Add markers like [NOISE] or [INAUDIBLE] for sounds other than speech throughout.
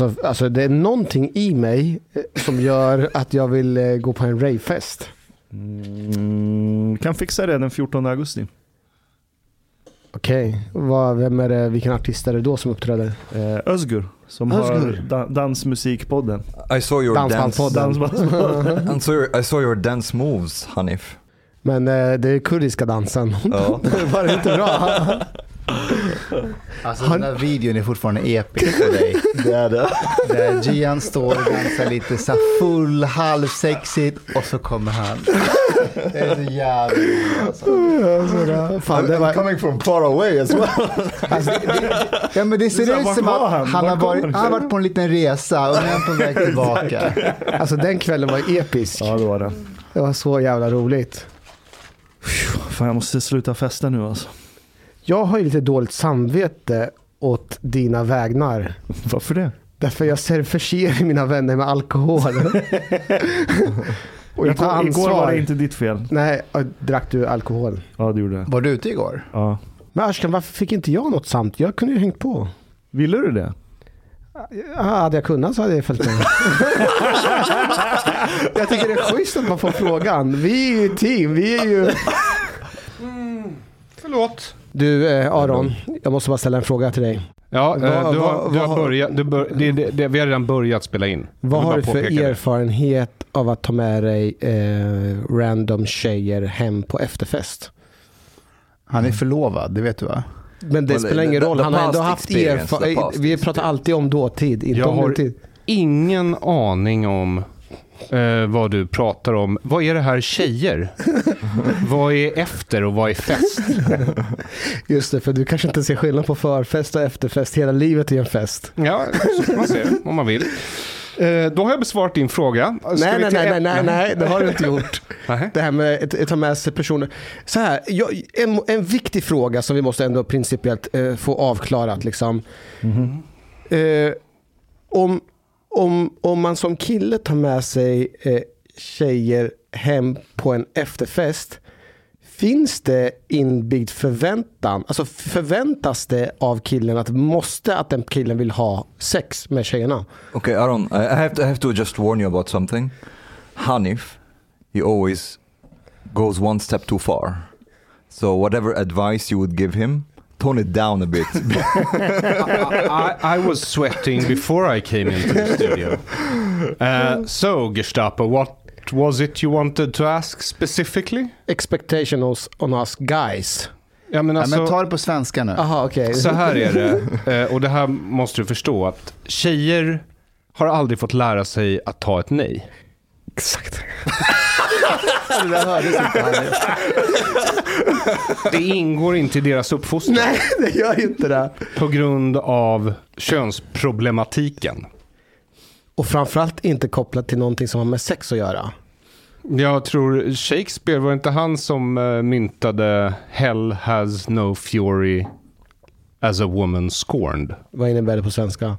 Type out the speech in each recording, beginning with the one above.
Alltså, alltså det är någonting i mig eh, som gör att jag vill eh, gå på en ravefest. Mm, kan fixa det den 14 augusti. Okej, Vad- vem är det, vilken artist är det då som uppträder? Eh, Özgur som Özgur. har da- Dansmusikpodden. I saw your dance. Dansbandspodden. Dansbandspodden. I [LAUGHS] saw your, I saw your dance moves, Hanif. Men eh, det är kurdiska dansen. Ja. [LAUGHS] Var det inte bra? [LAUGHS] Alltså Har- den där videon är fortfarande episk för dig. [LAUGHS] det är det. Där Gian står och dansar lite så full, halvsexigt och så kommer han. Det är så jävla roligt alltså. Fan, det var, coming from far away as well. Alltså, det, det, ja men det ser ut som att han? han, har varit, han han har varit på en liten resa och nu är han på väg tillbaka. alltså den kvällen var episk. Ja det var det. Det var så jävla roligt. Fan jag måste sluta festa nu alltså. Jag har ju lite dåligt samvete åt dina vägnar. [LAUGHS] Varför det? Därför jag ser förser mina vänner med alkohol. [LAUGHS] Och jag tar ansvar. igår var det inte ditt fel. Nej, drack du alkohol? Ja det gjorde det. Var du ute igår? Ja. Men Ashkan, varför fick inte jag något samt? Jag kunde ju hängt på. Ville du det? Ja, hade jag kunnat så hade jag följt med. [LAUGHS] jag tycker det är schysst att man får frågan. Vi är ju ett team, vi är ju... Förlåt. Du eh, Aron, jag måste bara ställa en fråga till dig. Ja, eh, Vad- du har, vad- du vad har har- börjat, du bör, det, det, det, vi har redan börjat spela in. Jag Vad har du för erfarenhet av att ta med dig eh, random tjejer hem på efterfest? Han är förlovad, det vet du va? Men det Well, spelar ingen the- roll, the han har ändå haft erfarenhet. Vi pratar alltid om dåtid, inte Jag om har- nutid. Ingen aning om eh, vad du pratar om. Vad är det här tjejer? vad är efter och vad är fest? Just det, för du kanske inte ser skillnad på förfest och efterfest. Hela livet är en fest. Ja, så kan man se det om man vill. Eh, då har jag besvarat din fråga. Ska Nej, nej, nej, nej, nej, nej, det har du inte gjort. Det här med att, att ta med sig personer. Så här, jag, en, en viktig fråga som vi måste ändå principiellt eh, få avklarat. Liksom. Eh, om, om, om man som kille tar med sig eh, tjejer hem på en efterfest. Finns det inbyggd förväntan? Alltså förväntas det av killen att måste att den killen vill ha sex med tjejerna? Okay, Aron, I have to, I have to just warn you about something. Hanif, he always goes one step too far. So whatever advice you would give him, tone it down a bit. [LAUGHS] I, I was sweating before I came into the studio. Uh, so, Gestapo, what was it you wanted to ask specifically? expectations on us guys. Ja, men Ja, alltså, men ta det på svenska nu. Aha, okej. så här är det, eh, och det här måste du förstå, att tjejer har aldrig fått lära sig att ta ett nej. Exakt. [LAUGHS] Det där hördes inte. [LAUGHS] Det ingår inte i deras uppfostran Nej, det gör inte det. på grund av könsproblematiken. Och framförallt inte kopplat till någonting som har med sex att göra. Jag tror Shakespeare, var inte han som eh, myntade Hell has no fury as a woman scorned? Vad innebär det på svenska?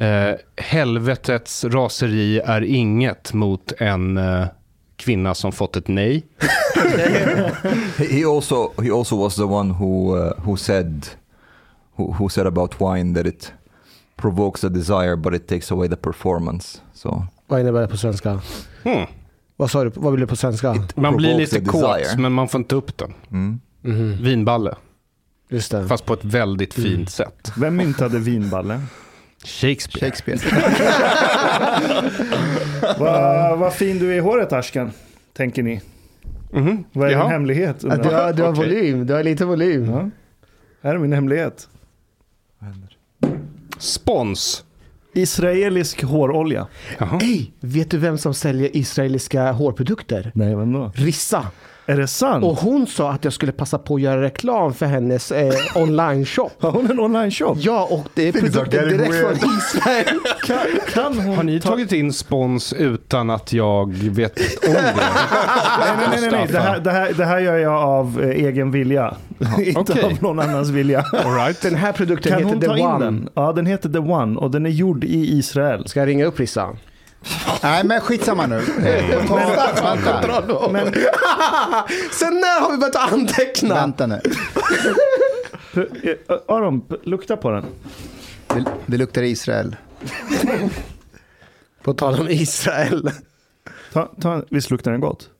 Eh, helvetets raseri är inget mot en eh, kvinna som fått ett nej. he also he also was the one who uh, who said who, who said about wine that it provokes a desire but it takes away the performance. So Vad innebär det på svenska? Hmm. Vad sa du? Vad vill du på svenska? Man blir lite kåt, men man får inte upp den. mm. Mhm, Vinballe, Just det. fast på ett väldigt fint sätt. Vem myntade vinballe? Shakespeare. Shakespeare. [LAUGHS] [LAUGHS] Vad vad fin du är i håret Ashkan, tänker ni. Mhm. Vad är Jaha. din hemlighet? Ja, du har, du har Okej. volym, du har lite volym. Ja. Här är min hemlighet. Spons. Israelisk hårolja. Hej, vet du vem som säljer israeliska hårprodukter? Nej, vem då? Rissa. Är det sant? Och hon sa att jag skulle passa på att göra reklam för hennes eh, online-shop. Har [LAUGHS] hon en online-shop? Ja, och det är produkter getting direkt från [LAUGHS] Israel. Kan, kan hon Har ni ta- tagit in spons utan att jag vet om det? [LAUGHS] Nej, nej, nej, nej, nej. Det, här, det, här, det här gör jag av eh, egen vilja. Inte okej. av någon annans vilja. All right. Den här produkten Kan heter The One. den? Ja, den heter The One och den är gjord i Israel. Ska jag ringa upp Rissa? Nej, men skitsamma nu. Ta, vänta, Men [LAUGHS] Sen när har vi börjat anteckna? vänta nu. eh, Aron, lukta på den. Det, det luktar Israel. På tal om Israel. Ta, ta, visst luktar den gott?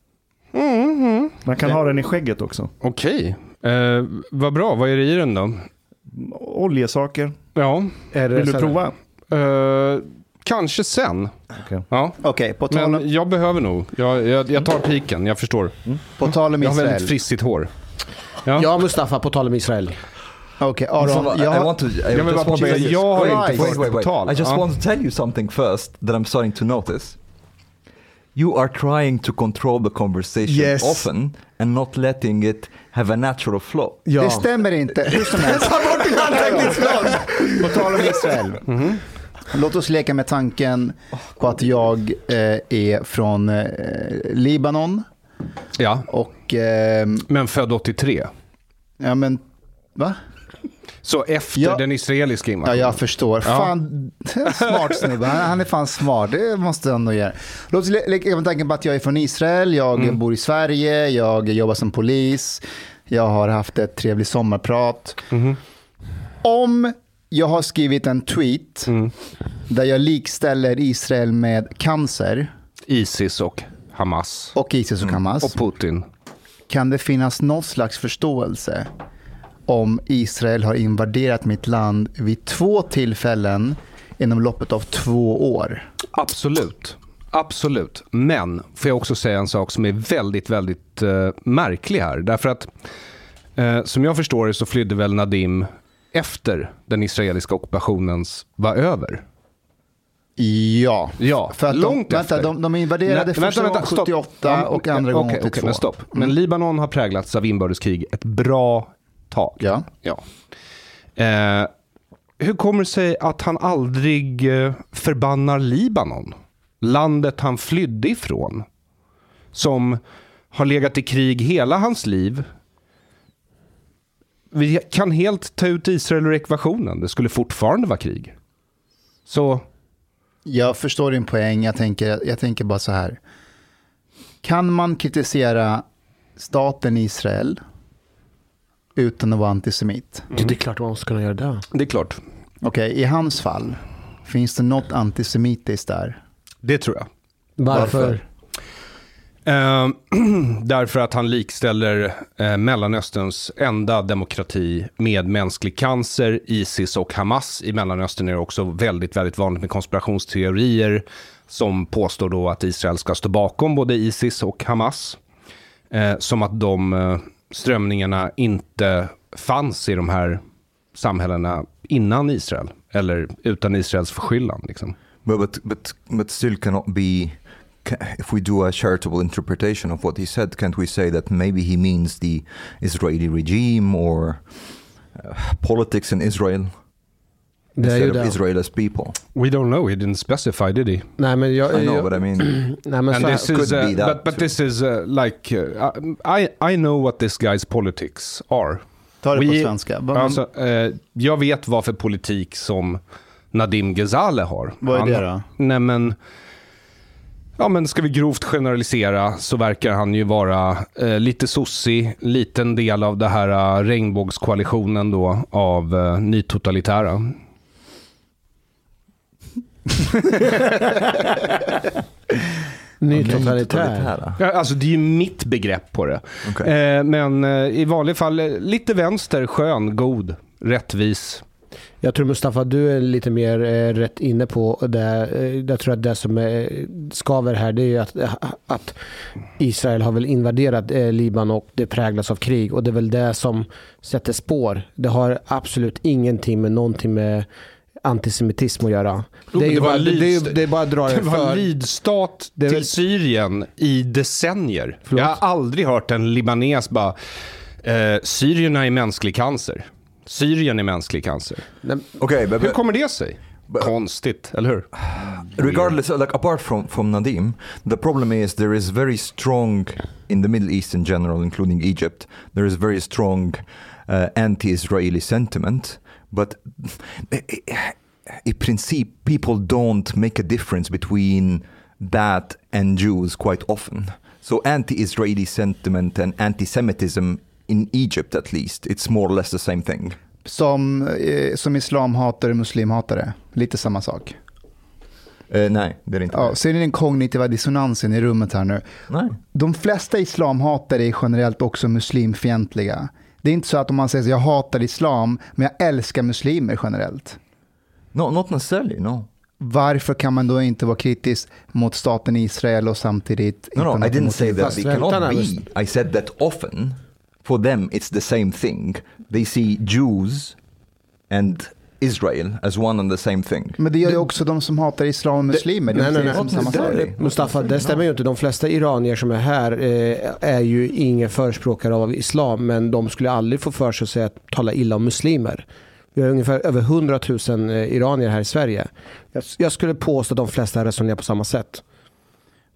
Man kan ha den i skägget också. Okej. Eh, vad bra. Vad är det i den då? Oljesaker. Ja. Är det Vill du så här- prova? Eh, kanske sen. Okej. Ja. Okej, på, tal om- Men jag behöver nog. Jag, jag, jag tar piken, jag förstår. på tal om Jag har Israel. väldigt frissigt hår. Ja. Ja, Mustafa, på tal om Israel. Okej, So, Aron. I Jag, want to. I Jag vill bara påpeka, jag har inte Wait, fått wait, wait. tal. I just Ja. want to tell you something first that I'm starting to notice. You are trying to control the conversation Yes. often and not letting it have a natural flow. Ja. Det stämmer inte. Hur som [LAUGHS] helst. På tal om Israel. Låt oss leka med tanken på att jag eh, är från eh, Libanon ja, och... Eh, men född 83. ja, men... Va? Så efter Ja. den israeliska Ja, invasionen. jag förstår. Fan, [LAUGHS] smart snubbe. Han, är fan smart. Det måste han nog göra. Låt oss le- leka med tanken på att jag är från Israel, jag bor i Sverige, jag jobbar som polis, jag har haft ett trevligt sommarprat. Om jag har skrivit en tweet där jag likställer Israel med cancer Isis och Hamas. och Isis och Hamas, Och Putin. kan det finnas någon slags förståelse om Israel har invaderat mitt land vid två tillfällen inom loppet av två år? Absolut. Absolut. Men får jag också säga en sak som är väldigt, väldigt eh, märklig här. Därför att eh, som jag förstår det så flydde väl Nadim efter den israeliska ockupationens var över. Ja. Ja, För att långt de, vänta, efter. de, de invaderade Nej, första stopp. 78 Ja, och andra gången okej, 82. men stopp. Men Libanon har präglats av inbördeskrig ett bra tag. Ja. Ja. Eh, hur kommer det sig att han aldrig eh, förbannar Libanon? Landet han flydde ifrån. Som har legat i krig hela hans liv. Vi kan helt ta ut Israel ur ekvationen. Det skulle fortfarande vara krig. Så Jag förstår din poäng. Jag tänker, jag tänker bara så här. Kan man kritisera staten Israel utan att vara antisemit? Det är klart man måste kunna göra det. det är klart. Okej, i hans fall, finns det något antisemitiskt där? Det tror jag. Varför? Varför? Eh, [CLEARS THROAT] därför att han likställer eh, Mellanösterns enda demokrati med mänsklig cancer, Isis och Hamas. I Mellanöstern är det också väldigt, väldigt vanligt med konspirationsteorier som påstår då att Israel ska stå bakom både Isis och Hamas. Eh, som att de eh, strömningarna inte fanns i de här samhällena innan Israel, eller utan Israels förskyllan. Liksom. But but but still cannot be. Ca- If we do a charitable interpretation of what he said, can't we say that maybe he means the Israeli regime or uh, politics in Israel Det är instead of det. Israel as people? We don't know, he didn't specify did he? Nej, men jag... I know, jag but I mean, [CLEARS THROAT] nej, men and så här, this could is, be uh, that but, but this is uh, like, uh, I, I know what this guy's politics are. Ta det på svenska. Vad, Alltså, eh, jag vet vad för politik som Nadim Ghezaleh har. vad är det då? Nej men, ja men ska vi grovt generalisera så verkar han ju vara eh, lite sossig, liten del av det här eh, regnbågskoalitionen då av eh, nytotalitära. [LAUGHS] ny totalitär. totalitära. Ja, Alltså det är ju mitt begrepp på det. Okay. Eh, men eh, i vanliga fall eh, lite vänster, skön, god, rättvis. Jag tror Mustafa, du är lite mer eh, rätt inne på det. Eh, jag tror att det som eh, skaver här det är att, att Israel har väl invaderat eh, Libanon och det präglas av krig och det är väl det som sätter spår. Det har absolut ingenting med någonting med antisemitism att göra. Det är, Det bara, det, det, är, det är bara att dra [LAUGHS] det var för... är till väl- Syrien i decennier. Förlåt? Jag har aldrig hört en libanes bara, eh, syrierna är mänsklig cancer. Syrien är mänsklig cancer. Okay, but, Hur but kommer det sig? But- Konstigt, eller hur? regardless, like apart from from Nadim, the problem is there is very strong in the Middle East in general, including Egypt. There is very strong uh, anti-Israeli sentiment, but in principle, people don't make a difference between that and Jews quite often. So anti-Israeli sentiment and anti-Semitism in Egypt, at least, it's more or less the same thing. Som, eh, som islamhatare, muslimhatare. Lite samma sak. Eh, nej, det är det inte. Ja, ser ni den kognitiva dissonansen i rummet här nu? Nej. De flesta islamhatare är generellt också muslimfientliga. Det är inte så att om man säger att jag hatar islam, men jag älskar muslimer generellt. No, not necessarily, no. Varför kan man då inte vara kritisk mot staten Israel och samtidigt... No, no, inte I didn't say that they cannot be. I said that often, for them, it's the same thing. They see Jews and Israel as one and the same thing. Men det gör ju också de som hatar islam och muslimer. Det är Nej, nej, nej. samma sak. Necessarily. Mustafa, det stämmer ju inte. De flesta iranier som är här eh, är ju ingen förespråkare av islam, men de skulle aldrig få för sig att säga att tala illa om muslimer. Vi har ungefär över 100 000 eh, iranier här i Sverige. Jag, jag skulle påstå att de flesta resonerar på samma sätt.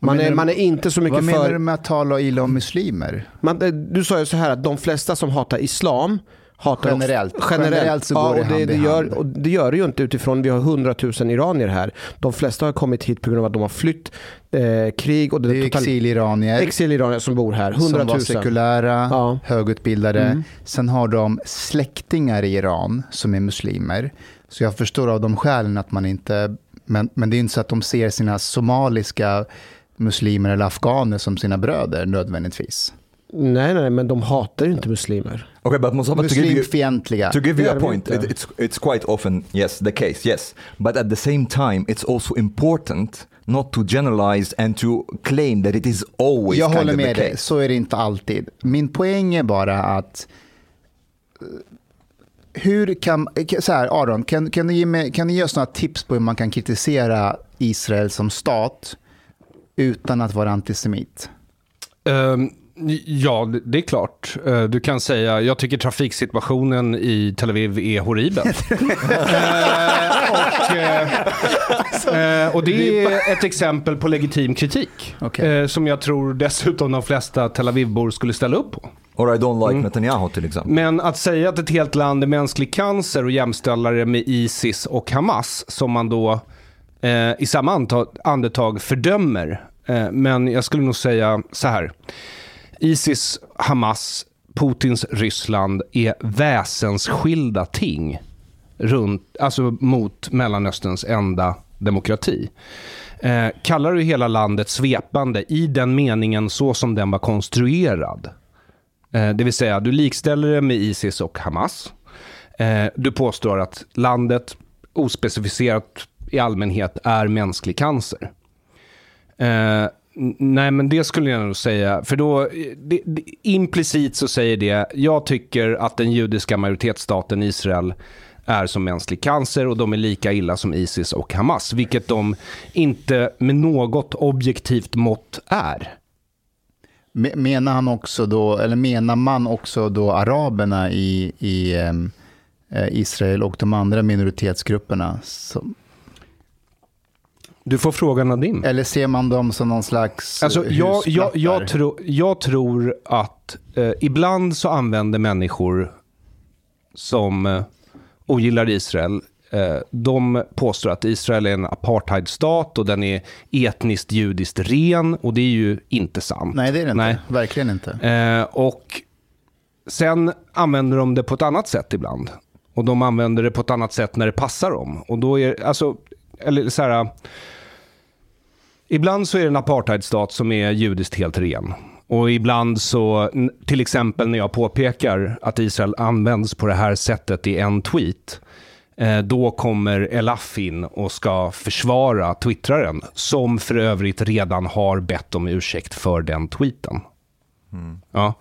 Man är, man är inte så mycket Vad menar för... du med att tala illa om muslimer? Man, eh, du sa ju så här att de flesta som hatar islam hatar Generellt. Också, generellt. Generellt så ja, går det och det, det, gör, och det gör det ju inte utifrån vi har 100 000 iranier här. De flesta har kommit hit på grund av att de har flytt eh, krig och Det är exiliranier exiliranier som bor här. 100 som 000. var sekulära, Ja. högutbildade. Mm. Sen har de släktingar i Iran som är muslimer. Så jag förstår av de skälen att man inte... Men, men det är inte så att de ser sina somaliska muslimer eller afghaner som sina bröder nödvändigtvis. Nej, nej, men de hatar ju inte muslimer. Okay, but Mustafa, to give you, Muslimfientliga. to give you a point, it, it's, it's quite often, yes, the case, yes. But at the same time, it's also important not to generalize and to claim that it is always Jag kind håller of med dig, så är det inte alltid. Min poäng är bara att eh, hur kan, så här Aron, kan, kan, du ge mig, kan du ge oss några tips på hur man kan kritisera Israel som stat utan att vara antisemit? Ehm, ja, det- är klart. Eh, du kan säga, jag tycker trafiksituationen i Tel Aviv är horribel. [LAUGHS] Eh, och, eh, och det är ett exempel på legitim kritik. Eh, som jag tror dessutom de flesta Tel Aviv-bor skulle ställa upp på. Or I don't like Mm. Netanyahu till exempel. Men att säga att ett helt land är mänsklig cancer och jämställa det med Isis och Hamas, som man då eh, i samma andetag fördömer. Eh, men jag skulle nog säga så här. Isis, Hamas, Putins Ryssland är väsensskilda ting runt, alltså mot Mellanösterns enda demokrati. Eh, kallar du hela landet svepande i den meningen så som den var konstruerad, Eh, Det vill säga, du likställer det med Isis och Hamas. Eh, Du påstår att landet, ospecificerat i allmänhet, är mänsklig cancer. Eh, nej, men det skulle jag nog säga. För då, det, det, implicit så säger det, jag tycker att den judiska majoritetsstaten Israel är som mänsklig cancer och de är lika illa som Isis och Hamas. Vilket de inte med något objektivt mått är. Menar han också då, eller menar man också då araberna i, i eh, eh Israel och de andra minoritetsgrupperna? Som, du får fråga Nadim. eller ser man dem som någon slags Alltså, jag, jag, jag, tro, jag tror att eh, ibland så använder människor som eh, ogillar Israel, eh, de påstår att Israel är en apartheidstat och den är etniskt judiskt ren och det är ju inte sant. Nej, det är det inte. Nej. Verkligen inte. Eh, och sen använder de det på ett annat sätt ibland. Och de använder det på ett annat sätt när det passar dem. Och då är alltså, eller så här. Ibland så är det en apartheidstat som är judiskt helt ren. Och ibland så, till exempel när jag påpekar att Israel används på det här sättet i en tweet. Eh, då kommer Elaf in och ska försvara twittraren. Som för övrigt redan har bett om ursäkt för den tweeten. Ja.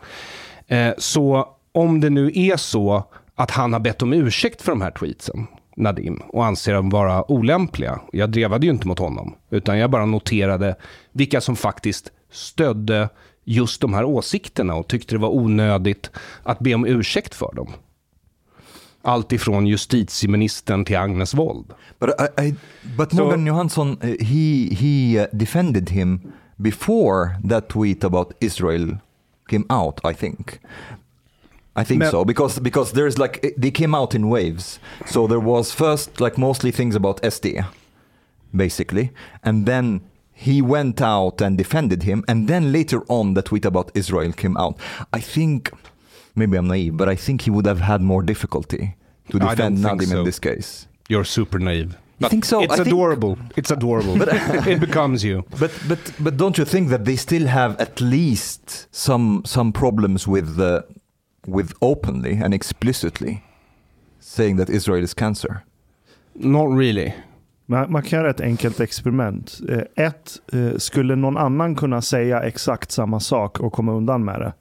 Eh, så om det nu är så att han har bett om ursäkt för de här tweetsen, Nadim, och anser dem vara olämpliga. Jag drevade ju inte mot honom, utan jag bara noterade vilka som faktiskt stödde just de här åsikterna och tyckte det var onödigt att be om ursäkt för dem. Allt ifrån justitieministern till Agnes Wold. But I, I but So- Morgan Johansson, uh, he he uh, defended him before that tweet about Israel came out. I think. I think Men- so because because there's like it- they came out in waves. So there was first like mostly things about SD, basically, and then he went out and defended him, and then later on the tweet about Israel came out. I think maybe I'm naive, but I think he would have had more difficulty to defend think Nadim so. in this case. You're super naive. I think so? It's I think- adorable. It's adorable. But, [LAUGHS] it becomes you. But but but don't you think that they still have at least some some problems with the with openly and explicitly saying that Israel is cancer? Not really. Man, man kan göra ett enkelt experiment. Eh, Ett, eh, skulle någon annan kunna säga exakt samma sak och komma undan med det?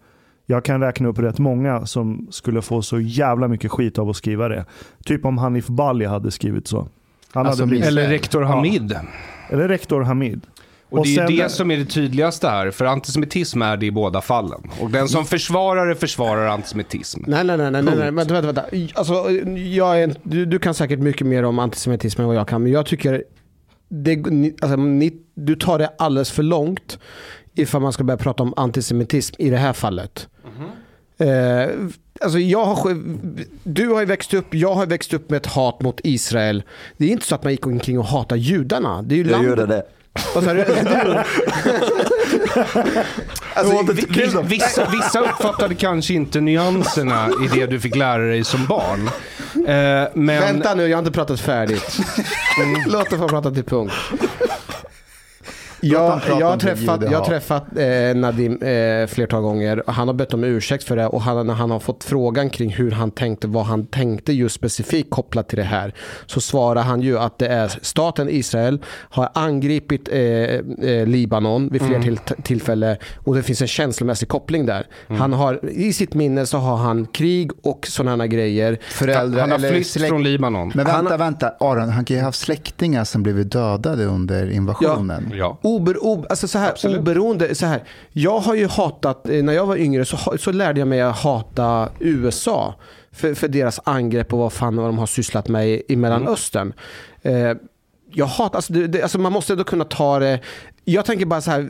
Jag kan räkna upp rätt många som skulle få så jävla mycket skit av att skriva det. Typ om Hanif Bali hade skrivit så. Han Alltså, hade blivit, Eller rektor Hamid. eller rektor Hamid. Och, Och det är sen- ju det som är det tydligaste här, för antisemitism är det i båda fallen. Och den som försvarar det försvarar antisemitism. Nej, nej, nej, nej, nej, nej. Vänta, vänta, vänta. Alltså, jag är, en- du, du kan säkert mycket mer om antisemitism än vad jag kan, men jag tycker det, alltså, ni, du tar det alldeles för långt ifall man ska börja prata om antisemitism i det här fallet. Eh, alltså jag har, du har ju växt upp, jag har växt upp med ett hat mot Israel. Det är inte så att man gick omkring och hatade judarna. Det är ju Jag landet- gör det. Vad sa du? [LAUGHS] alltså, Vi- vi- Vissa, vissa uppfattade kanske inte nyanserna i det du fick lära dig som barn. Eh, men... Vänta nu, jag har inte pratat färdigt. Låt det få prata till punkt. Jag, jag har träffat, jag har träffat eh, Nadim eh, flertal gånger. Han har bett om ursäkt för det och han, när han har fått frågan kring hur han tänkte, vad han tänkte just specifikt kopplat till det här, så svarar han ju att det är staten Israel har angripit eh, eh, Libanon vid flera till, tillfällen och det finns en känslomässig koppling där. Han har, I sitt minne så har han krig och sådana grejer. Föräldrar Han har eller flytt släkt- från Libanon. Men vänta, Han- vänta. Aron, han kan ju ha haft släktingar som blivit dödade under invasionen. Ja. Ober, ob, alltså så här, Absolut. oberoende, så här, jag har ju hatat, eh, när jag var yngre så, så lärde jag mig att hata USA. För, för deras angrepp och vad fan vad de har sysslat med i, i Mellanöstern. Eh, jag hatar, alltså, det, det, alltså man måste ändå kunna ta det, jag tänker bara så här,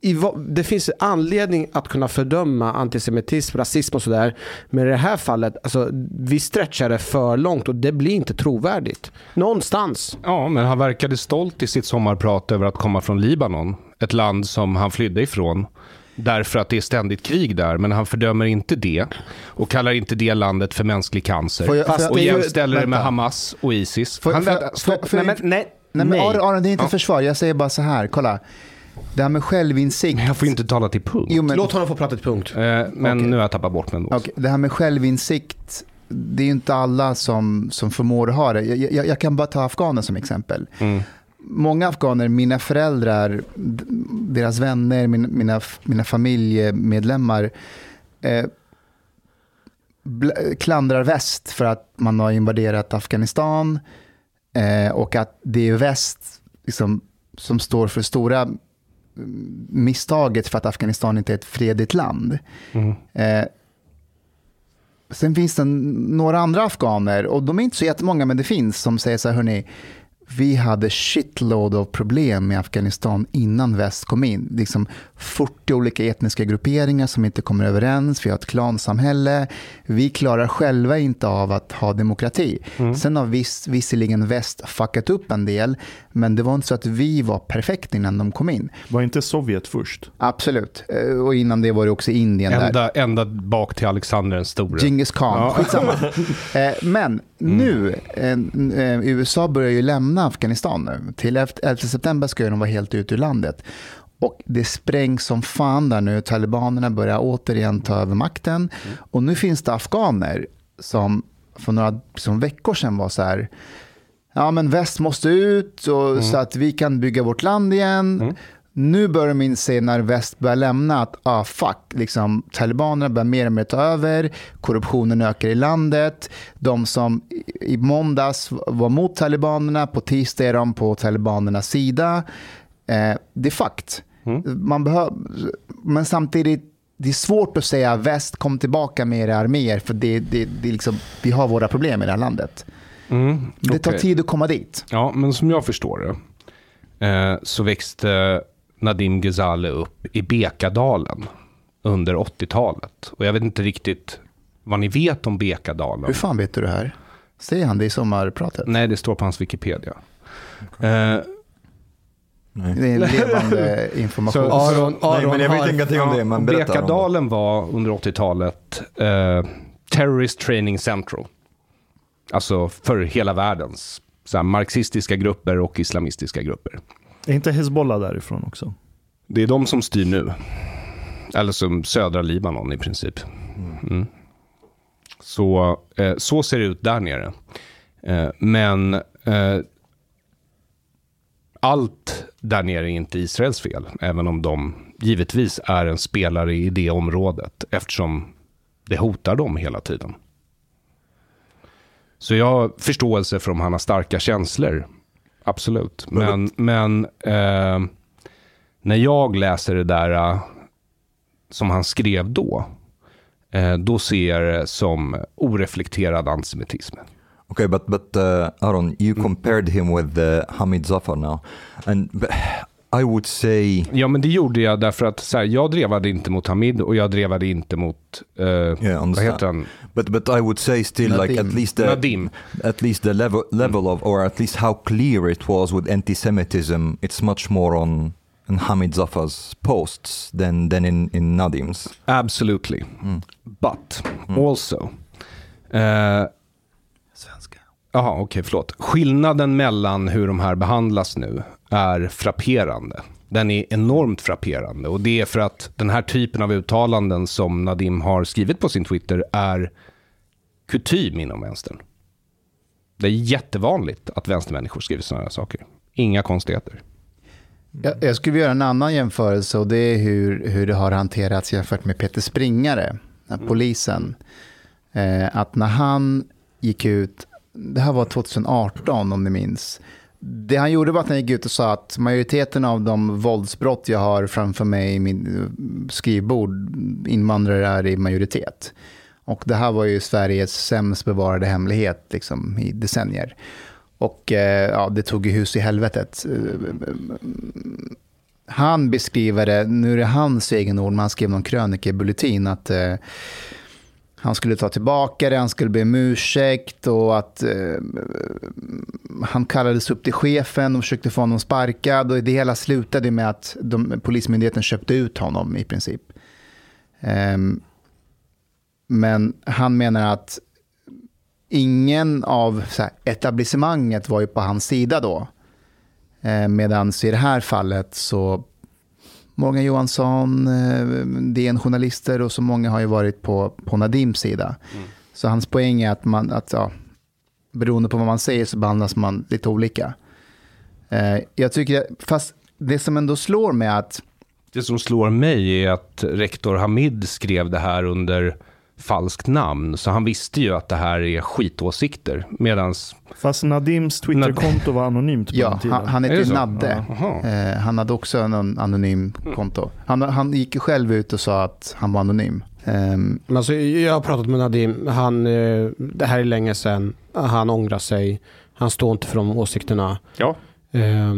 i, det finns anledning att kunna fördöma antisemitism, rasism och sådär. Men i det här fallet, alltså, vi stretchar det för långt och det blir inte trovärdigt. Någonstans. Ja, men han verkade stolt i sitt sommarprat över att komma från Libanon. Ett land som han flydde ifrån. Därför att det är ständigt krig där, men han fördömer inte det. Och kallar inte det landet för mänsklig cancer. Får jag- får jag- och jämställer det med. Hamas och Isis. Får- han, nej, men, nej, Nej, men nej. Aron, Aron, det är inte Ja. försvar. Jag säger bara så här, kolla. Det här med självinsikt. Men jag får ju inte tala till punkt. Jo, men, Låt honom få prata till punkt. Eh, men Okej. nu har jag tappat bort mig. Okej, det här med självinsikt, det är ju inte alla som, som förmår att ha det. Jag, jag, jag kan bara ta afghaner som exempel. Mm. Många afghaner, mina föräldrar, deras vänner, min, mina, mina familjemedlemmar eh, klandrar väst för att man har invaderat Afghanistan eh, och att det är väst liksom, som står för stora misstaget för att Afghanistan inte är ett fredligt land. Mm. Eh, sen finns det några andra afghaner, och de är inte så jättemånga, men det finns, som säger så här, hörni, vi hade shitload av problem med Afghanistan innan väst kom in. Liksom 40 olika etniska grupperingar som inte kommer överens, vi har ett klansamhälle, vi klarar själva inte av att ha demokrati. Sen har viss, visserligen väst fuckat upp en del, men det var inte så att vi var perfekta innan de kom in. Var inte Sovjet först? Absolut, Eh, och innan det var det också Indien där. Ända, ända bak till Alexander den store. Genghis khan, Ja. skitsamma. [LAUGHS] eh, men nu, eh, eh, USA börjar ju lämna Afghanistan nu. Till 11 september ska de vara helt ute ur landet. Och det sprängs som fan där nu. Talibanerna börjar återigen ta över makten. Och nu finns det afghaner som för några som veckor sedan var så här. Ja men väst måste ut och, så att vi kan bygga vårt land igen. Nu börjar de inse när väst börjar lämna att ah, fuck, liksom, talibanerna börjar mer och mer ta över, korruptionen ökar i landet. De som i- måndags var mot talibanerna, på tisdag är de på talibanernas sida. Eh, det är fakt. Man behöver, men samtidigt, det är svårt att säga väst kom tillbaka med era arméer för det, det, det är liksom, vi har våra problem i det här landet. Mm, Det tar tid att komma dit. Ja, men som jag förstår det eh, så växte Nadim Ghezali upp i Bekadalen under 80-talet. Och jag vet inte riktigt vad ni vet om Bekadalen. Hur fan vet du det här? Säger han det i sommarpratet? Nej, det står på hans Wikipedia. Eh, Nej. Det är [LAUGHS] levande information. Så- Aron, Nej, Aron men jag vet ingenting om det, men berätta om det. Bekadalen var under 80-talet eh, Terrorist Training Central. Alltså för hela världens så här, marxistiska grupper och islamistiska grupper. Är inte Hezbollah därifrån också? Det är de som styr nu. Eller som södra Libanon i princip. Mm. Så, eh, så ser det ut där nere. Eh, men eh, allt där nere är inte Israels fel. Även om de givetvis är en spelare i det området. Eftersom det hotar dem hela tiden. Så jag har förståelse för om han har starka känslor. Absolut. Men, men eh, när jag läser det där eh, som han skrev då, eh, då ser jag det som oreflekterad antisemitism. Okay, but but uh, Aaron, you compared him with uh, Hamid Zafar now, and but I would say Ja, men det gjorde jag därför att så här, jag drevade inte mot Hamid och jag drevade inte mot, eh, yeah, vad understand. heter han? But but I would say still like at Nadim. least the Nadim. at least the level level of or at least how clear it was with anti-Semitism. It's much more on on Hamid Zafar's posts than than in in Nadim's. Absolutely. Mm. But also. Eh, Svenska. Jaha, okej, förlåt. Skillnaden mellan hur de här behandlas nu är frapperande. Den är enormt frapperande och det är för att den här typen av uttalanden som Nadim har skrivit på sin Twitter är kutym inom vänstern. Det är jättevanligt att vänstermänniskor skriver sådana här saker. Inga konstigheter. Jag, jag skulle vilja göra en annan jämförelse och det är hur, hur det har hanterats jämfört med Peter Springare, den här polisen. Eh, att när han gick ut, det här var 2018 om ni minns, det han gjorde var att han gick ut och sa att majoriteten av de våldsbrott jag har framför mig i min eh, skrivbord, invandrare är i majoritet. Och det här var ju Sveriges sämst bevarade hemlighet liksom, i decennier. Och eh, ja, det tog ju hus i helvetet. Eh, eh, han beskriver det, nu är det hans egen ord, men han skrev någon krönikebulletin, att eh, han skulle ta tillbaka det, han skulle be om ursäkt och att eh, han kallades upp till chefen och försökte få honom sparkad. Och det hela slutade med att de, Polismyndigheten köpte ut honom i princip. Eh, men han menar att ingen av så här, etablissemanget var ju på hans sida då. Eh, Medan i det här fallet så Morgan Johansson, eh, DN-journalister och så många har ju varit på, på Nadims sida. Så hans poäng är att, man, att ja, beroende på vad man säger så behandlas man lite olika. Eh, jag tycker, fast det som ändå slår mig att Det som slår mig är att rektor Hamid skrev det här under falskt namn. Så han visste ju att det här är skitåsikter. Medans... Fast Nadims Twitterkonto var anonymt på Ja, den tiden. han, han det så? Nadde. Jaha. Eh, han hade också en anonym konto. Han, han gick själv ut och sa att han var anonym. Men alltså, jag har pratat med Nadim. Han, eh, det här är länge sedan. Han ångrar sig. Han står inte för de åsikterna. Ja. Eh,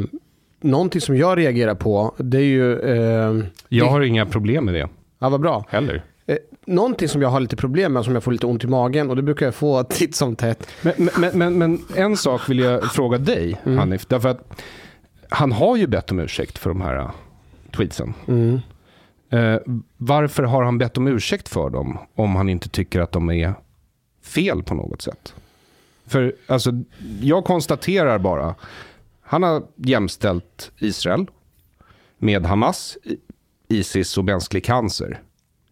någonting som jag reagerar på, det är ju... Eh, Jag har inga problem med det ja, vad bra. heller. Någonting som jag har lite problem med, som jag får lite ont i magen, och det brukar jag få [LAUGHS] titt som tätt. Men, men, men, men en sak vill jag fråga dig, Mm. Hanif. Därför att han har ju bett om ursäkt för de här uh, tweetsen. Mm. Eh, varför har han bett om ursäkt för dem om han inte tycker att de är fel på något sätt? För alltså, jag konstaterar bara, han har jämställt Israel med Hamas, Isis och mänsklig cancer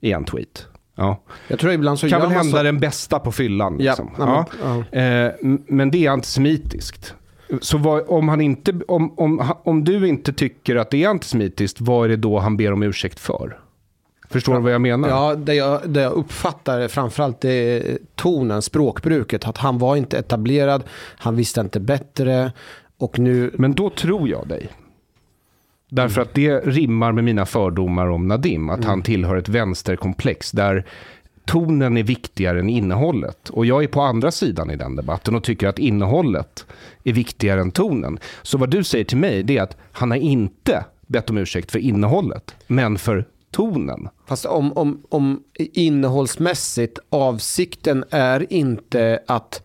i en tweet. Ja. Jag tror ibland så kan väl hända så... den bästa på fyllan. Ja, Liksom. ja. Eh, men det är antisemitiskt. Så vad, om, han inte, om, om, om du inte tycker att det är antisemitiskt, vad är det då han ber om ursäkt för? Förstår du vad jag menar? Ja, det jag, det jag uppfattar framförallt det är tonen, språkbruket. Att han var inte etablerad, han visste inte bättre. Och nu... Men då tror jag dig. Därför att det rimmar med mina fördomar om Nadim. Att han tillhör ett vänsterkomplex där tonen är viktigare än innehållet. Och jag är på andra sidan i den debatten och tycker att innehållet är viktigare än tonen. Så vad du säger till mig det är att han har inte bett om ursäkt för innehållet, men för tonen. Fast om, om, om innehållsmässigt, avsikten är inte att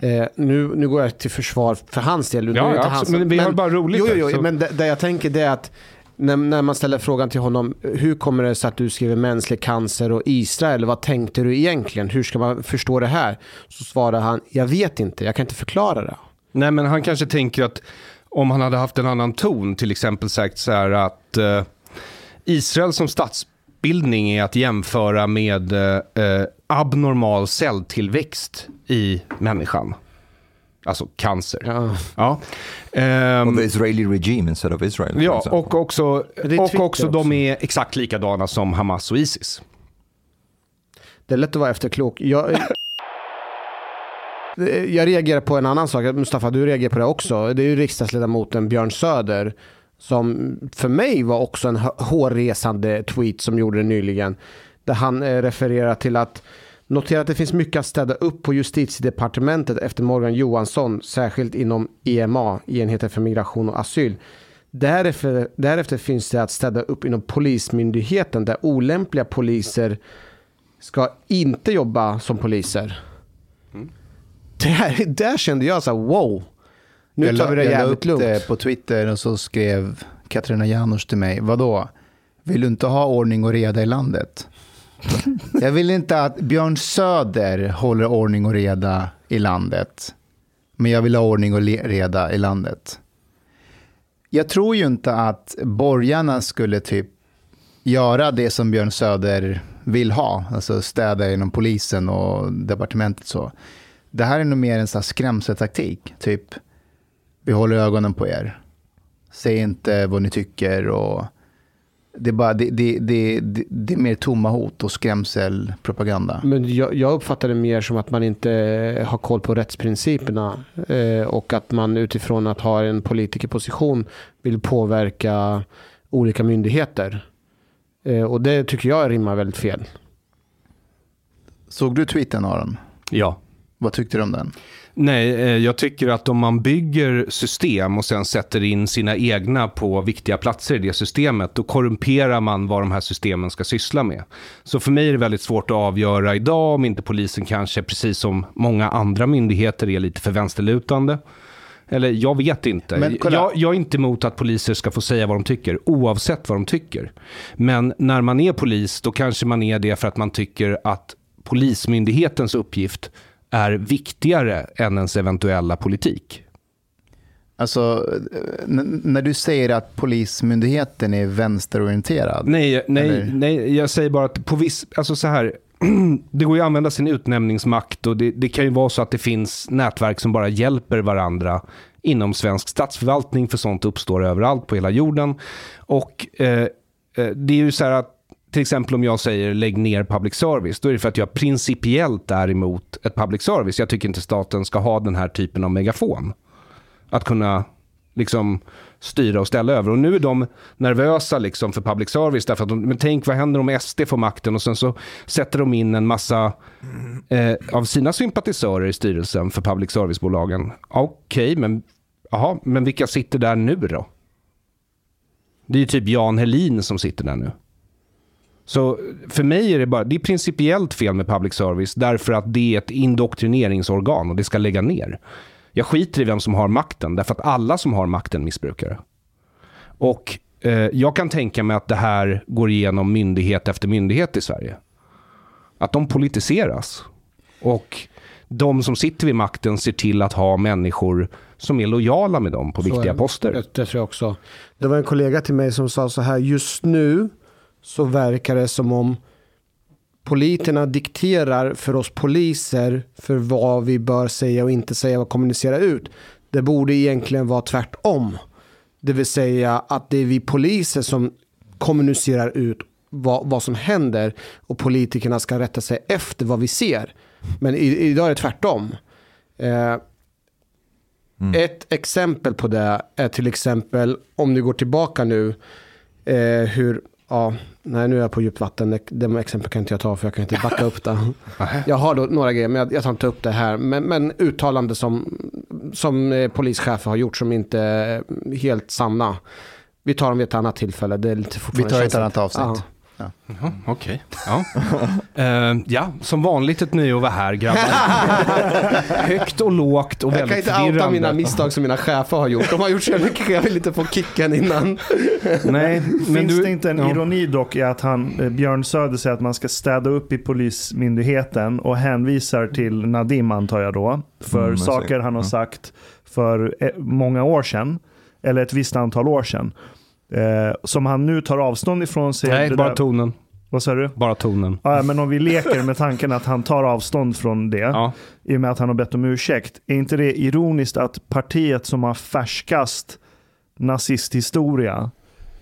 Eh, nu, nu går jag till försvar för hans del. Nu Ja, ja, hans-. Men vi har bara roligt Jo, jo, jo men det, det jag tänker det är att när, när man ställer frågan till honom, hur kommer det sig att du skriver mänsklig cancer och Israel? Vad tänkte du egentligen? Hur ska man förstå det här? Så svarar han, jag vet inte, jag kan inte förklara det. Nej, men han kanske tänker att om han hade haft en annan ton, till exempel sagt så här att eh, Israel som statsbildning är att jämföra med eh, eh abnormal celltillväxt i människan. Alltså cancer. Ja. Ja. Of Ehm, the Israeli regime instead of Israel. ja, och också, och också de är exakt likadana som Hamas och Isis. Det är lätt att vara efterklok. Jag, jag reagerar på en annan sak. Mustafa, du reagerar på det också. Det är ju riksdagsledamoten Björn Söder. Som för mig var också en hå- hårresande tweet som gjorde det nyligen. Där han eh, refererar till att Notera att det finns mycket att städa upp på justitiedepartementet efter Morgan Johansson, särskilt inom EMA, enheten för migration och asyl. Därefter, därefter finns det att städa upp inom polismyndigheten där olämpliga poliser ska inte jobba som poliser. Där, där kände jag så här, wow. Nu tar vi det jag la jävligt upp lugnt. det på Twitter och så skrev Katarina Janouch till mig, vadå? Vill du inte ha ordning och reda i landet? [LAUGHS] jag vill inte att Björn Söder håller ordning och reda i landet. Men jag vill ha ordning och reda i landet. Jag tror ju inte att borgarna skulle typ göra det som Björn Söder vill ha. Alltså städa inom polisen och departementet så. Det här är nog mer en sån skrämseltaktik. Typ, vi håller ögonen på er. Säg inte vad ni tycker och det är, bara, det, det, det, det, det är mer tomma hot och skrämselpropaganda. Men jag, jag uppfattar det mer som att man inte har koll på rättsprinciperna eh, och att man utifrån att ha en politikerposition vill påverka olika myndigheter. Eh, och det tycker jag rimmar väldigt fel. Såg du tweeten Aron? Ja. Vad tyckte du om den? Nej, eh, jag tycker att om man bygger system och sen sätter in sina egna på viktiga platser i det systemet, då korrumperar man vad de här systemen ska syssla med. Så för mig är det väldigt svårt att avgöra idag om inte polisen kanske, precis som många andra myndigheter, är lite för vänsterlutande. Eller jag vet inte. Men. Jag, jag är inte emot att poliser ska få säga vad de tycker, oavsett vad de tycker. Men när man är polis, då kanske man är det för att man tycker att polismyndighetens uppgift är viktigare än ens eventuella politik. Alltså, n- när du säger att polismyndigheten är vänsterorienterad. Nej, nej, Eller? nej, jag säger bara att på viss, alltså så här, [CLEARS THROAT] det går ju att använda sin utnämningsmakt och det, det kan ju vara så att det finns nätverk som bara hjälper varandra inom svensk statsförvaltning, för sånt uppstår överallt på hela jorden. Och eh, eh, det är ju så här att till exempel om jag säger lägg ner public service, då är det för att jag principiellt är emot ett public service. Jag tycker inte staten ska ha den här typen av megafon. Att kunna liksom styra och ställa över. Och nu är de nervösa liksom för public service. Därför att de, men tänk vad händer om SD får makten och sen så sätter de in en massa eh, av sina sympatisörer i styrelsen för public service-bolagen. Okej, men, aha, men vilka sitter där nu då? Det är ju typ Jan Helin som sitter där nu. Så för mig är det bara, det är principiellt fel med public service därför att det är ett indoktrineringsorgan och det ska lägga ner. Jag skiter i vem som har makten därför att alla som har makten missbrukar det. Och eh, jag kan tänka mig att det här går igenom myndighet efter myndighet i Sverige. Att de politiseras. Och de som sitter vid makten ser till att ha människor som är lojala med dem på Så viktiga poster. Det tror jag också. Det var en kollega till mig som sa så här, just nu så verkar det som om politikerna dikterar för oss poliser för vad vi bör säga och inte säga och kommunicera ut. Det borde egentligen vara tvärtom. Det vill säga att det är vi poliser som kommunicerar ut vad, vad som händer och politikerna ska rätta sig efter vad vi ser. Men i, idag är det tvärtom. Eh, ett exempel på det är till exempel om du går tillbaka nu eh, hur, ja, nej nu är jag på djupt vatten, de exempel kan inte jag ta för jag kan inte backa upp det. [LAUGHS] Jag har då några grejer men jag, jag tar inte upp det här. Men, men uttalande som, som eh, polischefer har gjort som inte är helt sanna. Vi tar dem vid ett annat tillfälle. Det är lite Vi tar ett känsligt. annat avsnitt. Ja. Jaha, Okej. Ja. [LAUGHS] Eh, ja, som vanligt ett nöje att vara här grabbar. [LAUGHS] Högt och lågt och Jag kan väldigt inte outa förvirrande. mina misstag som mina chefer har gjort. De har gjort så mycket, jag vill inte få kicken innan. [LAUGHS] Nej, men Finns du, det inte en ja. ironi dock i att han, eh, Björn Söder säger att man ska städa upp i polismyndigheten och hänvisar till Nadim antar jag då. För Mm, saker han har Ja. sagt för eh, många år sedan, eller ett visst antal år sedan, eh, som han nu tar avstånd ifrån. Säger Nej, bara där- tonen. Vad sa du? Bara tonen. Ja, men om vi leker med tanken att han tar avstånd från det, Ja. i och med att han har bett om ursäkt. Är inte det ironiskt att partiet som har färskast nazisthistoria,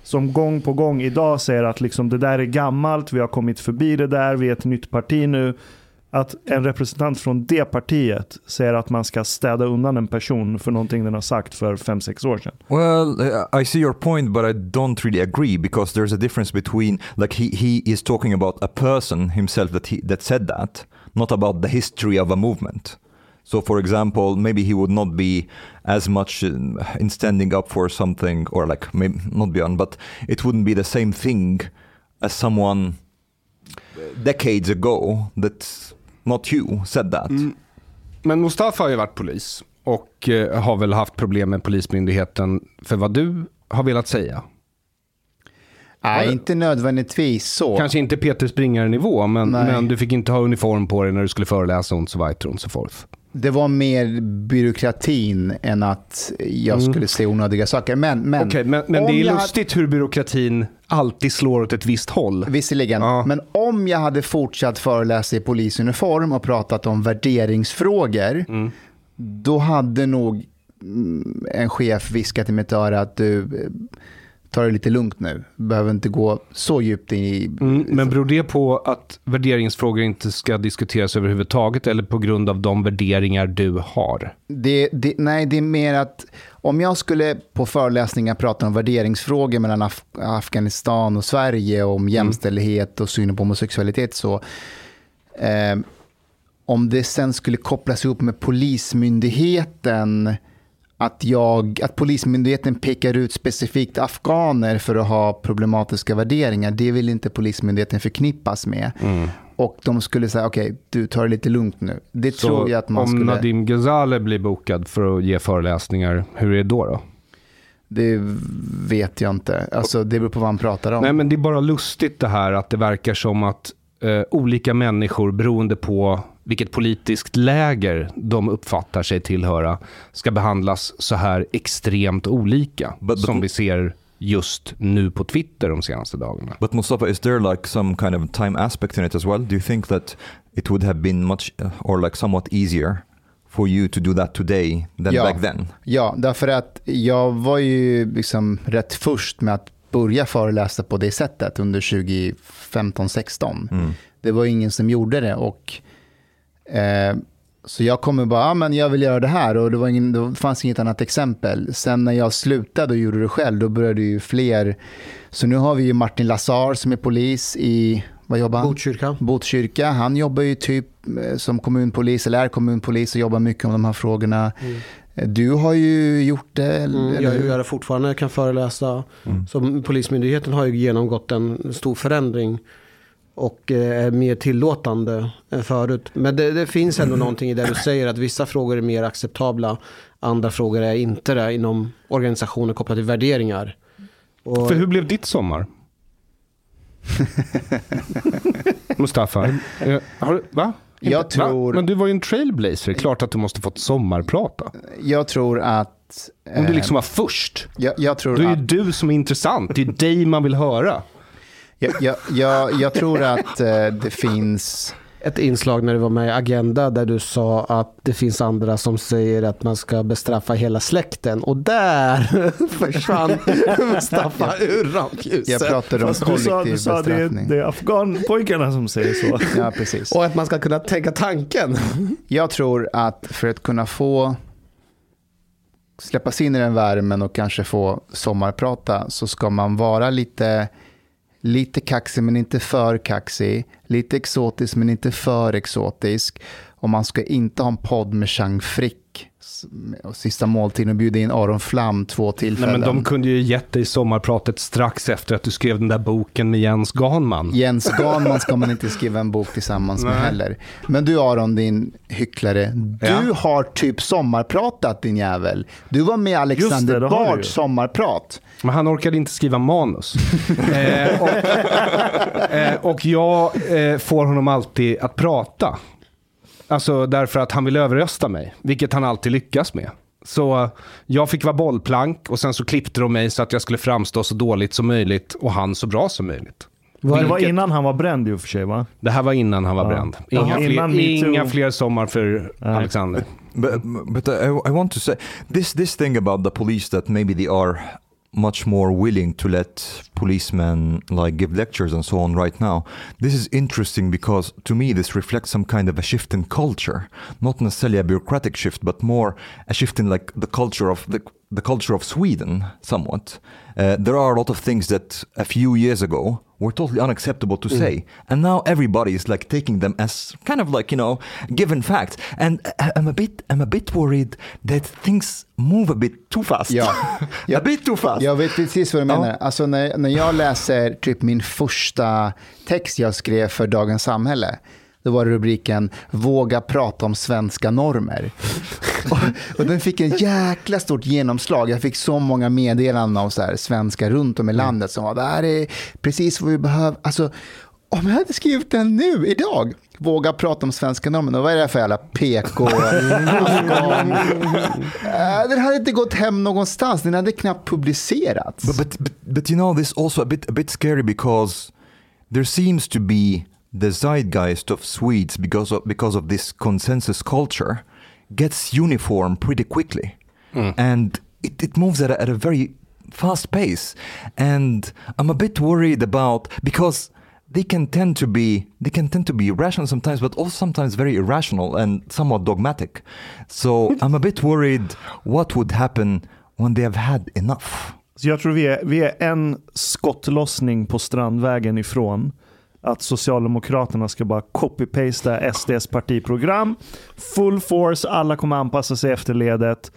som gång på gång idag säger att liksom det där är gammalt, vi har kommit förbi det där, vi är ett nytt parti nu. Att en representant från det partiet säger att man ska städa undan en person för någonting den har sagt för 5-6 år sedan. Well, eh, I see your point, but I don't really agree because there's a difference between like he, he is talking about a person himself that he that said that, not about the history of a movement. So, for example, maybe he would not be as much in, in standing up for something, or like maybe not beyond, but it wouldn't be the same thing as someone decades ago that not you said that. Men Mustafa har ju varit polis och eh, har väl haft problem med Polismyndigheten för vad du har velat säga. Nej, inte nödvändigtvis så. Kanske inte Peter Springare-nivå, men, men du fick inte ha uniform på dig när du skulle föreläsa och så vidare och så forth. Det var mer byråkratin än att jag skulle säga onödiga saker. Men, men, Mm. Okej, men, men det är lustigt hur byråkratin alltid slår åt ett visst håll. Visserligen, Ja. men om jag hade fortsatt föreläsa i polisuniform och pratat om värderingsfrågor, Mm. då hade nog mm, en chef viskat i mitt öra att du, tar det lite lugnt nu. Behöver inte gå så djupt in i... Mm, men beror det på att värderingsfrågor inte ska diskuteras överhuvudtaget eller på grund av de värderingar du har? Det, det, nej, det är mer att om jag skulle på föreläsningar prata om värderingsfrågor mellan Af Afghanistan och Sverige, om jämställdhet och synen på homosexualitet så, eh, om det sen skulle kopplas ihop med polismyndigheten, att, jag, att polismyndigheten pekar ut specifikt afghaner för att ha problematiska värderingar, det vill inte polismyndigheten förknippas med. Och de skulle säga, okej, du tar det lite lugnt nu. Det Så tror jag att man om skulle... Nadim Ghazale blir bokad för att ge föreläsningar, hur är det då? då? Det vet jag inte. Alltså, det beror på vad han pratar om. Nej, men det är bara lustigt det här att det verkar som att eh, olika människor, beroende på vilket politiskt läger de uppfattar sig tillhöra, ska behandlas så här extremt olika. But- but- som vi ser just nu på Twitter de senaste dagarna. But Mustafa, is there like some kind of time aspect in it as well? Do you think that it would have been much or like somewhat easier for you to do that today than Ja. back then? Ja, därför att jag var ju liksom rätt först med att börja föreläsa på det sättet under 2015-16. Mm. Det var ingen som gjorde det. och eh, Så jag kommer bara, ja men jag vill göra det här och det, var ingen, det fanns inget annat exempel. Sen när jag slutade och gjorde det själv, då började ju fler. Så nu har vi ju Martin Lazar som är polis i, vad jobbar han? Botkyrka. Botkyrka. Han jobbar ju typ eh, som kommunpolis eller är kommunpolis och jobbar mycket om de här frågorna. Eh, Du har ju gjort det. eller- Mm, jag gör det fortfarande, jag kan föreläsa. Mm. Så Polismyndigheten har ju genomgått en stor förändring och eh, är mer tillåtande än förut. Men det, det finns ändå någonting i det du säger att vissa frågor är mer acceptabla, andra frågor är inte det inom organisationer kopplat till värderingar. Och, För hur blev ditt sommar? [LAUGHS] Mustafa, eh, har du, va? Jag Inte- tror- Va? Men du var ju en trailblazer, klart att du måste fått sommarprata. Jag tror att... Om du eh, liksom var först, jag, jag, tror då är ju att du som är intressant. Det är dig man vill höra. jag, jag, jag, jag tror att eh, det finns... ett inslag när du var med i Agenda där du sa att det finns andra som säger att man ska bestraffa hela släkten. Och där [LAUGHS] försvann [LAUGHS] Mustafa ur Jag rampljuset. pratade om Fast du sa, kollektiv du sa det, är, bestraffning. det är afghanpojkarna som säger så. Ja, precis. Och att man ska kunna tänka tanken. [LAUGHS] Jag tror att för att kunna få släppas in i den värmen och kanske få sommarprata så ska man vara lite, lite kaxig men inte för kaxig. Lite exotisk men inte för exotisk. Och man ska inte ha en podd med Chang Frick sista måltiden och bjuda in Aron Flam två Nej, tillfällen. men de kunde ju gett dig sommarpratet strax efter att du skrev den där boken med Jens Ganman. Jens Ganman ska man inte skriva en bok tillsammans med Nej. heller. Men du Aron, din hycklare, du Ja. har typ sommarpratat din jävel. Du var med Alexander det, det. Bards sommarprat. Men han orkade inte skriva manus. [LAUGHS] eh, och, eh, och jag eh, får honom alltid att prata. Alltså därför att han vill överrösta mig, vilket han alltid lyckas med. Så jag fick vara bollplank och sen så klippte de mig så att jag skulle framstå så dåligt som möjligt och han så bra som möjligt. Det var innan han var bränd i och för sig va? Det här var innan han var Ja. bränd. Ja, Inga, innan fler, inga fler sommar för Nej. Alexander. But but I, I want to say this this thing about the police that maybe they are much more willing to let policemen like give lectures and so on right now. This is interesting because to me this reflects some kind of a shift in culture, not necessarily a bureaucratic shift, but more a shift in like the culture of the the culture of Sweden somewhat. Uh, there are a lot of things that a few years ago were totally unacceptable to say, and now everybody is like taking them as kind of like you know given fact. And I- I'm a bit I'm a bit worried that things move a bit too fast. Ja. [LAUGHS] a bit too fast. Jag vet precis vad du Ja. menar. Alltså när, när jag läser typ min första text jag skrev för Dagens Samhälle, då var det rubriken “Våga prata om svenska normer”. [LAUGHS] och, och den fick en jäkla stort genomslag. Jag fick så många meddelanden av så här, svenskar runt om i landet som var det här är precis vad vi behöver. Alltså, om jag hade skrivit den nu, idag, våga prata om svenska normer, vad är det för jävla PK? [LAUGHS] den hade inte gått hem någonstans, den hade knappt publicerats. Men but but but you know this also a bit a bit scary because there seems to be the zeitgeist of Swedes because of because of this consensus culture gets uniform pretty quickly, hmm. and it, it moves at a, at a very fast pace, and I'm a bit worried about because they can tend to be they can tend to be rational sometimes but also sometimes very irrational and somewhat dogmatic. So [LAUGHS] i'm a bit worried what would happen when they have had enough. Så jag tror vi är, vi är en skottlossning på Strandvägen ifrån att Socialdemokraterna ska bara copy-pasta SDs partiprogram. Full force, alla kommer anpassa sig efter ledet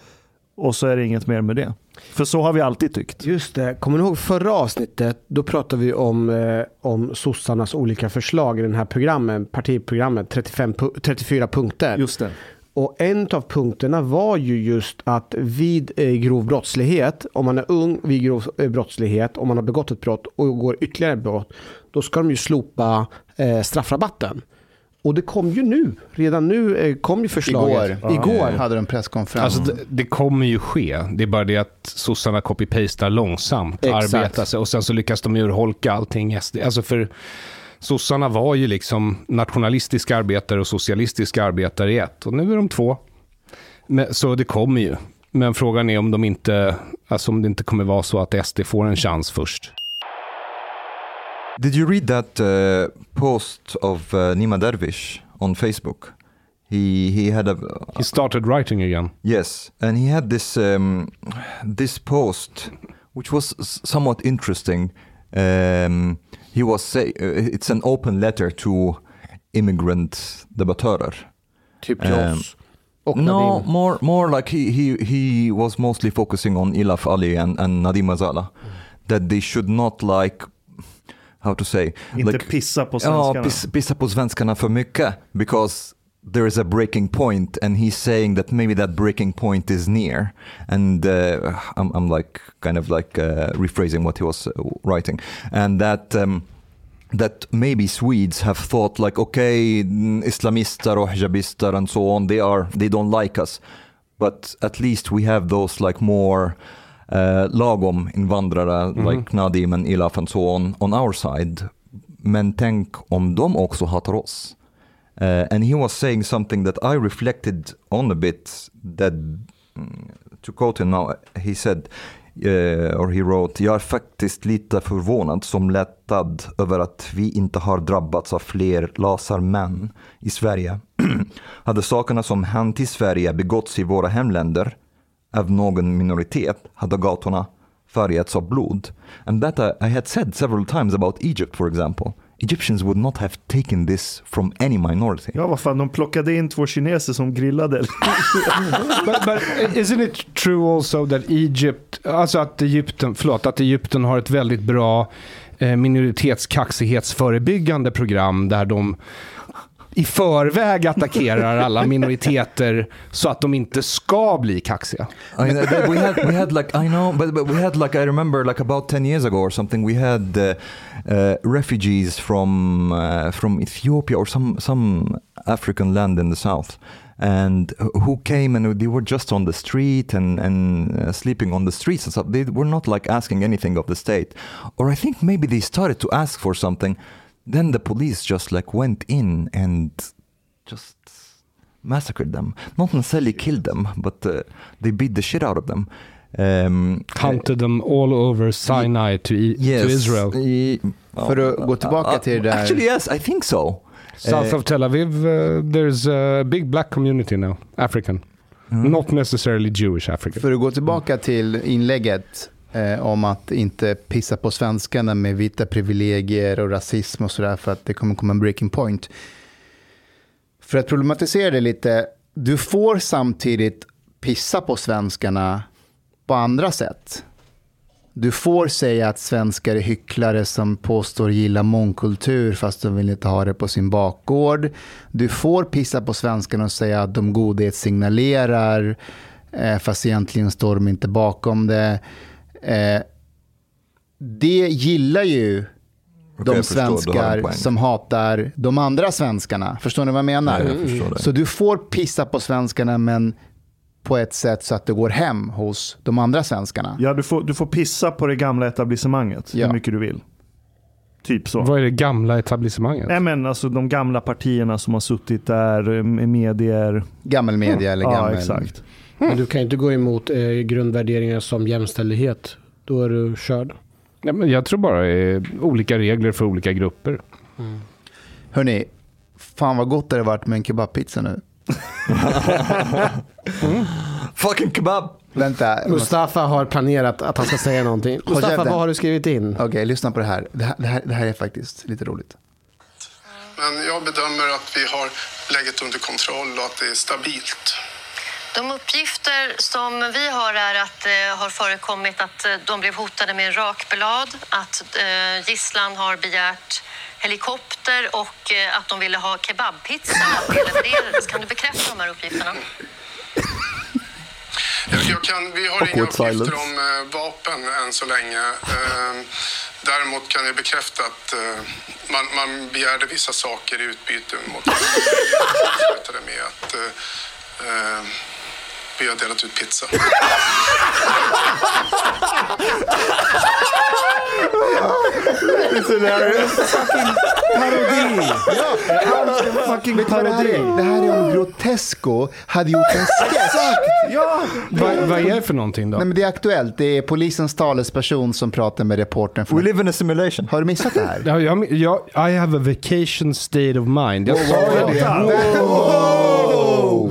och så är det inget mer med det. För så har vi alltid tyckt. Just det, kommer ni ihåg förra avsnittet? Då pratade vi om, eh, om sossarnas olika förslag i den här programmet, partiprogrammet, 35, pu- 34 punkter. Just det. Och en av punkterna var ju just att vid eh, grov brottslighet, om man är ung vid grov eh, brottslighet, om man har begått ett brott och går ytterligare brott, då ska de ju slopa eh, straffrabatten. Och det kom ju nu, redan nu eh, kom ju förslaget. Igår. Igår. hade de en presskonferens. Alltså, det, det kommer ju ske. Det är bara det att sossarna copy-pastar långsamt. Exakt. Arbetar sig, och sen så lyckas de urholka allting. Alltså för sossarna var ju liksom nationalistiska arbetare och socialistiska arbetare i ett. Och nu är de två. Men, så det kommer ju. Men frågan är om, de inte, alltså om det inte kommer vara så att SD får en chans först. Did you read that uh, post of uh, Nima Dervish on Facebook? He he had a He started writing again. yes, and he had this um, this post, which was somewhat interesting. Um, he was say uh, it's an open letter to immigrant debattörer. Typ till oss. Och No, Nadim. more more like he he he was mostly focusing on Ilaf Ali and, and Nadim Azala, that they should not like how to say Inte like pissa på Ja, piss, pissa på svenskarna för mycket. Because there is a breaking point and he's saying that maybe that breaking point is near. And uh, I'm, I'm like kind of like uh, rephrasing what he was uh, writing. And that um, that maybe Swedes have thought like, okay, mm, Islamistar or Hijabistar and so on, they are they don't like us. But at least we have those like more uh, lagom invandrare like Nadim and Ilaf and so on on our side. Men tänk om de också hatar oss. Uh, and he was saying something that I reflected on a bit that mm, to quote him now, he said uh, or he wrote, jag är faktiskt lite förvånad som lättad över att vi inte har drabbats av fler lasarmän i Sverige. [CLEARS THROAT] hade sakerna som hänt i Sverige begåtts i våra hemländer av någon minoritet hade gatorna färgats av blod. And that I, I had said several times about Egypt for example. Egyptians would not have taken this from any minority. Ja, vad fan, de plockade in två kineser som grillade. [LAUGHS] but, but isn't it true also that Egypt, alltså att Egypten, förlåt, att Egypten har ett väldigt bra eh, minoritetskaxighetsförebyggande program där de i förväg attackerar alla minoriteter så att de inte ska bli kaxiga. I we had we had like I know, but, but we had like I remember like about 10 years ago or something. We had uh, uh, refugees from uh, from Ethiopia or some some African land in the south, and who came and they were just on the street and, and uh, sleeping on the streets and stuff. They were not like asking anything of the state. Or I think maybe they started to ask for something. Then the police just like went in and just massacred them. Not necessarily killed them, but uh, they beat the shit out of them. Um, Hunted them all over Sinai to, I- yes. to Israel. Ye- För att gå tillbaka till det där- Actually yes, I think so. South Eh, of Tel Aviv, uh, there's a big black community now, African. mm. Not necessarily Jewish African. För att gå tillbaka till inlägget eh, om att inte pissa på svenskarna med vita privilegier och rasism och sådär för att det kommer komma en breaking point. För att problematisera det lite, du får samtidigt pissa på svenskarna på andra sätt. Du får säga att svenskar är hycklare som påstår gilla mångkultur fast de vill inte ha det på sin bakgård. Du får pissa på svenskarna och säga att de godhetssignalerar signalerar fast egentligen står de inte bakom det. Eh, det gillar ju de svenskar som hatar de andra svenskarna. Förstår ni vad jag menar? Ja, jag. Så du får pissa på svenskarna men på ett sätt så att det går hem hos de andra svenskarna. Ja, du får, du får pissa på det gamla etablissemanget Ja. hur mycket du vill. Typ så. Vad är det gamla etablissemanget? Nej, men alltså de gamla partierna som har suttit där eh, med medier. Gammelmedia eller Ja, gammel... exakt. Men du kan inte gå emot eh, grundvärderingar som jämställdhet. Då är du körd. Nej, men jag tror bara det är olika regler för olika grupper. Hörni, fan vad gott det har varit med en kebabpizza nu. [LAUGHS] Fucking kebab! Vänta, Mustafa har planerat att han ska säga någonting. Mustafa, vad har du skrivit in? okej lyssna på det här. Det, här. det här. det här är faktiskt lite roligt. Men jag bedömer att vi har läget under kontroll och att det är stabilt. De uppgifter som vi har är att det har förekommit att eh, de blev hotade med rakblad, att eh, gisslan har begärt helikopter och eh, att de ville ha kebabpizza att. Kan du bekräfta de här uppgifterna? Jag, jag kan, vi har inga uppgifter silence. om eh, vapen än så länge. Eh, däremot kan jag bekräfta att eh, man, man begärde vissa saker i utbyte mot Det med att eh, eh, vi har delat ut pizza. Fucking Vet du vad det här är? Det här är om Grotesco hade gjort en sketch. Ja! Vad, är det för någonting då? Nej, men det är aktuellt. Det är polisens talesperson som pratar med reportern. We live in a simulation. Har du missat det här? Ja, jag, jag, I have a vacation state of mind. Jag sa det.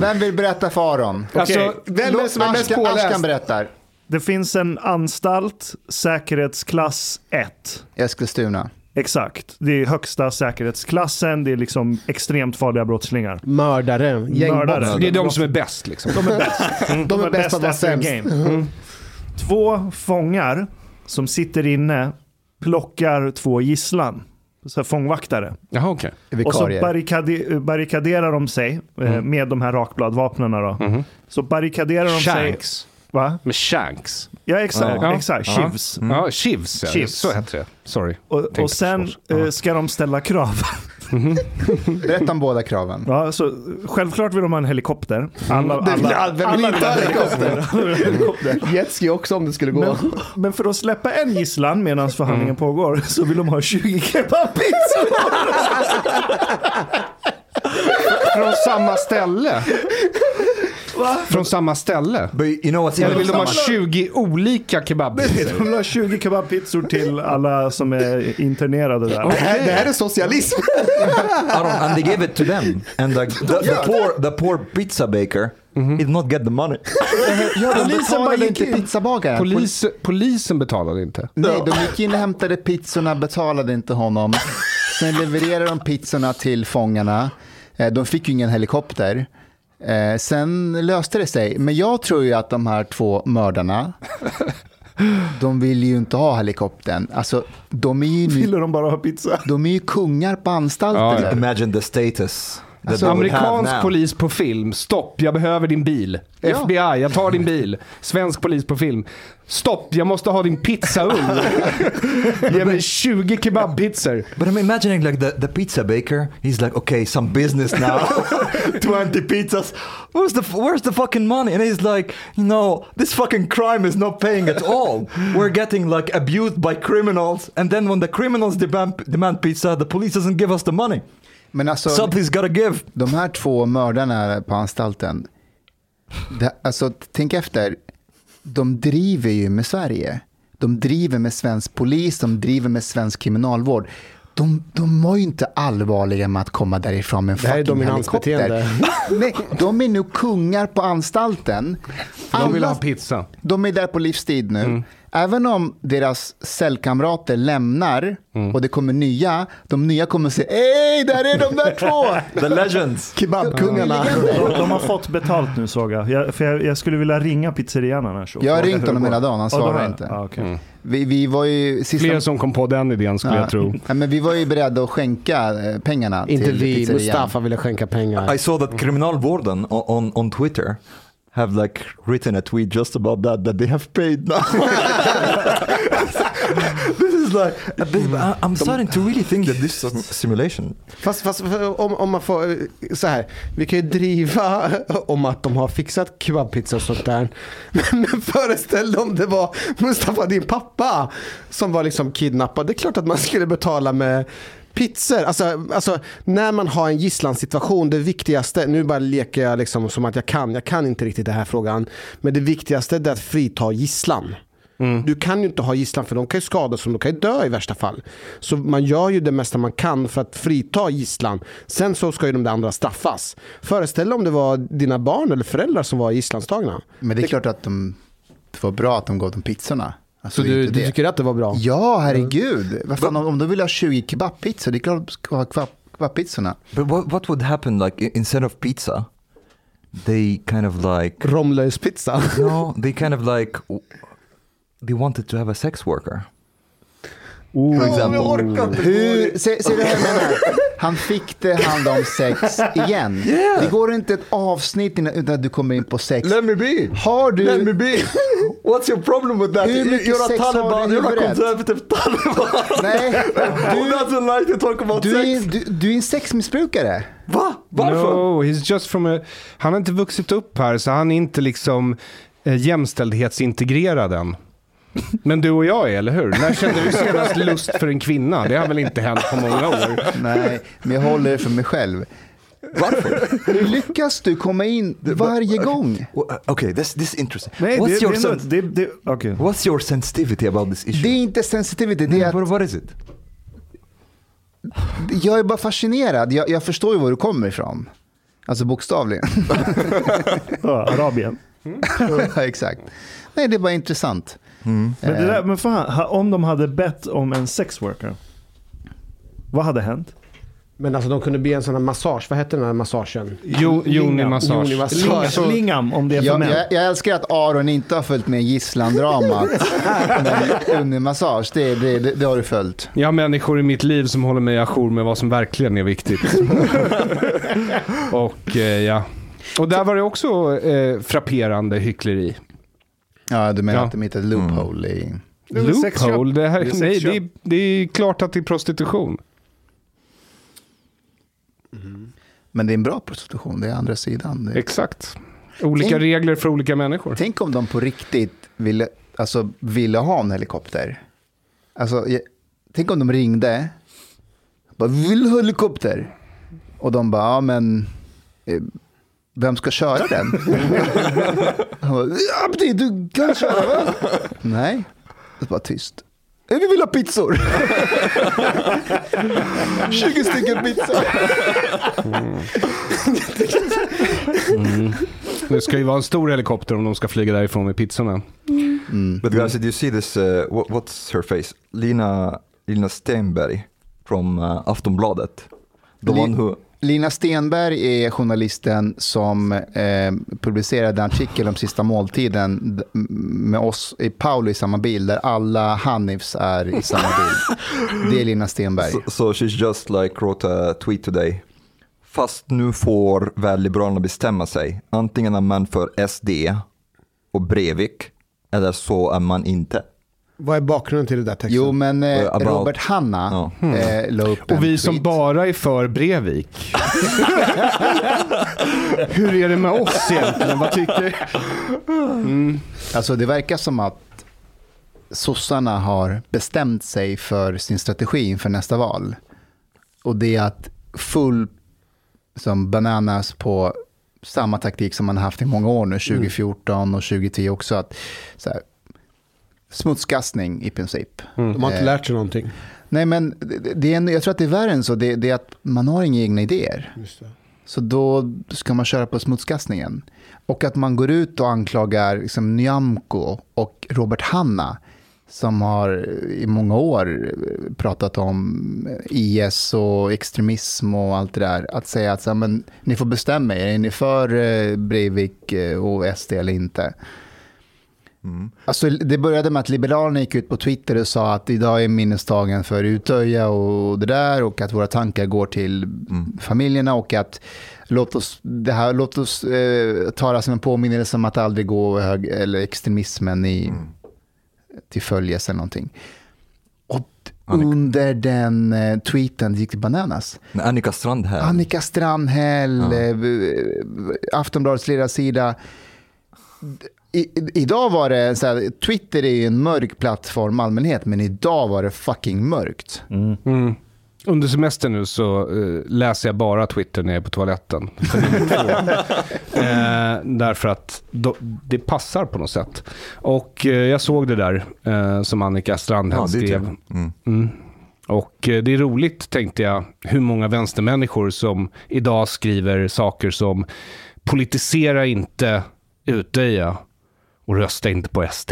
Vem vill berätta för Aron? Alltså, vem är det som är mest påläst? Ashkan berättar. Det finns en anstalt, säkerhetsklass 1. Eskilstuna. Exakt. Det är högsta säkerhetsklassen. Det är liksom extremt farliga brottslingar. Mördare, Mördare. det är de som är bäst liksom. De är bäst. [LAUGHS] De är bäst på att vara sämst. game. Mm. Två fångar som sitter inne plockar två gisslan. Så här fångvaktare. Jaha, okej. Och så barrikade, barrikaderar de sig eh, med de här rakbladvapnen. Då. Så barrikaderar de sig. Shanks. Va? Med Shanks. Ja, exakt. Ja. exakt. Ja. Chivs. Ja, Chivs. Ja. Chivs. Så heter det. Sorry. Och, och sen eh, ska de ställa krav. Berätta om båda kraven. Ja, så, självklart vill de ha en helikopter. Alla, alla, alla ha helikopter? Alla vill ha helikopter. Jetski också om det skulle gå. Men, men för att släppa en gisslan medan förhandlingen pågår så vill de ha 20 kebabpizzor. Från samma ställe? Från samma ställe? But you know what's Eller vill de ha 20 olika kebabpizzor? [LAUGHS] De vill ha 20 kebabpizzor till alla som är internerade där. Det, här, det här är socialism. [LAUGHS] Aaron, and they gave it to them. And the, the, the poor the poor pizza baker did not get the money. [LAUGHS] Ja, de Polisen betalade inte in. pizzabagaren. Polis, polisen betalade inte. Nej, de gick in och hämtade pizzorna, betalade inte honom. Sen levererade de pizzorna till fångarna. Eh, De fick ju ingen helikopter. Eh, Sen löste det sig. Men jag tror ju att de här två mördarna, [LAUGHS] de vill ju inte ha helikoptern. Alltså, de är ju, nu, Ville de bara ha pizza? de är ju kungar på anstalten. Ja. Imagine the status. Alltså, Amerikansk polis på film. Stopp, jag behöver din bil. FBI, jag tar din bil. Svensk polis på film. Stopp, jag måste ha din pizzaugn. [LAUGHS] Ge mig 20 kebabpizzor. But I'm imagining like the, the pizza baker, he's like, okay, some business now. [LAUGHS] [LAUGHS] 20 pizzas. Where's the, where's the fucking money? And he's like, you know, this fucking crime is not paying at all. We're getting like abused by criminals. And then when the criminals demand, demand pizza, the police doesn't give us the money. Men alltså, Something's gotta give. de här två mördarna på anstalten, det, alltså tänk efter, de driver ju med Sverige. De driver med svensk polis, de driver med svensk kriminalvård. De, de var ju inte allvarliga med att komma därifrån med en fucking helikopter. Nej, de är nu kungar på anstalten. De vill Alla- ha pizza. de är där på livstid nu. Även om deras cellkamrater lämnar och det kommer nya, de nya kommer säga Ey, där är de där två! [LAUGHS] The legends. Kebabkungarna. De, de har fått betalt nu såg jag. jag, för jag. Jag skulle vilja ringa pizzerian annars. Jag har ringt honom hela dagen, han Ja, svarar inte. Ja, okej. Vi, vi var ju sista... Fler som kom på den idén skulle jag tro. Ja, men vi var ju beredda att skänka eh, pengarna Inte till vi, pizzerian. Mustafa ville skänka pengar. I saw that Kriminalvården on, on Twitter have like written a tweet just about that, that they have paid now. [LAUGHS] this is like, this, I'm starting to really think that this is a simulation. Fast, fast om, om man får, eh, så här, vi kan ju driva om att de har fixat kebabpizza och sånt där. Men, men föreställ dig om det var Mustafa, din pappa, som var liksom kidnappad. Det är klart att man skulle betala med pizzor. Alltså, alltså när man har en gisslansituation, det viktigaste, nu bara leker jag liksom som att jag kan, jag kan inte riktigt den här frågan. Men det viktigaste är att frita gisslan. Du kan ju inte ha gisslan för de kan ju skadas och de kan ju dö i värsta fall. Så man gör ju det mesta man kan för att frita gisslan. Sen så ska ju de där andra straffas. Föreställ dig om det var dina barn eller föräldrar som var gisslantagna. Men det är klart att de, det var bra att de gav dem pizzorna. Alltså, Så du, du tycker att det var bra? Ja, herregud. Vad fan, om, om de vill ha 20 kebabpizzor, det är klart de ska ha kebab, kebabpizzorna. But what, what would happen like i- instead of pizza, they kind of like, Romlöspizza. no, they kind of like, they wanted to have a sex worker. For example. Hur, se, se det här jag menar. Han fick det hand om sex [LAUGHS] igen. Yeah. Det går inte ett avsnitt innan, utan att du kommer in på sex. Let me be. Har du... Let me be. What's your problem with that? Hur mycket you're a sex har du i you're a huvudet? conservative Taliban. Nej, [LAUGHS] Who doesn't like to talk about du är, sex? du, du är en sexmissbrukare. Va? Varför? No, he's just from a, han har inte vuxit upp här så han är inte liksom eh, jämställdhetsintegrerad än. Men du och jag är, eller hur? När kände du senast lust för en kvinna? Det har väl inte hänt på många år? Nej, men jag håller det för mig själv. Varför? Hur lyckas du komma in varje gång? Uh, okay, this this is interesting. Nej, what's, det, your det, är sen- det, det, okej. what's your sensitivity about this issue? Det är inte sensitivity, det är att What, what is it? jag är bara fascinerad. Jag, jag förstår ju var du kommer ifrån. Alltså bokstavligen. [LAUGHS] Ja, Arabien. [LAUGHS] ja, exakt. Nej, det är bara intressant. Men, det där, men fan, om de hade bett om en sexworker, vad hade hänt? Men alltså de kunde be en sån här massage, vad hette den här massagen? Jo, Joni-massage. Joni-massage. Lingam, lingam om det är för Jag, män. jag, jag älskar att Aron inte har följt med gisslandramat. [LAUGHS] Det, det, det, det har du följt. Jag har människor i mitt liv som håller mig ajour med vad som verkligen är viktigt. [LAUGHS] och eh, ja. Och där var det också eh, frapperande hyckleri. Ja, du menar Ja. att de hittade loophole i... Är väl sexköp. Loophole? Det, här, Det är nej, det, är, det är klart att det är prostitution. Men det är en bra prostitution, det är andra sidan. Det... Exakt. Olika Tänk- regler för olika människor. Tänk om de på riktigt ville, alltså, ville ha en helikopter. Alltså, jag, tänk om de ringde. Bara, vill ha helikopter? Och de bara, ja men... eh, Vem ska köra den? [LAUGHS] Han bara, Abdi, du kan köra va? Nej, det var tyst. "Eh, Vi vill ha pizzor. [LAUGHS] 20 stycken pizza. Det ska ju vara en stor helikopter om de ska flyga därifrån med pizzorna. But guys, did you see this? Uh, what, what's her face? Lina Lina Stenberg from uh, Aftonbladet. The Li- one who. Lina Stenberg är journalisten som eh, publicerade en artikel om sista måltiden med oss i Paolo i samma bild, där alla Hanifs är i samma bild. Det är Lina Stenberg. So, so she's just like wrote a tweet today. Fast nu får väl Liberalerna bestämma sig. Antingen är man för SD och Breivik, eller så är man inte. Vad är bakgrunden till det där texten? Jo, men eh, About- Robert Hanna eh, la upp en Och vi som tweet. bara är för Brevik. [LAUGHS] Hur är det med oss egentligen? Vad tycker Alltså det verkar som att sossarna har bestämt sig för sin strategi inför nästa val. Och det är att full som bananas på samma taktik som man har haft i många år nu, 2014 och 2010 också. Att, så här, smutskastning i princip. De har inte Eh, lärt sig någonting. Nej, men det, är en, jag tror att det är värre än så. Det, det är att man har inga egna idéer. Så då ska man köra på smutskastningen. Och att man går ut och anklagar liksom, Nyamko och Robert Hanna som har i många år pratat om IS och extremism och allt det där. Att säga att så, här, men, ni får bestämma er, är ni för eh, Breivik eh, och SD eller inte? Alltså, det började med att Liberalerna gick ut på Twitter och sa att idag är minnesdagen för Utöja och det där och att våra tankar går till familjerna och att låt oss, det här, låt oss eh, ta det som en påminnelse om att aldrig gå hög, eller extremismen i, till följes eller någonting. Och under den eh, tweeten gick det bananas. Annika Strandhäll, Annika Strandhäll, Ja. eh, Aftonbladets ledarsida. I, idag var det, så här, Twitter är ju en mörk plattform allmänhet, men idag var det fucking mörkt. Mm. Under semestern nu så eh, läser jag bara Twitter när jag är på toaletten. [LAUGHS] [LAUGHS] Eh, därför att då, det passar på något sätt. Och eh, jag såg det där som Annika Strandhäll ja, skrev. det. Mm. Mm. Och det är roligt, tänkte jag, hur många vänstermänniskor som idag skriver saker som politisera inte Utöja och rösta inte på SD.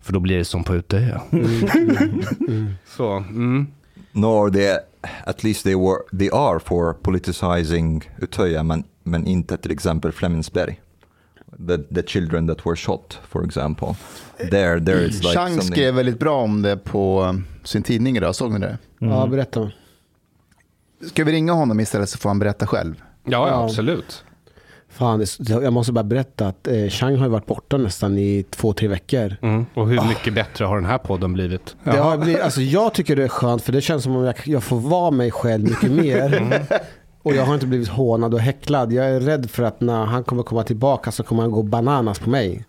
För då blir det som på Utöja. [LAUGHS] Så, mm. Nor they, at least they, were, they are for politicizing Utöja, men, men inte till exempel Flemingsberg. The, the children that were shot, for example. There, there it's like Chang something... skrev väldigt bra om det på eh, sin tidning idag, såg ni det? Ja, berätta. Ska vi ringa honom istället så får han berätta själv? Ja, ja, Ja. absolut. Fan, jag måste bara berätta att eh, Chang har varit borta nästan i två, tre veckor. Mm. Och hur mycket bättre har den här podden blivit? Det har blivit, alltså jag tycker det är skönt för det känns som om jag, jag får vara mig själv mycket mer. Och jag har inte blivit hånad och häcklad. Jag är rädd för att när han kommer komma tillbaka så kommer han gå bananas på mig.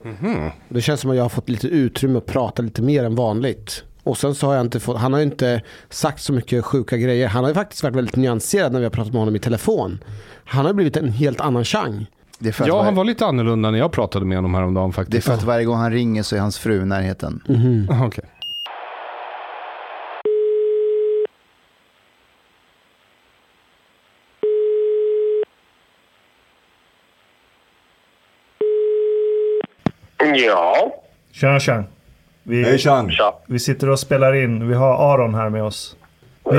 Det känns som att jag har fått lite utrymme att prata lite mer än vanligt. Och sen så har jag inte fått, han har ju inte sagt så mycket sjuka grejer. Han har ju faktiskt varit väldigt nyanserad när vi har pratat med honom i telefon. Han har blivit en helt annan Chang. Det är för att, Ja, var, han var lite annorlunda när jag pratade med honom häromdagen det är faktiskt. för att varje gång han ringer så är hans fru i närheten. Ah, [LAUGHS] okej. Ja, Tjena tjena. Vi, Hej Chang! tja. vi sitter och spelar in. Vi har Aron här med oss. Eh,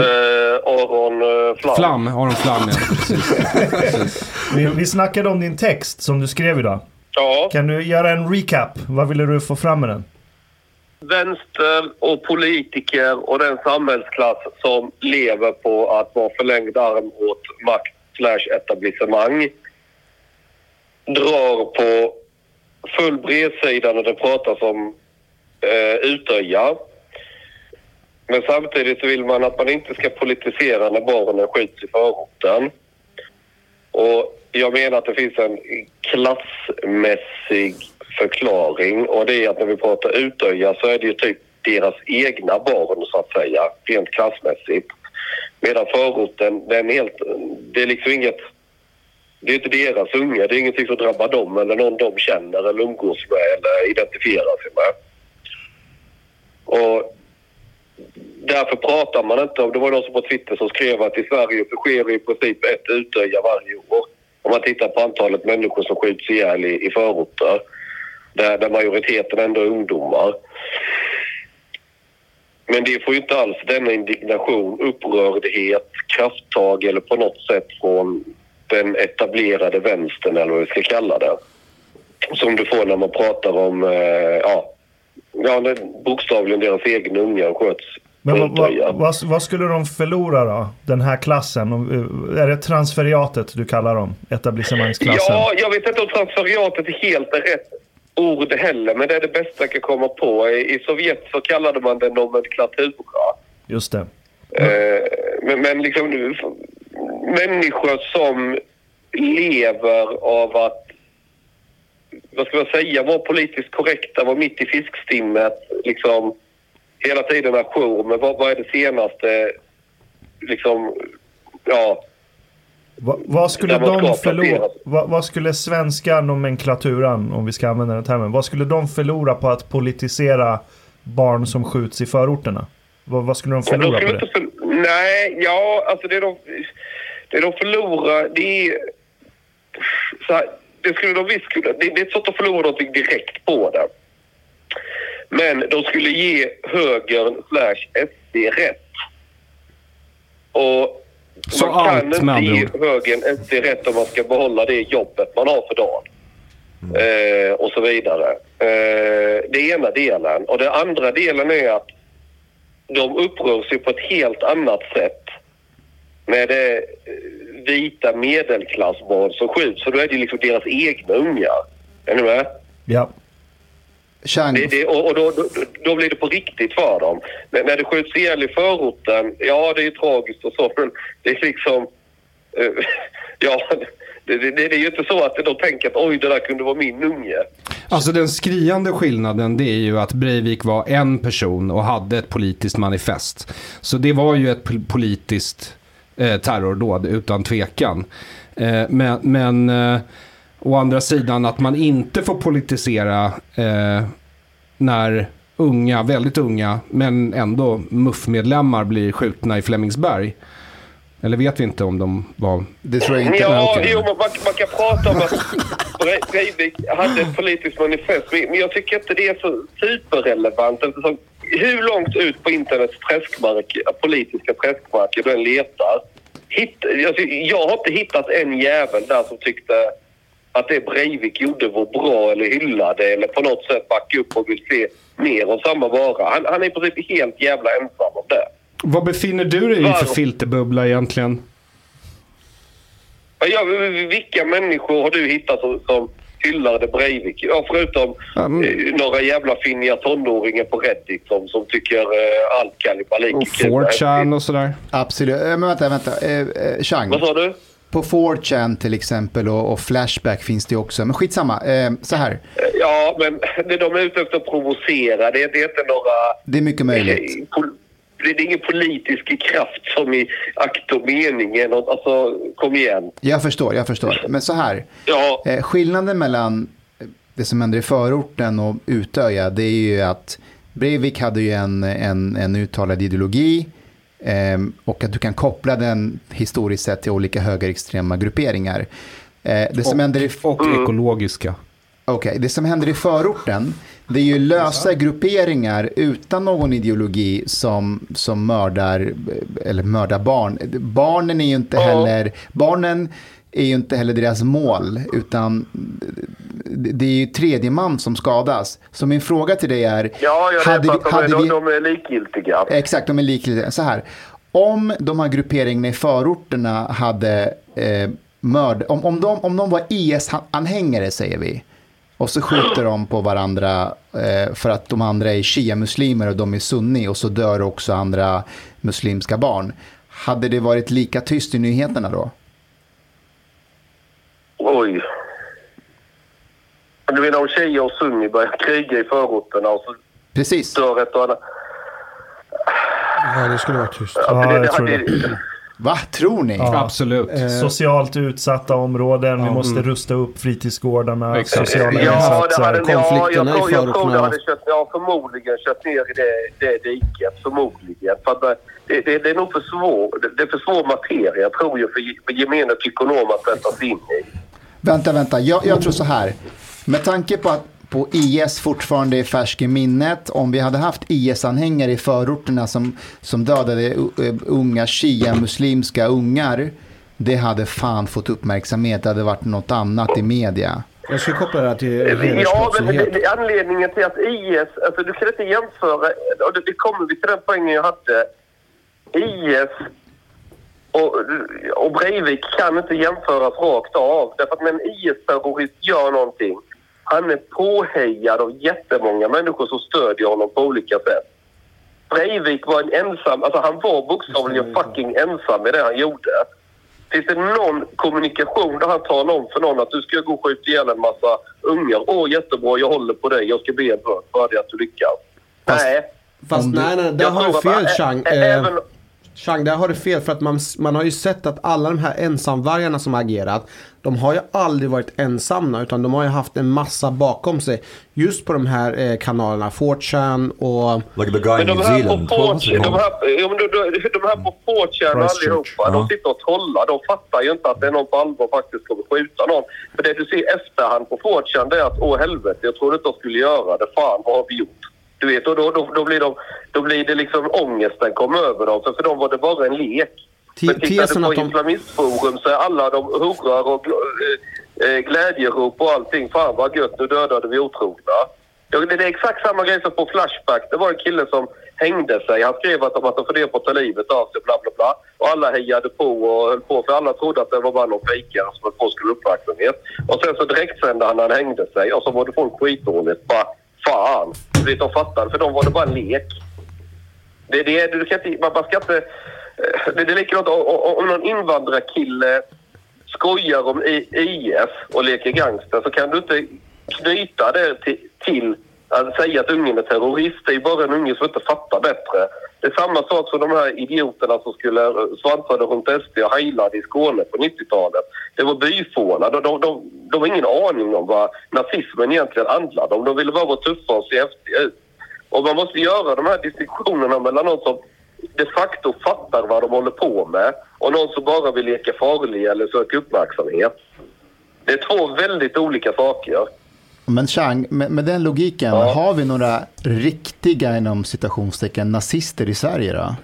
Aron eh, Flam. Flam, Aron Flam ja. Precis. [LAUGHS] Vi, vi snackade om din text som du skrev idag. Ja, Kan du göra en recap? Vad ville du få fram med den? vänster och politiker och den samhällsklass som lever på att vara förlängd arm åt makt slash etablissemang drar på full bredsida när det pratas om eh, Utöja. Men samtidigt vill man att man inte ska politisera när barnen skjuts i förorten. Och jag menar att det finns en klassmässig förklaring och det är att när vi pratar Utöja så är det ju typ deras egna barn så att säga, rent klassmässigt. Medan förorten, den är helt, det är liksom inget, det är inte deras unga, det är ingenting som drabbar dem eller någon de känner eller umgås med eller identifierar sig med. Och därför pratar man inte om, det var någon som på Twitter som skrev att i Sverige så sker i princip ett Utöja varje år. Om man tittar på antalet människor som skjuts ihjäl i, i förorter. Där, där majoriteten ändå är ungdomar. Men det får ju inte alls denna indignation, upprördhet, krafttag eller på något sätt från den etablerade vänstern eller vad vi ska kalla det. Som du får när man pratar om, eh, ja, ja bokstavligen deras egna ungar sköts Men vad, vad, vad, vad skulle de förlora då? Den här klassen? Om- Är det transferiatet du kallar dem? Etablissemangsklassen? Ja, jag vet inte om transferiatet är helt rätt ord heller, men det är det bästa jag kan komma på. I, Sovjet så kallade man det nomenklatura. Just det. Eh, men, men liksom människor som lever av att, vad ska man säga, vara politiskt korrekta, vara mitt i fiskstimmet, liksom hela tiden ajour med vad, vad är det senaste, liksom, ja, Va, vad, skulle de förlora, vad, vad skulle svenska nomenklaturan, om vi ska använda den termen, vad skulle de förlora på att politisera barn som skjuts i förorterna? Vad, vad skulle de förlora skulle på det? för... Nej, ja, alltså det de, det de förlorar, det är... Så här, det skulle de visst kunna... Det, det är inte så att de förlorar någonting direkt på det. Men de skulle ge högern slash SD rätt. Och Så man kan inte ge högern SD rätt om man ska behålla det jobbet man har för dagen. Eh, och så vidare. Eh, det ena delen. Och den andra delen är att de upprör sig på ett helt annat sätt när det eh, vita medelklassbarn som skjuts. För då är det liksom deras egna ungar. Är ni med? Ja. Det, det, och och då, då, då blir det på riktigt för dem. När, när det skjuts ihjäl i förorten, ja det är ju tragiskt och så, men det är liksom... eh, [LAUGHS] ja, det, det, det är ju inte så att de tänker att oj, det där kunde vara min unge. Alltså den skriande skillnaden det är ju att Breivik var en person och hade ett politiskt manifest. Så det var ju ett pol- politiskt eh, terrordåd utan tvekan. Eh, men men eh, å andra sidan att man inte får politisera eh, när unga, väldigt unga, men ändå MUF-medlemmar blir skjutna i Flemingsberg. Eller vet vi inte om de var... det tror jag inte. Ja, okej. jo, man, man kan prata om att Bre- Breivik hade ett politiskt manifest, men men jag tycker inte det är så superrelevant eftersom hur långt ut på internets träskmark, politiska träskmarker du än letar. Hitt, alltså, jag har inte hittat en jävel där som tyckte att det Breivik gjorde var bra eller hyllade eller på något sätt backa upp och vill se mer av samma vara. Han, han är i princip helt jävla ensam om det. Vad befinner du dig i för filterbubbla egentligen? Ja, vilka människor har du hittat som, som hyllade Breivik? Ja, förutom men- eh, några jävla finniga tonåringar på Reddit som, som tycker eh, allt kalibalik Och kul. 4chan och sådär? Absolut. Eh, Men vänta, vänta. Eh, eh, Chang, Vad sa du? på 4chan till exempel och, och Flashback finns det också. Men skitsamma. Eh, så här, Eh, Ja, men [LAUGHS] det de är ute efter att provocera. Det, det är inte några... det är mycket möjligt. Eh, pol- Det är ingen politisk kraft som i akt och mening. Alltså, kom igen. Jag förstår, jag förstår. Men så här. Ja, Eh, skillnaden mellan det som händer i förorten och Utöja det är ju att Breivik hade ju en, en, en uttalad ideologi eh, och att du kan koppla den historiskt sett till olika högerextrema grupperingar. Eh, det, som händer i, Och ekologiska. Okej, det som händer i förorten det är ju lösa grupperingar utan någon ideologi som, som mördar, eller mördar barn. Barnen är ju inte heller, barnen är ju inte heller deras mål, utan det är ju tredje man som skadas. Så min fråga till dig är, ja jag hade att de, hade är, vi- de, är likgiltiga. Exakt, de är liknande. Så här, om de här grupperingarna i förorterna hade eh, mörd, om, om, de, om de var IS-anhängare säger vi, och så skjuter de på varandra eh, för att de andra är shia-muslimer och de är sunni och så dör också andra muslimska barn. Hade det varit lika tyst i nyheterna då? Oj. Du menar om Shia och Sunni börjar kriga i förorterna och så Precis. dör ett och annat? Ja, det skulle vara tyst. Ja, det, jag det, det, Va, tror ni? Ja. Absolut. Socialt utsatta områden, vi måste rusta upp fritidsgårdarna, Exakt. sociala Ja, det insatser. hade, ja, jag, Konflikterna i jag tror det hade kört, ja, förmodligen kört ner i det, det diket. Förmodligen. För att det, det, det är nog för svår, det, det är för svår materia tror jag för, för gemene tykonom att sätta sig in i. Vänta, vänta. Jag, jag tror så här. Med tanke på att på IS fortfarande är färsk i minnet. Om vi hade haft IS-anhängare i förorterna som, som dödade uh, unga shia-muslimska ungar. Det hade fan fått uppmärksamhet. Det hade varit något annat i media. Jag skulle koppla det här till Ja, men det, hedersbrottslighet. det, anledningen till att IS, alltså du kan inte jämföra, och det, det kommer vi till den poängen jag hade. IS och, och Breivik kan inte jämföras rakt av. Därför att när en IS-terrorist gör någonting, han är påhejad av jättemånga människor som stödjer honom på olika sätt. Breivik var en ensam, alltså han var bokstavligen fucking ensam i det han gjorde. Finns det någon kommunikation där han talar om för någon att du ska gå och skjuta ihjäl en massa ungar? Åh jättebra, jag håller på dig, jag ska be en bön för det att du lyckas. nej. Fast nej, nej, där Jag har du fel ä- Chang. ä- Eh, även- Chang, där har du fel för att man, man har ju sett att alla de här ensamvargarna som har agerat, de har ju aldrig varit ensamma utan de har ju haft en massa bakom sig. Just på de här eh, kanalerna, 4chan och... Like the guy Men in de New här Zealand. på What was 4chan, it de här, ja, men de, de, de här på 4chan Christchurch. allihopa, de sitter och trollar. De fattar ju inte att det är någon på allvar faktiskt kommer skjuta någon. För det du ser efterhand på 4chan det är att åh helvete, jag trodde inte de skulle göra det. Fan, vad har vi gjort? Du vet, och då, då, då, blir, de, då blir det liksom ångesten kommer över dem. För för dem var det bara en lek. Te- Men tittar du på de- islamistforum så är alla de hurrar och eh, eh, glädjerop och allting. Fan vad gött, nu dödade vi otrogna. Det är exakt samma grej som på Flashback. Det var en kille som hängde sig. Han skrev att de att de funderade på att ta livet av sig, bla bla bla. Och alla hejade på och höll på, för alla trodde att det var bara någon fejkare som höll på och skulle uppmärksamhet. Och sen så direktsände han när han hängde sig och så var det folk skitdåligt. Bara, fan. Vet, de fattade, för de var det bara en lek. Det, det, du kan inte, man, man ska inte... Eh, det, det är likadant om, någon invandrarkille skojar om IF och leker gangster så kan du inte knyta det till, till att säga att ungen är terrorist. Det är bara en unge som inte fattar bättre. Det är samma sak som de här idioterna som skulle eh, svansade runt SD och heilade i Skåne på 90-talet. Det var byfåna. De, de, de, de har ingen aning om vad nazismen egentligen handlade om. De ville bara vara tuffa och se häftiga ut. Och man måste göra de här distinktionerna mellan någon som de facto fattar vad de håller på med och någon som bara vill leka farlig eller söka uppmärksamhet. Det är två väldigt olika saker. Men Chang, med, med den logiken, Ja. har vi några riktiga inom citationstecken nazister i Sverige då?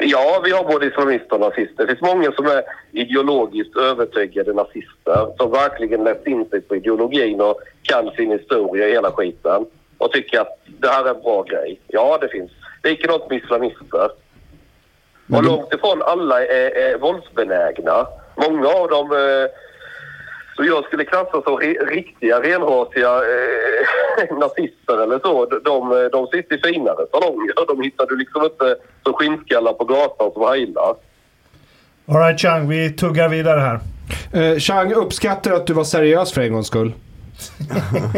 Ja, vi har både islamister och nazister. Det finns många som är ideologiskt övertygade nazister som verkligen läst in sig på ideologin och kan sin historia i hela skiten och tycker att det här är en bra grej. Ja, det finns. Likadant med islamister. Och långt ifrån alla är, är våldsbenägna. Många av dem eh, som jag skulle klassa som riktiga renrasiga eh, [LAUGHS] nazister eller så, de, de sitter i finare salonger. De hittar du liksom inte som skinnskallar på gatan som heilar. Alright Chang, vi tuggar vidare här. Eh, Chang, uppskattar att du var seriös för en gångs skull. [LAUGHS]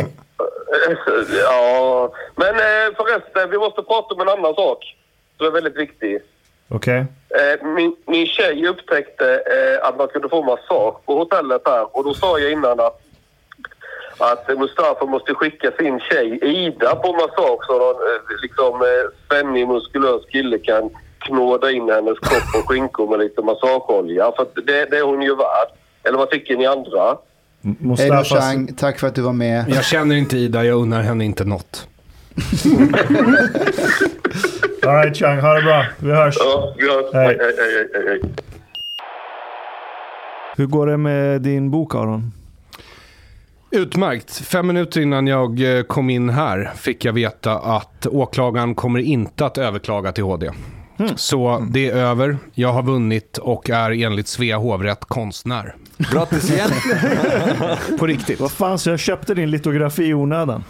ja, men eh, förresten, vi måste prata om en annan sak som är väldigt viktig. Okej. Eh, min, min tjej upptäckte eh, att man kunde få massage på hotellet här och då sa jag innan att, att Mustafa måste skicka sin tjej Ida på massage så någon eh, liksom, spännig, muskulös kille kan knåda in hennes kropp och skinkor med lite massageolja. För att det, det är hon ju värd. Eller vad tycker ni andra? Mustafa, Chang, tack för att du var med. Jag känner inte Ida, jag unnar henne inte något. [LAUGHS] Alright Chang, ha det bra. Vi hörs. Ja, gött. Hej. Hej, hej, hej, hej, hej. Hur går det med din bok Aron? Utmärkt. Fem minuter innan jag eh, kom in här fick jag veta att åklagaren kommer inte att överklaga till HD. Så det är över. Jag har vunnit och är enligt Svea hovrätt konstnär. Grattis igen! [LAUGHS] På riktigt. Vad fan, så jag köpte din litografi i onödan.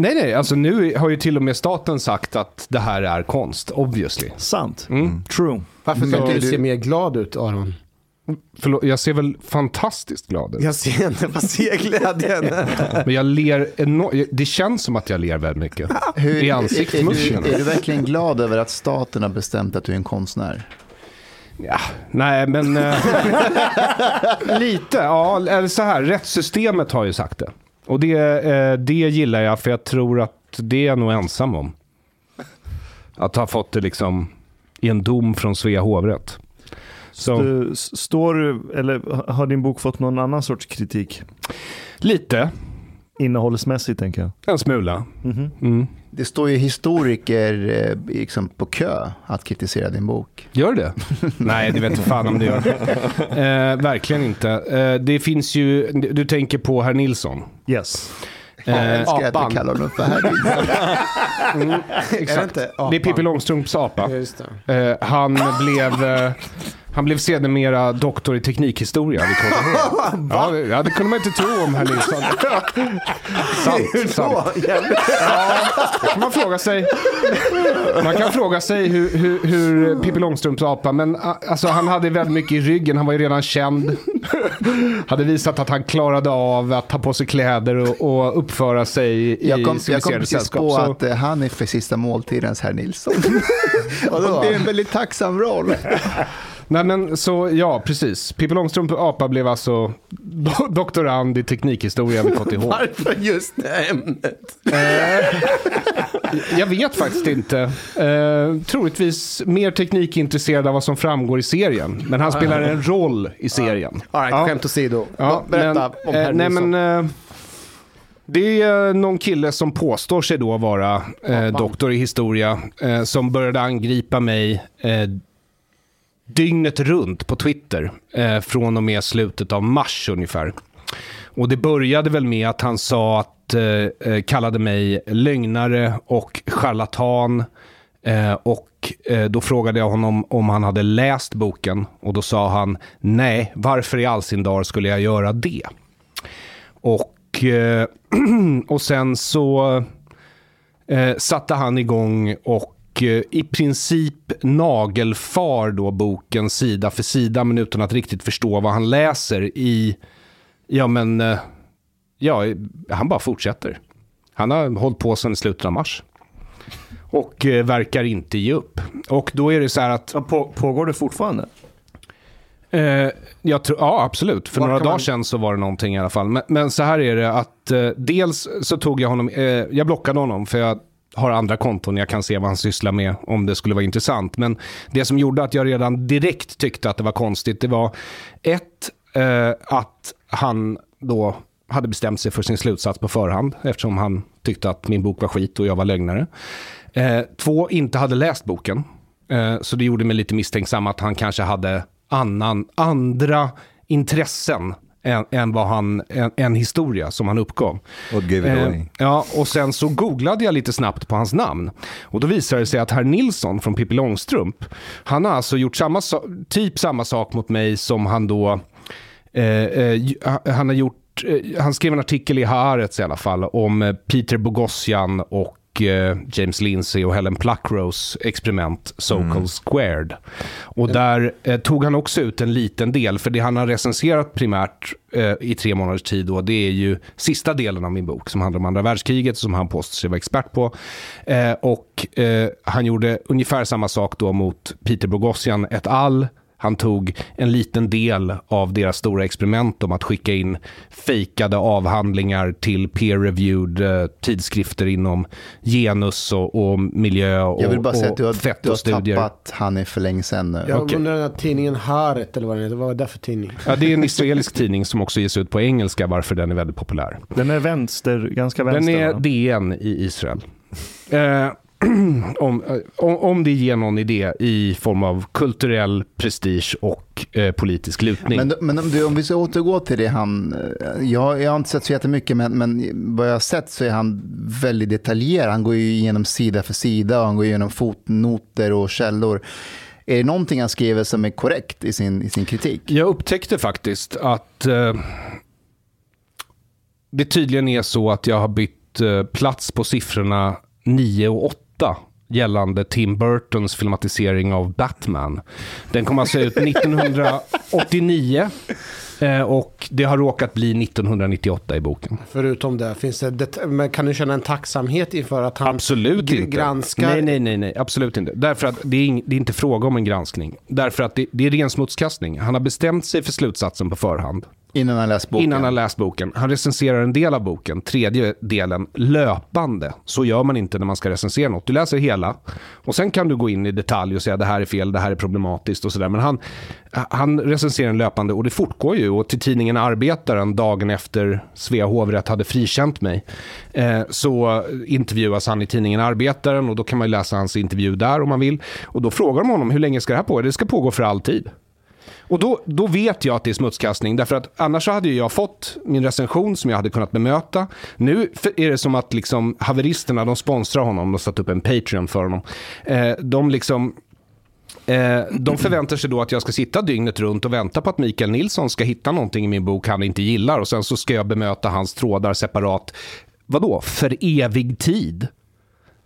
Nej, nej. Alltså nu har ju till och med staten sagt att det här är konst, obviously. Sant. Mm. True. Varför inte du du- se mer glad ut Aron? Förlåt, jag ser väl fantastiskt glad ut. Jag ser inte, [LAUGHS] vad ser glädjen? [LAUGHS] Men jag ler enormt. Det känns som att jag ler väldigt mycket. [LAUGHS] Hur, I är, ansiktsmusklerna. är, du, är du verkligen glad över att staten har bestämt att du är en konstnär? Ja, nej, men... eh, lite, ja. Eller så här, rättssystemet har ju sagt det. Och det, eh, det gillar jag, för jag tror att det är jag nog ensam om. Att ha fått det liksom i en dom från Svea hovrätt. Så Du, står du, eller har din bok fått någon annan sorts kritik? lite. Innehållsmässigt tänker jag. En smula. Mhm. Mm. Det står ju historiker eh, liksom på kö att kritisera din bok. Gör det? [LAUGHS] Nej, det vet inte fan om det gör. Eh, verkligen inte. Eh, det finns ju, du tänker på herr Nilsson. Yes. Jag Eh, älskar att apan. du kallar honom för herr [LAUGHS] Är det exakt. inte? Det är Pippi Långstrumps apa. Just det. Eh, han blev... Eh, han blev sedermera doktor i teknikhistoria vid KTH. [LAUGHS] Ja, det, ja, det kunde man inte tro om herr Nilsson. [LAUGHS] sant, sant. Ja, det kan man fråga sig. Man kan fråga sig hur, hur, hur Pippi Långstrumps apa, men alltså, han hade väldigt mycket i ryggen. Han var ju redan känd. Hade visat att han klarade av att ta på sig kläder och, och uppföra sig i Jag kom, jag kom civiliserade precis sällskap. på Så- att eh, han är för sista måltidens herr Nilsson. [LAUGHS] Och det är en väldigt tacksam roll. Nej men så, ja precis. Pippi Långstrump apa blev alltså do- doktorand i teknikhistoria vid KTH. Varför just det ämnet? Jag vet faktiskt inte. Eh, troligtvis mer teknikintresserad av vad som framgår i serien. Men han spelar en roll i serien. All right, Ja. skämt åsido. Ja, Berätta men, om eh, Nej men... Eh, det är någon kille som påstår sig då vara eh, doktor i historia. Eh, som började angripa mig eh, dygnet runt på Twitter. Eh, från och med slutet av mars ungefär. Och det började väl med att han sa att, eh, eh, kallade mig lögnare och charlatan. Eh, och eh, då frågade jag honom om han hade läst boken. Och då sa han, nej, varför i all sin dar skulle jag göra det? Och, eh, [CLEARS THROAT] och sen så eh, satte han igång och eh, i princip nagelfar då boken sida för sida men utan att riktigt förstå vad han läser i, ja men, eh, ja, han bara fortsätter. Han har hållit på sedan slutet av mars. Och eh, verkar inte ge upp. Och då är det så här att... På, pågår det fortfarande? Eh, jag tror, ja, absolut. För Var några dagar man- sedan så var det någonting i alla fall. Men, men så här är det att eh, dels så tog jag honom, eh, jag blockade honom för jag har andra konton, jag kan se vad han sysslar med om det skulle vara intressant. Men det som gjorde att jag redan direkt tyckte att det var konstigt, det var ett, eh, att han då hade bestämt sig för sin slutsats på förhand eftersom han tyckte att min bok var skit och jag var lögnare. Eh, två, inte hade läst boken. Eh, så det gjorde mig lite misstänksam att han kanske hade annan, andra intressen än, än vad han, en, en historia som han uppgav. Eh, ja, och sen så googlade jag lite snabbt på hans namn. Och då visade det sig att herr Nilsson från Pippi Långstrump, han har alltså gjort samma, sa- typ samma sak mot mig som han då, eh, eh, han har gjort, eh, han skrev en artikel i Haaretz i alla fall om eh, Peter Boghossian och eh, James Lindsay och Helen Pluckrose experiment So-Called Squared. Och där eh, tog han också ut en liten del, för det han har recenserat primärt eh, i tre månaders tid då, det är ju sista delen av min bok som handlar om andra världskriget, som han påstår sig vara expert på. Eh, och eh, han gjorde ungefär samma sak då mot Peter Boghossian et al. Han tog en liten del av deras stora experiment om att skicka in fejkade avhandlingar till peer-reviewed eh, tidskrifter inom genus och, och miljö och, Jag vill bara säga att du har, fett du har tappat han är för länge sedan nu. Jag undrar den här tidningen Haret eller vad den heter. Vad är det för tidning? Ja, det är en israelisk tidning som också ges ut på engelska, varför den är väldigt populär. Den är vänster, ganska vänster. Den är va? DN i Israel. Eh, [LAUGHS] [CLEARS THROAT] om, om, om det ger någon idé i form av kulturell prestige och eh, politisk lutning. Men, men om, du, om vi ska återgå till det han, eh, jag, jag har inte sett så jättemycket men, men vad jag har sett så är han väldigt detaljerad. Han går ju igenom sida för sida och han går igenom fotnoter och källor. Är det någonting han skriver som är korrekt i sin, i sin kritik? Jag upptäckte faktiskt att eh, det tydligen är så att jag har bytt eh, plats på siffrorna 9 och 8 gällande Tim Burtons filmatisering av Batman. Den kom alltså ut 1989 eh, och det har råkat bli 1998 i boken. Förutom det, finns det men kan du känna en tacksamhet inför att han Absolut inte. granskar? Nej, nej, nej, nej, absolut inte. Därför att det är, ing, det är inte fråga om en granskning. Därför att det, det är ren smutskastning. Han har bestämt sig för slutsatsen på förhand. Innan han läst boken? Innan han läst boken. Han recenserar en del av boken, tredje delen, löpande. Så gör man inte när man ska recensera något. Du läser hela och sen kan du gå in i detalj och säga det här är fel, det här är problematiskt och sådär. Men han, han recenserar en löpande och det fortgår ju. Och till tidningen Arbetaren, dagen efter Svea hovrätt hade frikänt mig, eh, så intervjuas han i tidningen Arbetaren och då kan man läsa hans intervju där om man vill. Och då frågar de honom hur länge ska det här pågå? Det ska pågå för alltid. Och då, då vet jag att det är smutskastning, därför att annars hade jag fått min recension som jag hade kunnat bemöta. Nu är det som att liksom haveristerna, de sponsrar honom, de satt upp en Patreon för honom. Eh, de liksom... Eh, de förväntar sig då att jag ska sitta dygnet runt och vänta på att Mikael Nilsson ska hitta någonting i min bok han inte gillar och sen så ska jag bemöta hans trådar separat. Vadå? För evig tid?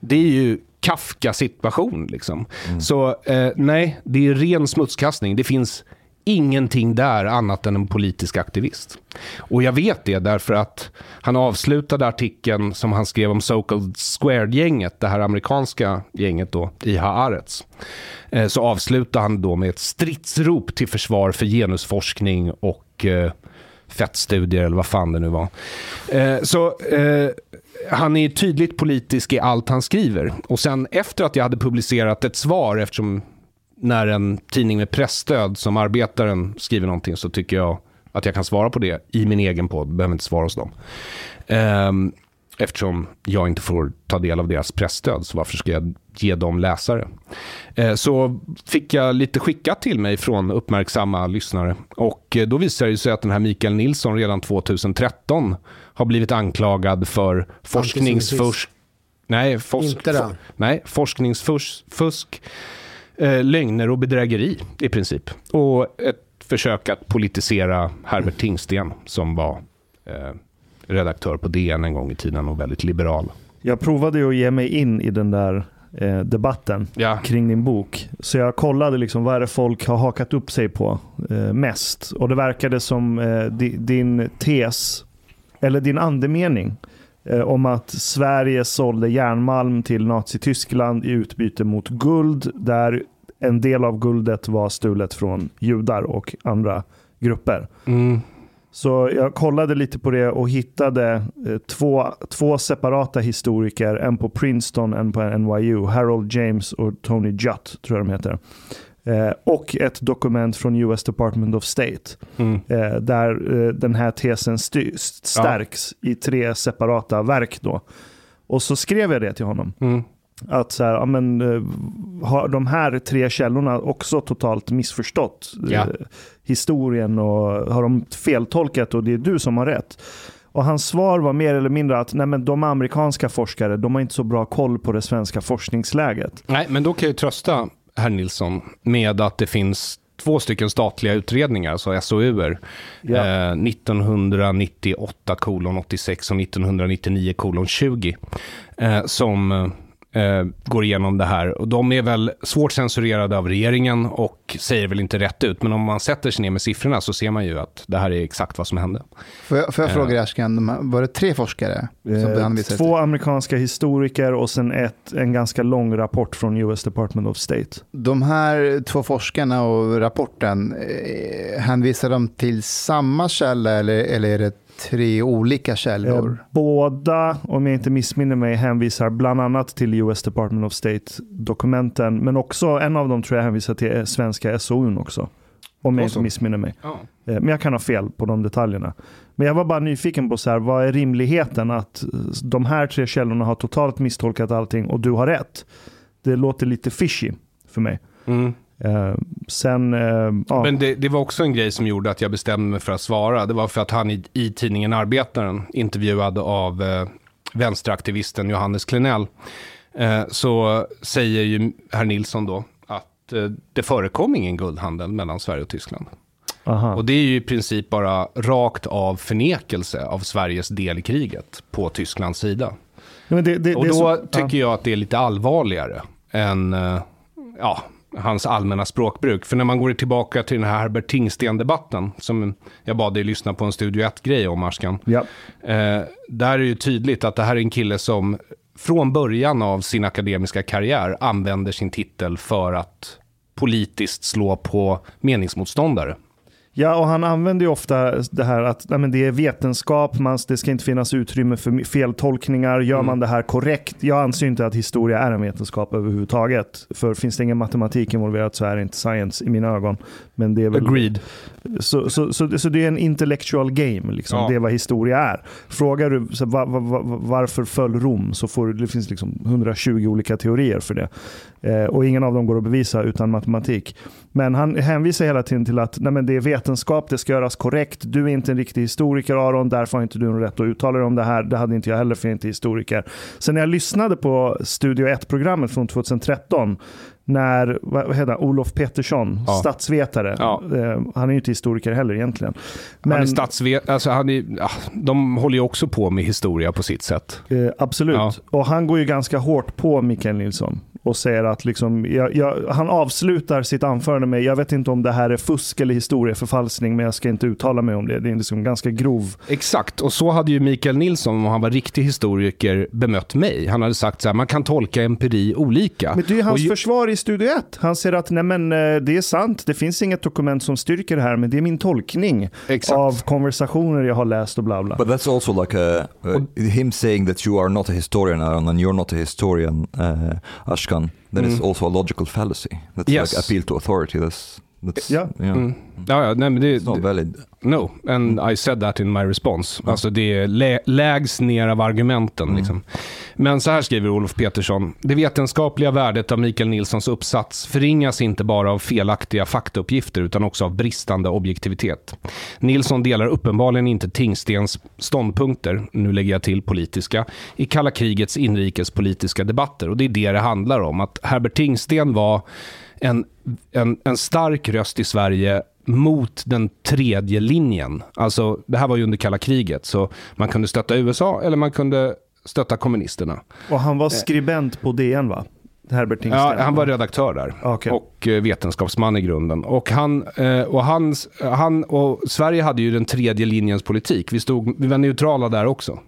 Det är ju Kafka-situation. Liksom. Mm. Så eh, nej, det är ren smutskastning. Det finns ingenting där annat än en politisk aktivist. Och jag vet det därför att han avslutade artikeln som han skrev om So-Called Squared-gänget, det här amerikanska gänget då, i Haaretz. Eh, så avslutade han då med ett stridsrop till försvar för genusforskning och eh, fettstudier eller vad fan det nu var. Eh, så eh, han är tydligt politisk i allt han skriver. Och sen efter att jag hade publicerat ett svar, eftersom när en tidning med pressstöd som Arbetaren skriver någonting så tycker jag att jag kan svara på det i min egen podd. Behöver inte svara hos dem. Um, eftersom jag inte får ta del av deras pressstöd, så varför ska jag ge dem läsare? Uh, så fick jag lite skickat till mig från uppmärksamma lyssnare. Och uh, då visade det sig att den här Mikael Nilsson redan 2013 har blivit anklagad för forskningsfusk. Nej, fos nej, forskningsfusk eh, lögner och bedrägeri i princip. Och ett försök att politisera Herbert Tingsten som var eh, redaktör på DN en gång i tiden och väldigt liberal. Jag provade att ge mig in i den där eh, debatten ja. kring din bok. Så jag kollade liksom vad är det folk har hakat upp sig på eh, mest. Och det verkade som eh, di, din tes, eller din andemening, om att Sverige sålde järnmalm till Nazityskland i utbyte mot guld, där en del av guldet var stulet från judar och andra grupper. Mm. Så jag kollade lite på det och hittade eh, två, två separata historiker, en på Princeton, en på NYU, Harold James och Tony Jutt, tror jag de heter. Eh, och ett dokument från US Department of State, mm. eh, där eh, den här tesen stärks ja. i tre separata verk. Då. Och så skrev jag det till honom. Mm. Att så här, ja, men, eh, har de här tre källorna också totalt missförstått ja. eh, historien och har de feltolkat och det är du som har rätt? Och hans svar var mer eller mindre att nej, men de amerikanska forskare de har inte så bra koll på det svenska forskningsläget. Nej, men då kan jag trösta herr Nilsson med att det finns två stycken statliga utredningar, alltså SOUer. Ja. Eh, 1998 kolon 86 och 1999 kolon 20. Eh, som eh, går igenom det här. Och de är väl svårt censurerade av regeringen och säger väl inte rätt ut. Men om man sätter sig ner med siffrorna så ser man ju att det här är exakt vad som hände. Får jag, får jag fråga dig, Ashkan, var det tre forskare? Som eh, två amerikanska historiker och sen ett, en ganska lång rapport från US Department of State. De här två forskarna och rapporten, eh, hänvisar de till samma källa eller, eller är det tre olika källor. Eh, båda, om jag inte missminner mig, hänvisar bland annat till US Department of State-dokumenten. Men också, en av dem tror jag hänvisar till svenska SOUn också. Om jag inte missminner mig. Ja. Eh, men jag kan ha fel på de detaljerna. Men jag var bara nyfiken på så här, vad är rimligheten att de här tre källorna har totalt misstolkat allting och du har rätt? Det låter lite fishy för mig. Mm. Uh, sen, uh, ja. Men det, det, var också en grej som gjorde att jag bestämde mig för att svara. Det var för att han i, i tidningen Arbetaren, intervjuad av uh, vänsteraktivisten Johannes Klenell, så säger ju herr Nilsson då att det förekom ingen guldhandel mellan Sverige och Tyskland. Aha. Och det är ju i princip bara rakt av förnekelse av Sveriges del i kriget på Tysklands sida. Det, det, och då så, tycker jag att det är lite allvarligare än, ja, hans allmänna språkbruk. För när man går tillbaka till den här Herbert Tingsten-debatten, som jag bad dig lyssna på en Studio 1-grej om, Arskan. Ja. Eh, där är det ju tydligt att det här är en kille som från början av sin akademiska karriär använder sin titel för att politiskt slå på meningsmotståndare. Ja, och han använder ju ofta det här att nej, det är vetenskap, man, det ska inte finnas utrymme för feltolkningar. Gör Mm. man det här korrekt? Jag anser inte att historia är en vetenskap överhuvudtaget. För finns det ingen matematik involverat så är det inte science i mina ögon. Men det är väl, Agreed. så, så, så, så det är en intellectual game, liksom. Ja. det är vad historia är. Frågar du så, va, va, va, varför föll Rom så får det finns liksom 120 olika teorier för det. Eh, och ingen av dem går att bevisa utan matematik. Men han hänvisar hela tiden till att nej det är vetenskap, det ska göras korrekt. Du är inte en riktig historiker Aron, därför har inte du rätt att uttala dig om det här. Det hade inte jag heller för jag är inte historiker. Sen när jag lyssnade på Studio 1-programmet från 2013 när vad heter han, Olof Petersson, Ja. statsvetare, Ja. eh, han är ju inte historiker heller egentligen. Han är statsvet... Alltså han är, de håller ju också på med historia på sitt sätt. Eh, absolut. Ja. Och han går ju ganska hårt på Mikael Nilsson och säger att liksom, jag, jag, han avslutar sitt anförande med jag vet inte om det här är fusk eller historieförfalskning men jag ska inte uttala mig om det. Det är liksom ganska grov. Exakt, och så hade ju Mikael Nilsson, om han var riktig historiker, bemött mig. Han hade sagt så här, man kan tolka empiri olika. Men det är hans Och ju- försvar i Studio 1. Han säger att nej men, eh, det är sant, det finns inget dokument som styrker det här men det är min tolkning Exakt. av konversationer jag har läst och bla bla. But that's also like a, uh, him saying that you are not a historian Aaron, and you're not a historian uh, Ashkan. That is also a logical fallacy. That's Mm. Yes. like appeal to authority. That's that's Yeah. yeah. Mm. Ja, ja, nej, men det, It's not valid. No, and I said that in my response. Alltså det är lä lägst ner av argumenten. Liksom. Men så här skriver Olof Petersson. Det vetenskapliga värdet av Mikael Nilssons uppsats förringas inte bara av felaktiga faktauppgifter utan också av bristande objektivitet. Nilsson delar uppenbarligen inte Tingstens ståndpunkter, nu lägger jag till politiska, i kalla krigets inrikespolitiska debatter. Och det är det det handlar om. Att Herbert Tingsten var en, en, en stark röst i Sverige mot den tredje linjen. Alltså, det här var ju under kalla kriget, så man kunde stötta USA eller man kunde stötta kommunisterna. Och han var skribent på DN va? Herbert Tingsten. Ja, han var redaktör där Okej. och eh, vetenskapsman i grunden. Och, han, eh, och, hans, han, och Sverige hade ju den tredje linjens politik. Vi, stod, vi var neutrala där också.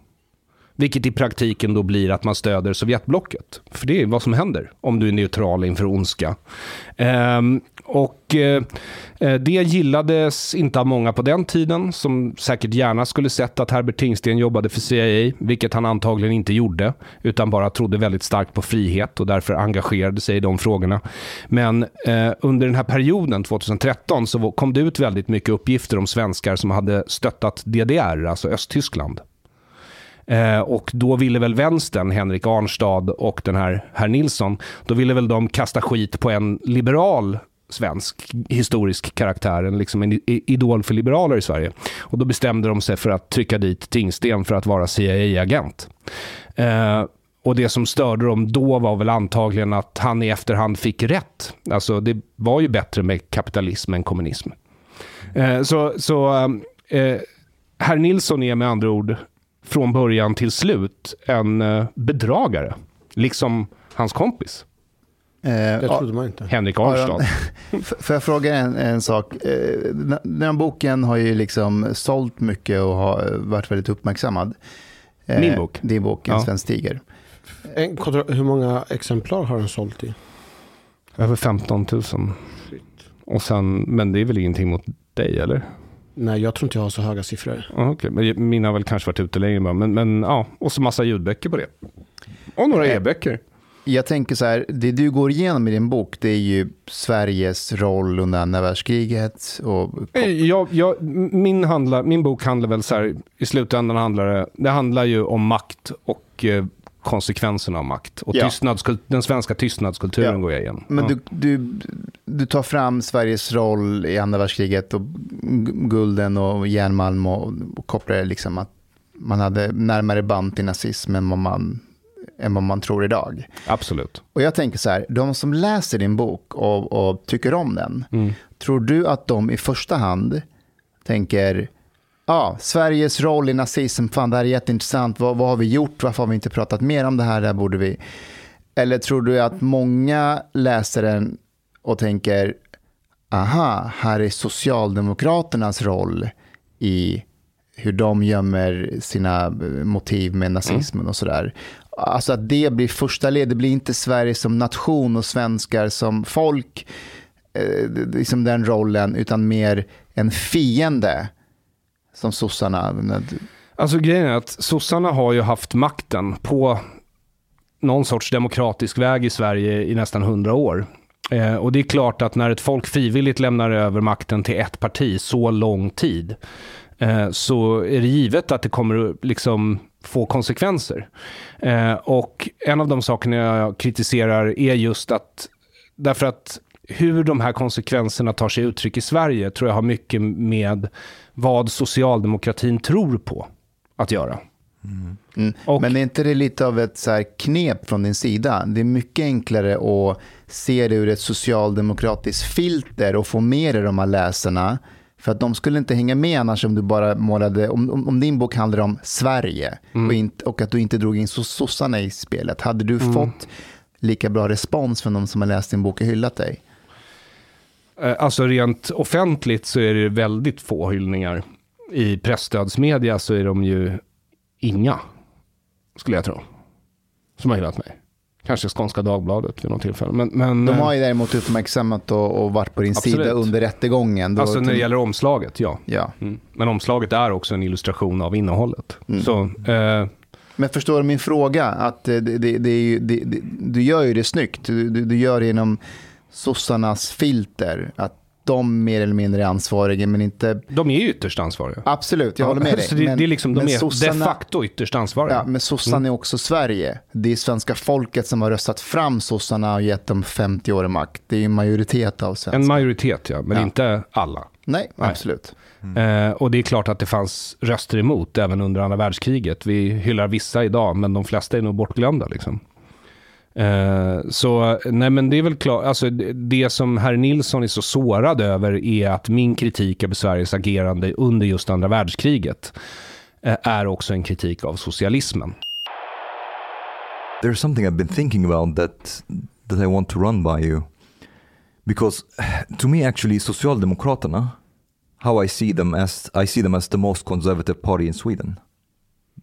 Vilket i praktiken då blir att man stöder Sovjetblocket. För det är vad som händer om du är neutral inför ondska. Ehm, och eh, eh, det gillades inte av många på den tiden, som säkert gärna skulle sett att Herbert Tingsten jobbade för CIA, vilket han antagligen inte gjorde, utan bara trodde väldigt starkt på frihet och därför engagerade sig i de frågorna. Men eh, under den här perioden, 2013, så kom det ut väldigt mycket uppgifter om svenskar som hade stöttat DDR, alltså Östtyskland. Eh, och då ville väl vänstern, Henrik Arnstad och den här herr Nilsson, då ville väl de kasta skit på en liberal svensk historisk karaktär, en, liksom en idol för liberaler i Sverige. Och då bestämde de sig för att trycka dit Tingsten för att vara CIA-agent. Eh, och det som störde dem då var väl antagligen att han i efterhand fick rätt. Alltså det var ju bättre med kapitalism än kommunism. Eh, så så eh, eh herr Nilsson är med andra ord från början till slut en eh, bedragare. Liksom hans kompis, det ja, trodde man inte. Henrik Arnstad. [LAUGHS] Får jag fråga en, en sak? Eh, Den här boken har ju liksom sålt mycket och har varit väldigt uppmärksammad. Eh, Min bok? Din bok, En Ja. svensk tiger. En, hur många exemplar har den sålt i? Över 15 000. Och sen, men det är väl ingenting mot dig, eller? Nej, jag tror inte jag har så höga siffror. Ja, Okej, men mina har väl kanske varit ute längre. Men, men ja, och så massa ljudböcker på det. Och några Eh, e-böcker. Jag tänker så här, det du går igenom i din bok, det är ju Sveriges roll under andra världskriget. Och, Eh, Jag, jag, min, handlar, min bok handlar väl så här, i slutändan handlar det, det handlar ju om makt och eh, konsekvenserna av makt. Och Ja. den svenska tystnadskulturen Ja. går jag igenom. men ja. du, du, du tar fram Sveriges roll i andra världskriget och gulden och järnmalm och, och kopplar det liksom att man hade närmare band till nazismen än vad man, än vad man tror idag. Absolut. Och jag tänker så här, de som läser din bok och, och tycker om den, Mm. tror du att de i första hand tänker, ja, Sveriges roll i nazism, fan det här är jätteintressant, vad, vad har vi gjort, varför har vi inte pratat mer om det här, det här borde vi... Eller tror du att många läser den och tänker, aha, här är Socialdemokraternas roll i hur de gömmer sina eh, motiv med nazismen och sådär. Alltså att det blir första led, det blir inte Sverige som nation och svenskar som folk, eh, liksom den rollen, utan mer en fiende som sossarna. Alltså grejen är att sossarna har ju haft makten på någon sorts demokratisk väg i Sverige i nästan hundra år. Eh, och det är klart att när ett folk frivilligt lämnar över makten till ett parti så lång tid, eh, så är det givet att det kommer liksom få konsekvenser. Eh, och en av de sakerna jag kritiserar är just att, därför att hur de här konsekvenserna tar sig uttryck i Sverige tror jag har mycket med vad socialdemokratin tror på att göra. Mm. Och- Men är inte det lite av ett så här knep från din sida? Det är mycket enklare att se det ur ett socialdemokratiskt filter och få med dig de här läsarna. För att de skulle inte hänga med annars om du bara målade, om, om, om din bok handlar om Sverige Mm. och, inte, och att du inte drog in so- sossarna i spelet. Hade du Mm. fått lika bra respons från de som har läst din bok och hyllat dig? Eh, Alltså rent offentligt så är det väldigt få hyllningar. I pressstödsmedia så är de ju inga, skulle jag tro, som har hyllat mig. Kanske Skånska Dagbladet vid något tillfälle. Men, men, De eh, har ju däremot uppmärksammat och, och varit på din Absolut. sida under rättegången. Då- alltså när det gäller omslaget, ja. ja. Mm. Men omslaget är också en illustration av innehållet. Mm. Så, eh, Men förstår du min fråga? Att eh, det, det, det, du gör ju det snyggt. Du, du, du gör det genom sossarnas filter. Att de mer eller mindre är ansvariga, men inte... de är ju ytterst ansvariga. Absolut, jag håller med dig. Så det, men, det är liksom, de är de sossarna- facto ytterst ansvariga. Ja, men sossarna är också Sverige. Det är svenska folket som har röstat fram sossarna och gett dem 50 år i makt. Det är en majoritet av svenskar. En majoritet, ja, men Ja. inte alla. Nej, Nej. absolut. Eh, och det är klart att det fanns röster emot även under andra världskriget. Vi hyllar vissa idag, men de flesta är nog bortglömda. Liksom. Eh, så nej men det är väl klart, alltså det, det som herr Nilsson är så sårad över är att min kritik av Sveriges agerande under just andra världskriget eh, är också en kritik av socialismen. there's something I've been thinking about that that I want to run by you. Because [SIGHS] to me actually Socialdemokraterna, how I see them as I see them as the most conservative party in Sweden.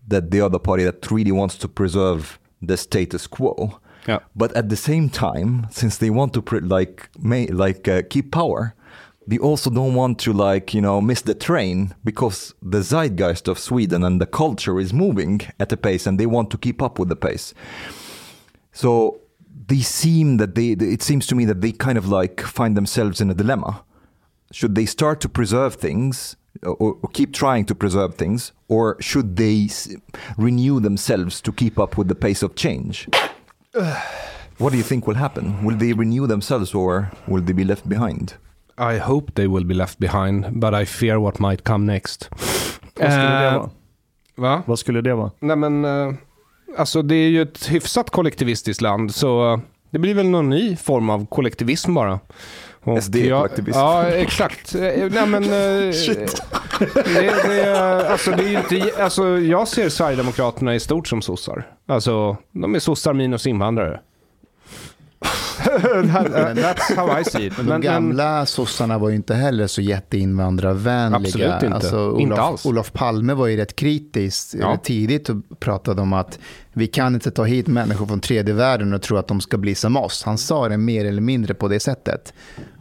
That they are the party that really wants to preserve the status quo. Ja. But at the same time, since they want to like may, like uh, keep power, they also don't want to like you know miss the train because the zeitgeist of Sweden and the culture is moving at a pace, and they want to keep up with the pace. So they seem that they it seems to me that they kind of like find themselves in a dilemma. Should they start to preserve things or, or keep trying to preserve things, or should they renew themselves to keep up with the pace of change? What do you think will happen? Will they renew themselves or will they be left behind? I hope they will be left behind, but I fear what might come next. Vad skulle det Eh, vara? Va? Vad skulle det vara? Nej men, eh, alltså det är ju ett hyfsat kollektivistiskt land, så det blir väl någon ny form av kollektivism bara. Och SD-kollektivism. Ja, exakt. Eh, Nej men... [LAUGHS] eh, Det, det, är- alltså, det är inte, alltså, jag ser Sverigedemokraterna i stort som sossar. Alltså, de är sossar minus invandrare. That- That's [LAUGHS] how I see it. Men de gamla sossarna var ju inte heller så jätteinvandrarvänliga. Absolut inte. Alltså, Olof, Inte alls. Olof Palme var ju rätt kritisk Ja. eh, tidigt och pratade om att vi kan inte ta hit människor från tredje världen och tro att de ska bli som oss. Han sa det mer eller mindre på det sättet.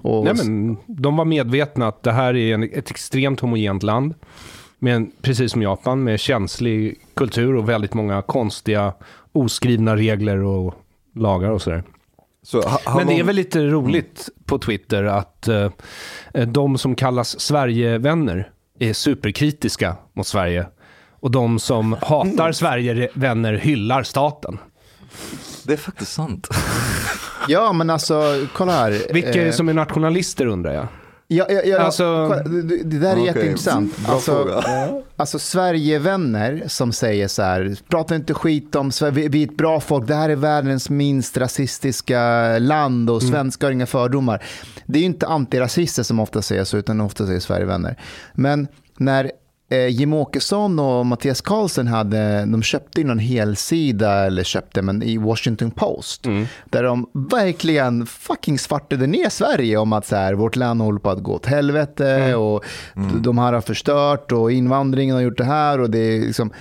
Och, Nej, men de var medvetna att det här är en, ett extremt homogent land. Med, precis som Japan, med känslig kultur och väldigt många konstiga oskrivna regler och lagar och sådär. How, how Men det är väl lite roligt på Twitter att eh, de som kallas Sverigevänner är superkritiska mot Sverige. Och de som hatar Sverigevänner hyllar staten. Det är faktiskt sant. Ja, men alltså, kolla här. Vilka är det Eh, som är nationalister undrar jag? Ja, ja, ja, Alltså- det, där är Okej. jätteintressant. Bra Alltså, alltså Sverigevänner som säger så här, prata inte skit om Sverige, vi, vi är ett bra folk, det här är världens minst rasistiska land och svenskar har inga fördomar. Det är ju inte antirasister som ofta säger så, utan ofta säger Sverigevänner. Men när eh, Jim Åkesson och Mattias Karlsson hade, de köpte ju någon helsida, eller köpte, men i Washington Post, där de verkligen fucking svartade ner Sverige om att så här, vårt land håller på att gå åt helvete och de här har förstört och invandringen har gjort det här och det är liksom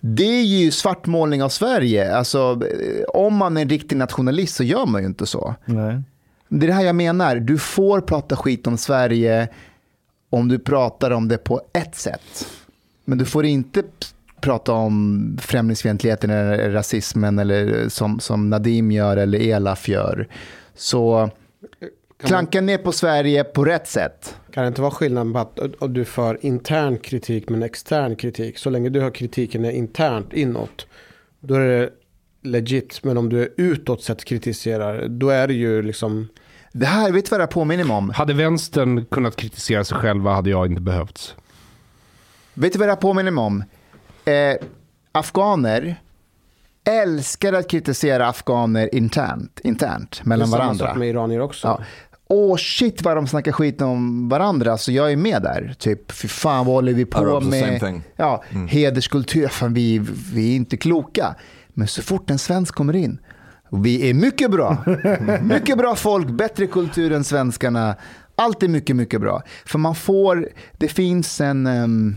det är ju svartmålning av Sverige. Alltså, eh, om man är en riktig nationalist så gör man ju inte så. Nej. Det är det här jag menar. Du får prata skit om Sverige om du pratar om det på ett sätt. Men du får inte prata om främlingsfientligheten eller rasismen eller som, som Nadim gör eller Elaf gör. Så klanka ner på Sverige på rätt sätt. Kan det inte vara skillnad på att du för intern kritik men extern kritik? Så länge du har kritiken är internt inåt, då är det legit. Men om du utåt sett kritiserar, då är det ju liksom... Det här, vet du vad det här påminner mig om? Hade vänstern kunnat kritisera sig själva hade jag inte behövts. Vet du vad det här påminner mig om? Eh, afghaner älskar att kritisera afghaner internt, internt Det är mellan samma varandra. sak med iranier också. Ja. Åh shit vad de snackar skit om varandra, så jag är med där. Typ, fy fan vad håller vi på med? Ja, hederskultur, fan vi, vi är inte kloka. Men så fort en svensk kommer in, vi är mycket bra. [LAUGHS] mycket bra folk, bättre kultur än svenskarna. Allt är mycket, mycket bra. För man får, det finns en... Um,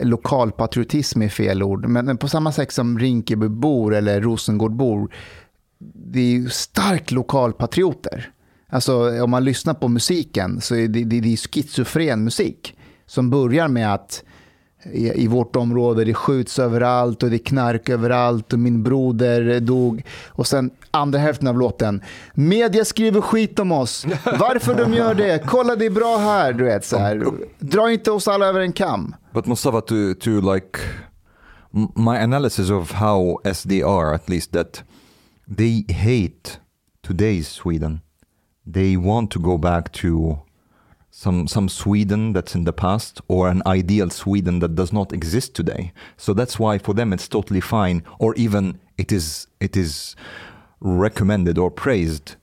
lokalpatriotism är fel ord, men men på samma sätt som Rinkebybor eller Rosengårdbor, det är ju starkt lokalpatrioter. Alltså om man lyssnar på musiken så är det, det, det är schizofren musik som börjar med att i, i vårt område det skjuts överallt och det är knark överallt och min broder dog. Och sen andra hälften av låten. Media skriver skit om oss. Varför de gör det? Kolla det är bra här. Du vet, så här. Dra inte oss alla över en kam. But Mustafa, to to like my analysis of how SD at least that they hate today's Sweden. They want to go back to some some Sweden that's in the past or an ideal Sweden that does not exist today. So that's why for them it's totally fine, or even it is it is recommended or praised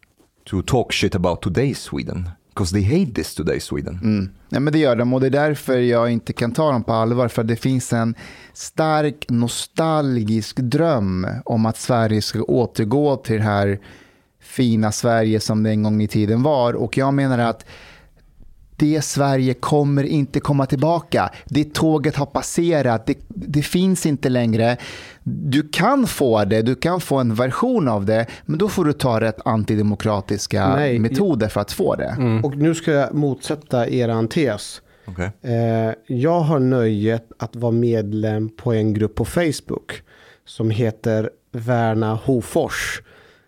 to talk shit about today's Sweden because they hate this today Sweden. Mm. Ja, men det gör de och det är därför jag inte kan ta dem på allvar. För det finns en stark nostalgisk dröm om att Sverige ska återgå till det här fina Sverige som det en gång i tiden var. Och jag menar att det Sverige kommer inte komma tillbaka. Det tåget har passerat, det, det finns inte längre. Du kan få det, du kan få en version av det, men då får du ta rätt antidemokratiska Nej. metoder för att få det. Och nu ska jag motsätta eran tes. Okay. Eh, jag har nöjet att vara medlem på en grupp på Facebook som heter Värna Hofors.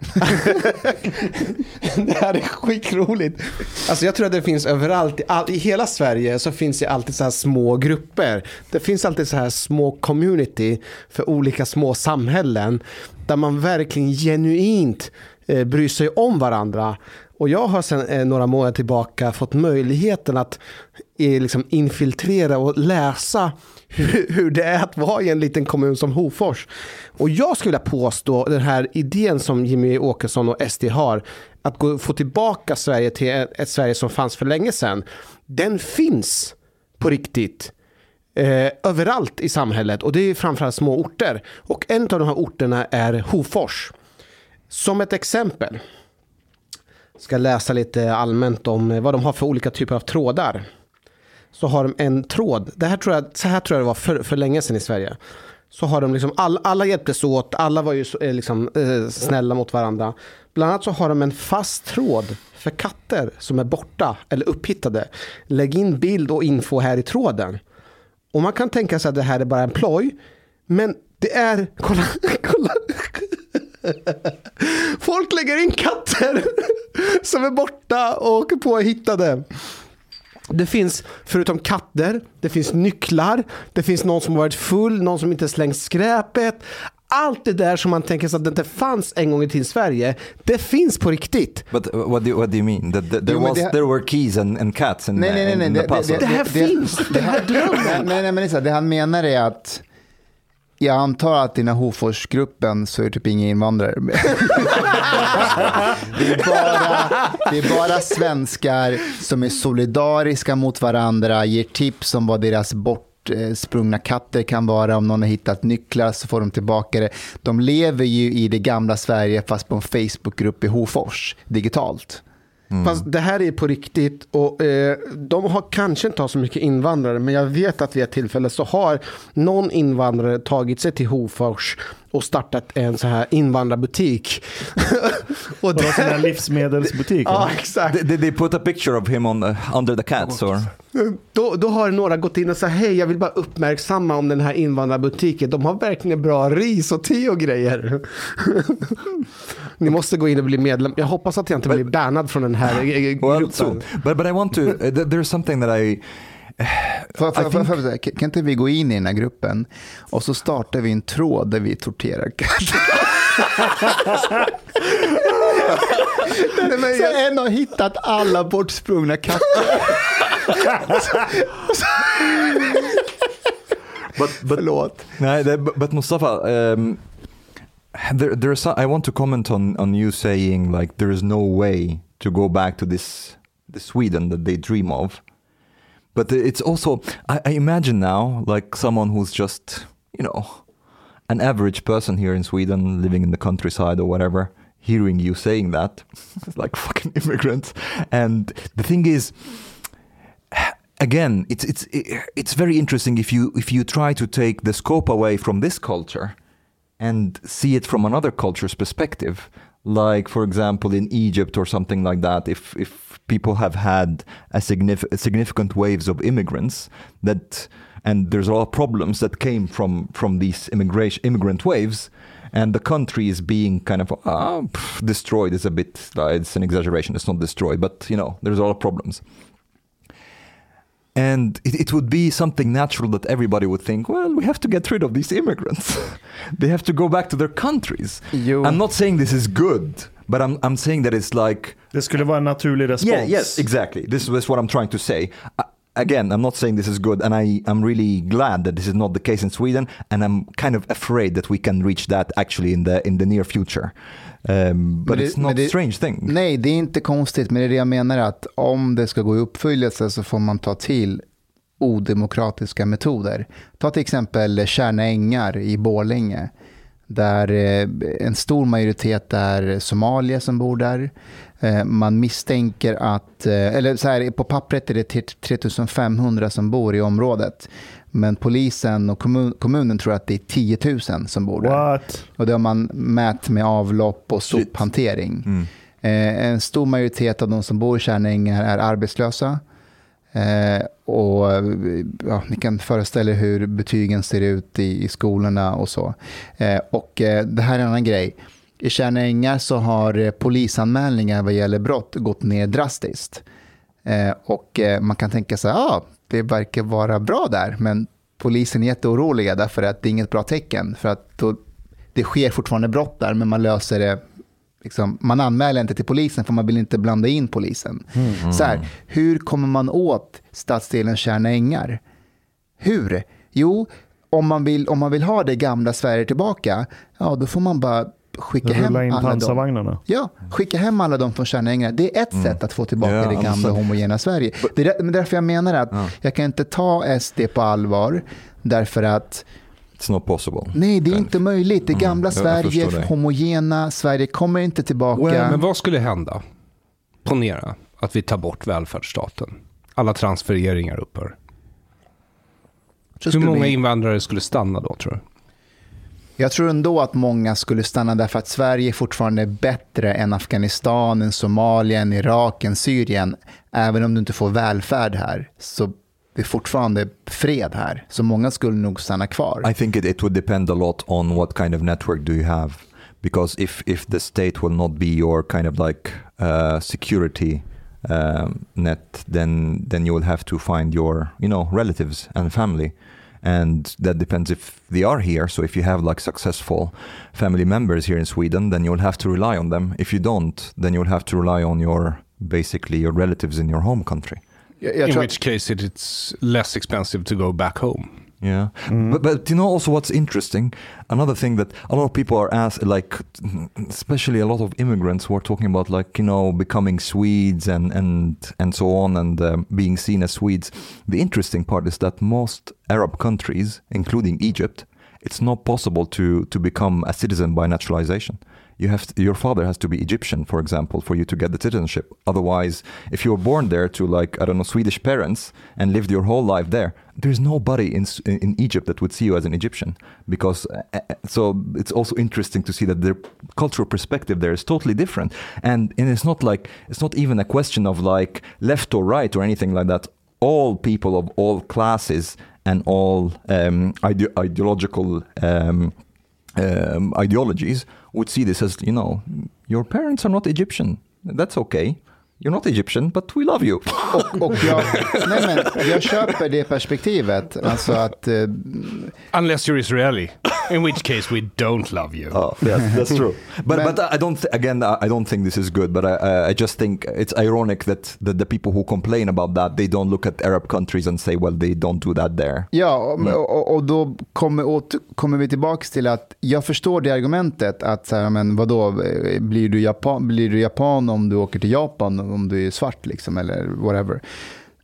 [LAUGHS] det här är skitroligt. Alltså jag tror att det finns överallt. I, all, I hela Sverige så finns det alltid så här små grupper. Det finns alltid så här små community för olika små samhällen. Där man verkligen genuint eh, bryr sig om varandra. Och jag har sedan eh, några månader tillbaka fått möjligheten att eh, liksom infiltrera och läsa hur, hur det är att vara i en liten kommun som Hofors. Och jag skulle vilja påstå den här idén som Jimmy Åkesson och SD har, att gå, få tillbaka Sverige till ett, ett Sverige som fanns för länge sedan, den finns på riktigt. Eh, överallt i samhället och det är framförallt små orter. Och en av de här orterna är Hofors. Som ett exempel ska läsa lite allmänt om eh, vad de har för olika typer av trådar. Så har de en tråd, det här tror jag, så här tror jag det var för, för länge sedan i Sverige. Så har de liksom, all, alla hjälptes åt, alla var ju eh, liksom, eh, snälla mot varandra. Bland annat så har de en fast tråd för katter som är borta eller upphittade. Lägg in bild och info här i tråden. Och man kan tänka sig att det här är bara en ploj. Men det är, [LAUGHS] kolla, kolla. Folk lägger in katter [LAUGHS] som är borta och påhittade. Det finns, förutom katter, det finns nycklar, det finns någon som varit full, någon som inte slängt skräpet. Allt det där som man tänker sig att det inte fanns en gång i tiden i Sverige, det finns på riktigt. But uh, what do what do you mean? That, that there Jo, was det- there were keys and, and cats in, Nej, the, nej, nej, in, nej, det- the det- puzzle? Det här det- finns, det här är drömmen. Nej, nej, men Lisa, det han menar är att jag antar att i den här Hoforsgruppen så är det typ inga invandrare. det, är bara, det är bara svenskar som är solidariska mot varandra, ger tips om vad deras bortsprungna katter kan vara. Om någon har hittat nycklar så får de tillbaka det. De lever ju i det gamla Sverige fast på en Facebookgrupp i Hofors, digitalt. Mm. Fast det här är på riktigt och eh, de har kanske inte har så mycket invandrare men jag vet att vid ett tillfälle så har någon invandrare tagit sig till Hofors och startat en så här invandrarbutik. [LAUGHS] och Och en livsmedelsbutik. ja, exakt. Did, they put a picture of him on the, under the cats or? Då, då har några gått in och sagt hej, jag vill bara uppmärksamma om den här invandrarbutiken. De har verkligen bra ris och te och grejer. Ni måste gå in och bli medlem. Jag hoppas att jag inte blir bannad från den här gruppen. Well, so, but but I want to. Uh, th- there's something that I. I får- think- får- får- Kan inte vi gå in i den här gruppen och så startar vi en tråd där vi torterar katter? så en har hittat alla bortsprungna katter. But but Förlåt. The- but, but Mustafa, um, there, there's. some- I want to comment on on you saying like there is no way to go back to this the Sweden that they dream of. But it's also I, I imagine now like someone who's just you know an average person here in Sweden living in the countryside or whatever hearing you saying that [LAUGHS] it's like fucking [LAUGHS] immigrants. And the thing is again it's it's it's very interesting if you if you try to take the scope away from this culture and see it from another culture's perspective. Like for example in Egypt or something like that if if people have had a significant significant waves of immigrants that and there's a lot of problems that came from from these immigration immigrant waves and the country is being kind of uh, pff, destroyed is a bit uh, it's an exaggeration it's not destroyed but you know there's a lot of problems and it, it would be something natural that everybody would think, well, we have to get rid of these immigrants. [LAUGHS] they have to go back to their countries. Jo. I'm not saying this is good, but I'm, I'm saying that it's like, Det skulle vara en naturlig respons. yeah, yes, exactly. This is what I'm trying to say. Uh, again, I'm not saying this is good, and I, I'm really glad that this is not the case in Sweden, and I'm kind of afraid that we can reach that actually in the in the near future. Um, but Men det- it's not a strange thing. Nej, det är inte konstigt, men det är det jag menar att om det ska gå i uppfyllelse så får man ta till odemokratiska metoder. Ta till exempel Tjärna ängar i Borlänge, där eh, en stor majoritet är somalier som bor där. Eh, Man misstänker att, eh, eller så här, på pappret är det 3500 som bor i området. Men polisen och kommun, kommunen tror att det är 10 000 som bor där. What? Och det har man mätt med avlopp och sophantering. Mm. En stor majoritet av de som bor i Kärnängar är arbetslösa. Eh, och ja, Ni kan föreställa er hur betygen ser ut i, i skolorna och så. Eh, och eh, Det här är en annan grej. I Kärnängar så har eh, polisanmälningar vad gäller brott gått ner drastiskt. Eh, och eh, Man kan tänka sig att ah, det verkar vara bra där, men polisen är jätteoroliga därför att det är inget bra tecken. För att då, det sker fortfarande brott där, men man löser det Liksom, man anmäler inte till polisen för man vill inte blanda in polisen. Så här, hur kommer man åt stadsdelen Tjärna ängar? Hur? Jo, om man, vill, om man vill ha det gamla Sverige tillbaka, ja då får man bara skicka hem in alla dem. Ja, skicka hem alla dem från Tjärna ängar. Det är ett sätt att få tillbaka Ja, det gamla understand. homogena Sverige. Det är därför jag menar att jag kan inte ta SD på allvar, därför att It's not possible. nej, det är inte möjligt. Det gamla jag Sverige, dig. homogena Sverige kommer inte tillbaka. Men vad skulle hända? Ponera att vi tar bort välfärdsstaten. Alla transfereringar upphör. Hur många vi- invandrare skulle stanna då tror du? Jag tror ändå att många skulle stanna därför att Sverige fortfarande är bättre än Afghanistan, än Somalia, än Irak, än Syrien. Även om du inte får välfärd här så det är fortfarande fred här. Så många skulle nog stanna kvar. I think it, it would depend a lot on what kind of network do you have. Because if, if the state will not be your kind of like uh, security um, net, then then you will have to find your you know relatives and family, and that depends if they are here. So if you have like successful family members here in Sweden, then you'll have to rely on them. If you don't, then you'll have to rely on your basically your relatives in your home country. Jag, jag In tror, which case it, it's less expensive to go back home. Yeah, but but you know also what's interesting? Another thing that a lot of people are asked, like especially a lot of immigrants who are talking about, like you know, becoming Swedes and and and so on, and um, being seen as Swedes. The interesting part is that most Arab countries, including Egypt, it's not possible to to become a citizen by naturalization. You have to, your father has to be Egyptian, for example, for you to get the citizenship. Otherwise, if you were born there to like I don't know Swedish parents and lived your whole life there, there's nobody in in Egypt that would see you as an Egyptian because. Uh, uh, so it's also interesting to see that their cultural perspective there is totally different, and and it's not like it's not even a question of like left or right or anything like that. all people of all classes and all um, ide- ideological um, um, ideologies would see this as, you know, your parents are not Egyptian. That's okay. You're not Egyptian, but we love you. Och, och jag, nej men, jag köper det perspektivet. Alltså att, eh, Unless you're Israeli, in which case we don't love you. Oh, yes, that's true. [LAUGHS] But Men- but I don't th- again I don't think this is good. But I I- I just think it's ironic that the, the people who complain about that they don't look at Arab countries and say well they don't do that there. ja, och, och, och då kommer, åter, kommer vi tillbaka till att jag förstår det argumentet att så här, men vadå, eh, blir du, japan, blir du japan om du åker till Japan om du är svart liksom eller whatever.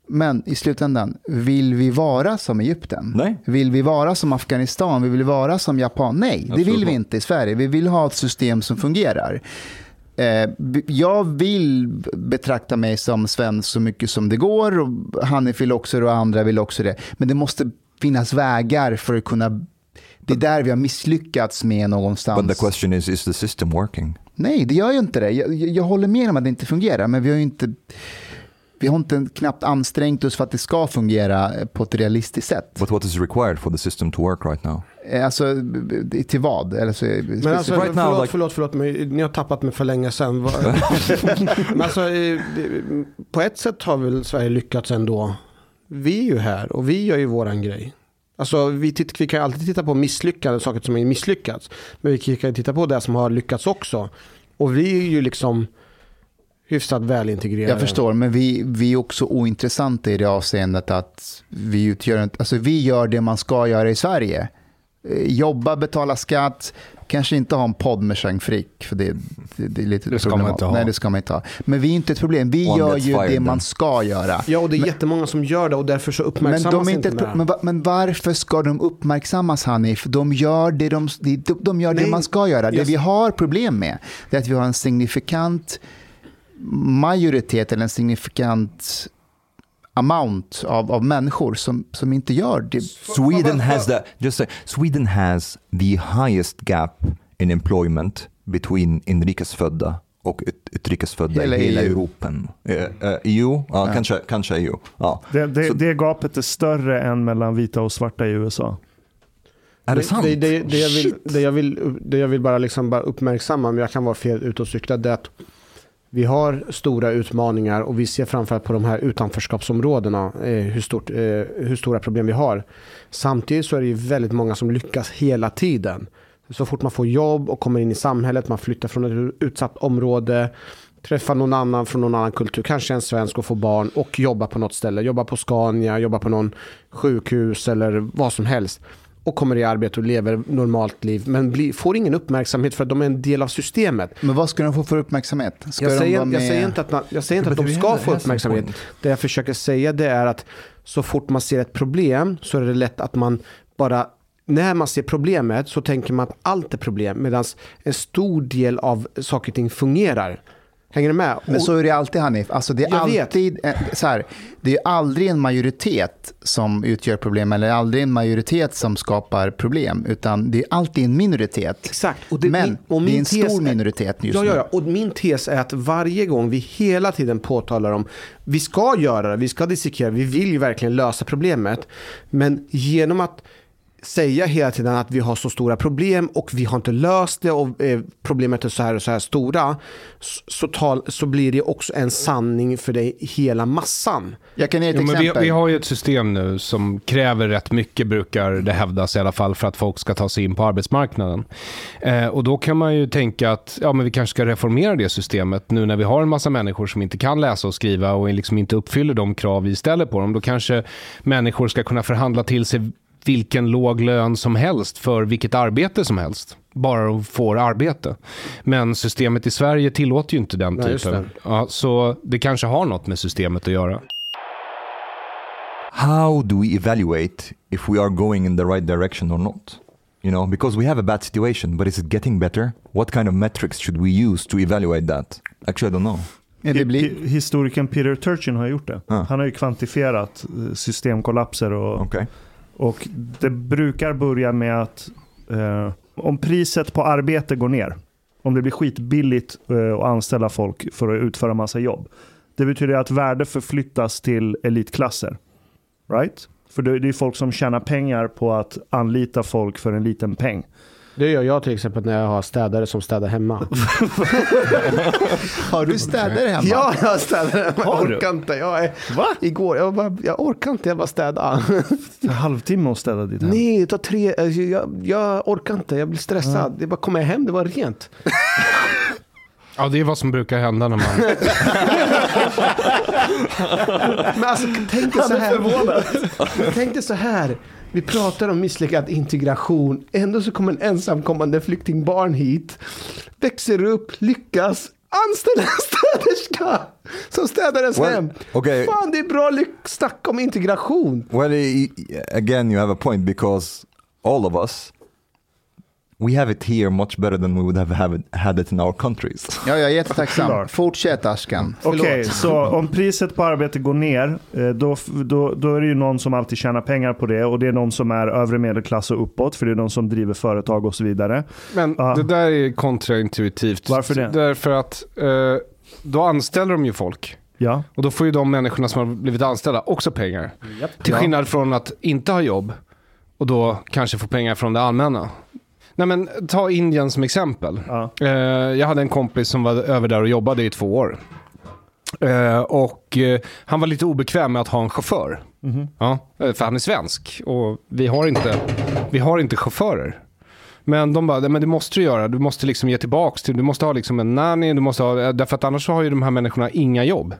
Men i slutändan, vill vi vara som Egypten? Nej. Vill vi vara som Afghanistan? Vill vi vara som Japan? Nej, det vill vi inte i Sverige. Vi vill ha ett system som fungerar. Eh, Jag vill betrakta mig som svensk så mycket som det går. Och Hanif vill också det och andra vill också det. Men det måste finnas vägar för att kunna... Det är där vi har misslyckats med någonstans. But the question is is the system working? Nej, det gör ju inte det. Jag, jag håller med om att det inte fungerar, men vi har ju inte... Vi har inte knappt ansträngt oss för att det ska fungera eh, på ett realistiskt sätt. But what is required for the system to work right now? Eh, Alltså, till vad? Eller så, Men alltså, Right now, förlåt, like- förlåt, förlåt, men ni har tappat mig för länge sedan. [LAUGHS] Men alltså, eh, på ett sätt har väl Sverige lyckats ändå. Vi är ju här och vi gör ju våran grej. Alltså, vi, titt, vi kan ju alltid titta på misslyckade saker som är misslyckats. Men vi kan ju titta på det som har lyckats också. Och vi är ju liksom hyfsat välintegrerade. Jag förstår, men vi, vi är också ointressanta i det avseendet att vi, utgör, alltså vi gör det man ska göra i Sverige. Eh, jobba, betala skatt, kanske inte ha en podd med Chang Frick, för det, det, det är lite Det ska man inte ha. Nej, det ska man inte ha. Men vi är inte ett problem, vi One gör ju det then. man ska göra. Ja, och det är jättemånga som gör det och därför så Men, uppmärksammas de är inte inte ett, det. pro- men, men varför ska de uppmärksammas Hanif? De gör det, de, de, de gör det man ska göra. Det jag- vi har problem med det är att vi har en signifikant majoritet eller en signifikant amount av, av människor som, som inte gör det. Sweden has the just say, Sweden has the highest gap in employment between inrikesfödda och ut- utrikesfödda Hela i hela EU. Europa. Eh, eh, EU? Ja, Kanske, kanske EU. Ja. Det, det, Så- det gapet är större än mellan vita och svarta i USA. Är det sant? Det, det, det, jag vill, Shit. det, jag vill, det jag vill bara, liksom bara uppmärksamma, men jag kan vara fel ute och cykla, det är att vi har stora utmaningar och vi ser framförallt på de här utanförskapsområdena eh, hur, stort, eh, hur stora problem vi har. Samtidigt så är det ju väldigt många som lyckas hela tiden. Så fort man får jobb och kommer in i samhället, man flyttar från ett utsatt område, träffar någon annan från någon annan kultur, kanske en svensk och får barn och jobbar på något ställe. Jobbar på Scania, jobbar på någon sjukhus eller vad som helst. Och kommer i arbete och lever normalt liv. Men blir, får ingen uppmärksamhet för att de är en del av systemet. Men vad ska de få för uppmärksamhet? Ska Jag säger, jag säger inte att, man- jag säger inte att de ska få uppmärksamhet. Det jag försöker säga det är att så fort man ser ett problem så är det lätt att man bara när man ser problemet så tänker man att allt är problem medan en stor del av saker och ting fungerar. Hänger du med? Men så är det alltid Hanif. Alltså det, är Jag alltid, eh, så här, det är aldrig en majoritet som utgör problem eller aldrig en majoritet som skapar problem. Utan det är alltid en minoritet. Exakt. Och det- Men och det är en stor är- minoritet just Ja, ja, nu. ja. Och min tes är att varje gång vi hela tiden påtalar om vi ska göra det, vi ska dissekera, vi vill ju verkligen lösa problemet. Men genom att säga hela tiden att vi har så stora problem och vi har inte löst det och eh, problemet är så här och så här stora så, tal, så blir det också en sanning för dig hela massan. Jag kan ge ett Jo, men vi, exempel. vi har ju ett system nu som kräver rätt mycket, brukar det hävdas i alla fall, för att folk ska ta sig in på arbetsmarknaden. Eh, och då kan man ju tänka att ja, men vi kanske ska reformera det systemet nu när vi har en massa människor som inte kan läsa och skriva och liksom inte uppfyller de krav vi ställer på dem. Då kanske människor ska kunna förhandla till sig vilken låg lön som helst för vilket arbete som helst. Bara de får arbete. Men systemet i Sverige tillåter ju inte den Nej, typen. Ja, så det kanske har något med systemet att göra. how do we evaluate if we are going in the right direction or not? You know, because we have a bad situation, but is it getting better? What kind of metrics should we use to evaluate that? Actually, I don't know. Blir, Historikern Peter Turchin har gjort det. Ah. Han har ju kvantifierat eh, systemkollapser och, Okay och det brukar börja med att eh, om priset på arbete går ner, om det blir skitbilligt eh, att anställa folk för att utföra massa jobb, det betyder att värde förflyttas till elitklasser. Right? För det det är folk som tjänar pengar på att anlita folk för en liten peng. Det gör jag till exempel när jag har städare som städar hemma. [LAUGHS] Har du städer hemma? Ja, jag har städare hemma. Har Jag du? orkar inte. Jag är, Va? Igår, jag, bara, jag orkar inte, jag bara städa. En halvtimme att städa ditt hem. Nej, det tar tre, alltså, jag, jag orkar inte, jag blir stressad. Det är bara kommer jag hem, det var rent. Ja, det är vad som brukar hända när man... [LAUGHS] Men alltså tänk dig så här. Tänk dig så här. Vi pratar om misslyckad integration. Ändå så kommer en ensamkommande flyktingbarn hit. Växer upp, lyckas. Anställer en städerska som städar ens Well, hem. okay. Fan, det är bra snack om integration. Well, again, you have a point because all of us, we have it here much better than we would have, have it, had it in our countries. [LAUGHS] Ja, jag är jättetacksam. Fortsätt Ashkan. Okej, så om priset på arbete går ner, eh, då, då, då är det ju någon som alltid tjänar pengar på det och det är någon som är övre medelklass och uppåt, för det är de som driver företag och så vidare. Men Ja. det där är kontraintuitivt. Varför det? Därför att eh, då anställer de ju folk. Ja, Och då får ju de människorna som har blivit anställda också pengar. Till skillnad från att inte ha jobb och då kanske få pengar från det allmänna. Nej men ta Indien som exempel. Ja. Eh, jag hade en kompis som var över där och jobbade i två år. Eh, och eh, han var lite obekväm med att ha en chaufför. Ja, eh, för han är svensk och vi har inte, vi har inte chaufförer. Men de bara, "Nej, men det måste du göra. Du måste liksom ge tillbaks till, du måste ha liksom en nanny, du måste ha, därför att annars har ju de här människorna inga jobb.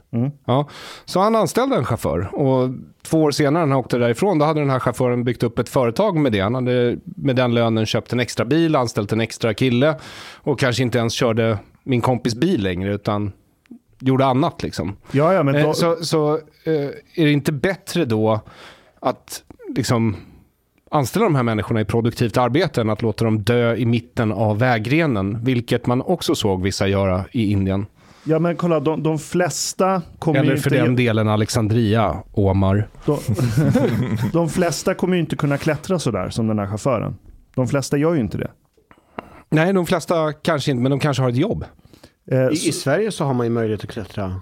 Ja. Så han anställde en chaufför och två år senare när han åkte därifrån, då hade den här chauffören byggt upp ett företag med det. Han hade med den lönen köpt en extra bil, anställt en extra kille och kanske inte ens körde min kompis bil längre utan gjorde annat liksom. ja, ja men Eh, då, Så, så eh, är det inte bättre då att liksom anställa de här människorna i produktivt arbete än att låta dem dö i mitten av vägrenen, vilket man också såg vissa göra i Indien. ja, men kolla, de, de flesta kommer Eller inte... för den delen Alexandria, Omar. De, [LAUGHS] de flesta kommer ju inte kunna klättra sådär som den här chauffören. De flesta gör ju inte det. Nej, de flesta kanske inte, men de kanske har ett jobb. Eh, I, så- I Sverige så har man ju möjlighet att klättra.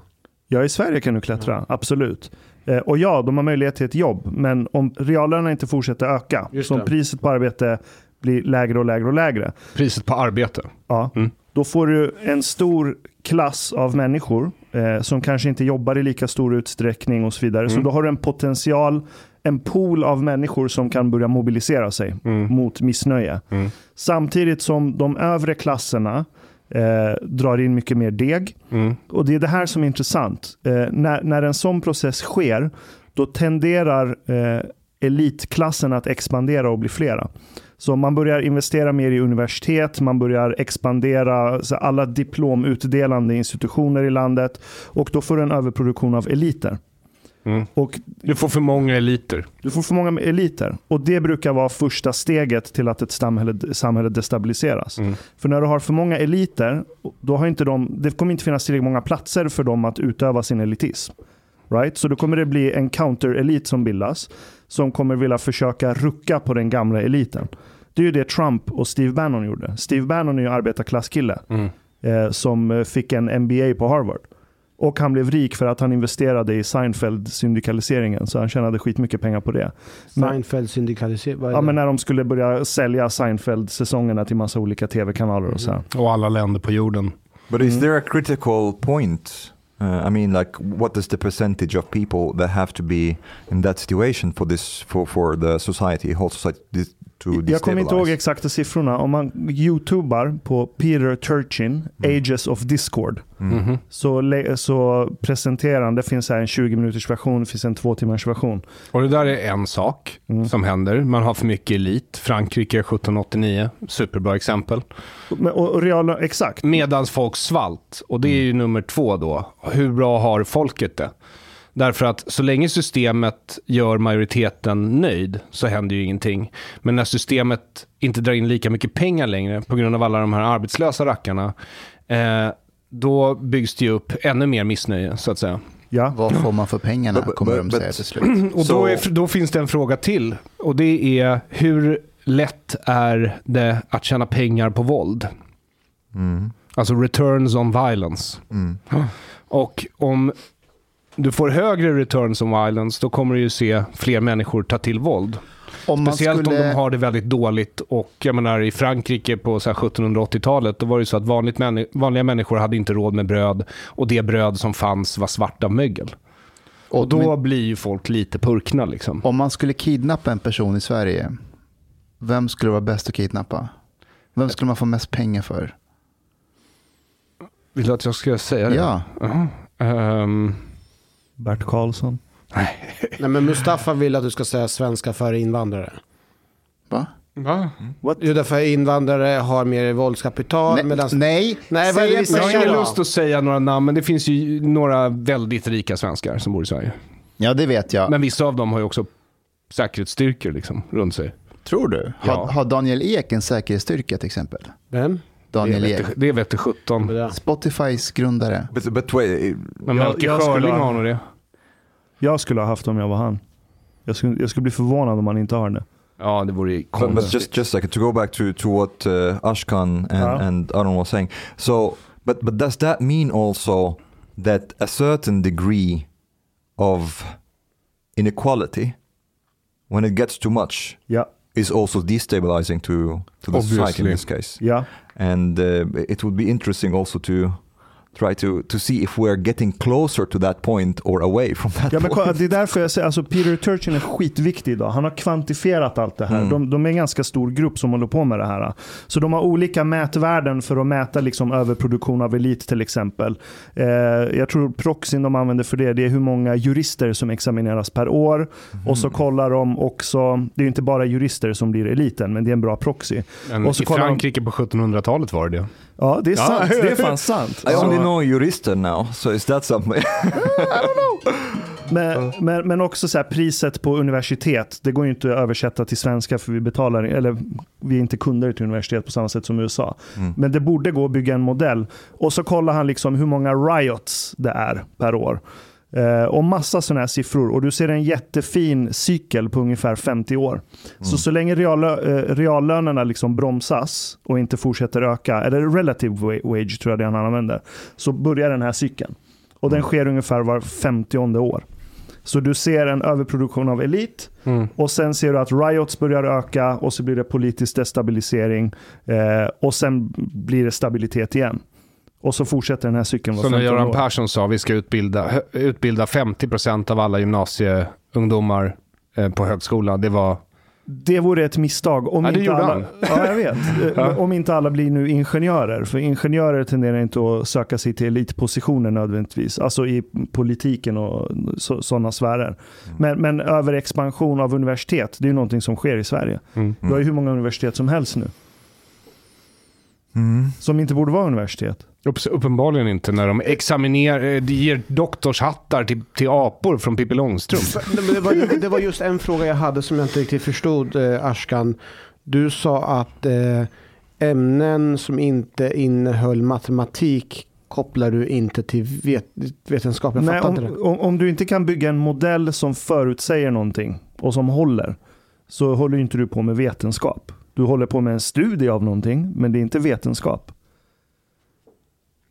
Ja, i Sverige kan du klättra, absolut. Eh, och ja, de har möjlighet till ett jobb, men om reallönerna inte fortsätter öka, Just så om priset på arbete blir lägre och lägre och lägre, Priset på arbete. ja, Mm. då får du en stor klass av människor eh, som kanske inte jobbar i lika stor utsträckning och så vidare. Så Mm. då har du en potential, en pool av människor som kan börja mobilisera sig Mm. mot missnöje. Mm. Samtidigt som de övre klasserna eh, drar in mycket mer deg. Mm. Och det är det här som är intressant. Eh, när, när en sån process sker, då tenderar eh, elitklassen att expandera och bli flera. Så man börjar investera mer i universitet, man börjar expandera så alla diplomutdelande institutioner i landet och då får du en överproduktion av eliter. Mm. Och Du får för många eliter. du får för många eliter. Och det brukar vara första steget till att ett samhälle, samhälle destabiliseras. Mm. För när du har för många eliter, då har inte de, det kommer inte finnas tillräckligt många platser för dem att utöva sin elitism. Right? Så då kommer det bli en counter-elit som bildas, som kommer vilja försöka rucka på den gamla eliten. Det är ju det Trump och Steve Bannon gjorde. Steve Bannon är ju arbetarklasskille Mm. eh, som fick en MBA på Harvard. Och han blev rik för att han investerade i Seinfeld-syndikaliseringen, så han tjänade skitmycket pengar på det. Men- Seinfeld syndikalisering. vad är Ja, det? men när de skulle börja sälja Seinfeld-säsongerna till massa olika tv-kanaler och så här. Och alla länder på jorden. But is there a critical point? Uh, I mean, like, what is the percentage of people that have to be in that situation for this, for, for the society, whole society dis- to Jag kommer inte ihåg exakta siffrorna. Om man youtubar på Peter Turchin, Ages of Discord, Mm. Mhm. så, så presenterar han, det finns här en 20 minuters version, det finns en två timmars version. Och det där är en sak Mm. som händer. Man har för mycket elit. Frankrike 1789, superbra exempel. Men, och, och reala, exakt. Medans folk svalt. Och det är ju nummer två då. Hur bra har folket det? Därför att så länge systemet gör majoriteten nöjd så händer ju ingenting. Men när systemet inte drar in lika mycket pengar längre på grund av alla de här arbetslösa rackarna, eh, då byggs det ju upp ännu mer missnöje så att säga. Ja. Vad får man för pengarna, kommer de säga till slut. [CLEARS THROAT] Och då, är, då finns det en fråga till. Och det är hur lätt är det att tjäna pengar på våld? Mm. Alltså returns on violence. Mm. Och om du får högre returns on violence, då kommer du ju se fler människor ta till våld. Om Speciellt skulle... om de har det väldigt dåligt. Och jag menar i Frankrike på så här 1780-talet, då var det så att vanligt männi- vanliga människor hade inte råd med bröd. Och det bröd som fanns var svart av mögel. Och då Men blir ju folk lite purkna liksom. om man skulle kidnappa en person i Sverige, vem skulle vara bäst att kidnappa? Vem skulle man få mest pengar för? Vill du att jag ska säga det? Ja, Jaha. Ehm, Bert Karlsson. Nej, men Mustafa vill att du ska säga svenska före invandrare. va? va? Jo, därför invandrare har mer våldskapital. Nej, medans... nej. Nej, vad är det Jag har ingen lust att säga några namn, men det finns ju några väldigt rika svenskar som bor i Sverige. Ja, det vet jag. Men vissa av dem har ju också säkerhetsstyrkor liksom, runt sig. Tror du? Ja. Har, har Daniel Ek en säkerhetsstyrka till exempel? Vem? Daniel det, Ek. vet, det vet 17. Ja. Spotifys grundare. But, but wait, Men Jag- Melker jag skulle Schörling ha- har nog det. Jag skulle ha haft om jag var han. Jag skulle, jag skulle bli förvånad om han inte har det. Ja, det vore ju But, but konstigt. just just a second to go back to to what uh, Ashkan and, Yeah. and Arun was saying. So, but but does that mean also that a certain degree of inequality, when it gets too much, Ja, is also destabilizing to to the society Obviously. in this case? ja. And uh, it would be interesting also to try to to see if we're getting closer to that point or away from that Ja, men kolla, point. det är därför jag säger, alltså Peter Turchin är skitviktig idag. Han har kvantifierat allt det här. Mm. De, de är en ganska stor grupp som håller på med det här. Så de har olika mätvärden för att mäta liksom överproduktion av elit till exempel. Eh, jag tror proxyn de använder för det, det är hur många jurister som examineras per år. Och så kollar de också, det är ju inte bara jurister som blir eliten, men det är en bra proxy. Men och så I kollar de- Frankrike på 1700-talet var det det. Ja, det är Ja. sant. Det är [LAUGHS] fan sant. I know jurister now, so is that something? [LAUGHS] Men, men, men också så här, priset på universitet, det går ju inte att översätta till svenska för vi betalar, eller vi är inte kunder till universitet på samma sätt som USA. Men det borde gå att bygga en modell. Och så kollar han liksom hur många riots det är per år. Eh, och massa sådana här siffror. Och du ser en jättefin cykel på ungefär 50 år. Så så länge reallö, eh, reallönerna liksom bromsas och inte fortsätter öka, eller relative wa- wage tror jag det han använder, så börjar den här cykeln. Och den sker ungefär var 50 år. Så du ser en överproduktion av elit och sen ser du att riots börjar öka och så blir det politisk destabilisering eh, och sen blir det stabilitet igen. Och så fortsätter den här cykeln Så när 15 Göran. Persson sa vi ska utbilda, utbilda 50% av alla gymnasieungdomar eh, på högskolan, det var... Det vore ett misstag. Om Ja, inte alla. Ja, jag vet. [LAUGHS] Eh, Ja. Om inte alla blir nu ingenjörer. För ingenjörer tenderar inte att söka sig till elitpositioner nödvändigtvis. Alltså i politiken och sådana sfärer. Men, men överexpansion av universitet, det är ju någonting som sker i Sverige. Mm. Vi har ju hur många universitet som helst nu. Som inte borde vara universitet. Uppenbarligen inte när de examinerar, eh, de ger doktorshattar till, till apor från Pippi Långstrump. Det var, det var just en fråga jag hade som jag inte riktigt förstod, eh, Ashkan. Du sa att eh, ämnen som inte innehöll matematik kopplar du inte till vet, vetenskap. Jag Nej, fattar inte om, det. om, om du inte kan bygga en modell som förutsäger någonting och som håller, så håller inte du på med vetenskap. Du håller på med en studie av någonting, men det är inte vetenskap.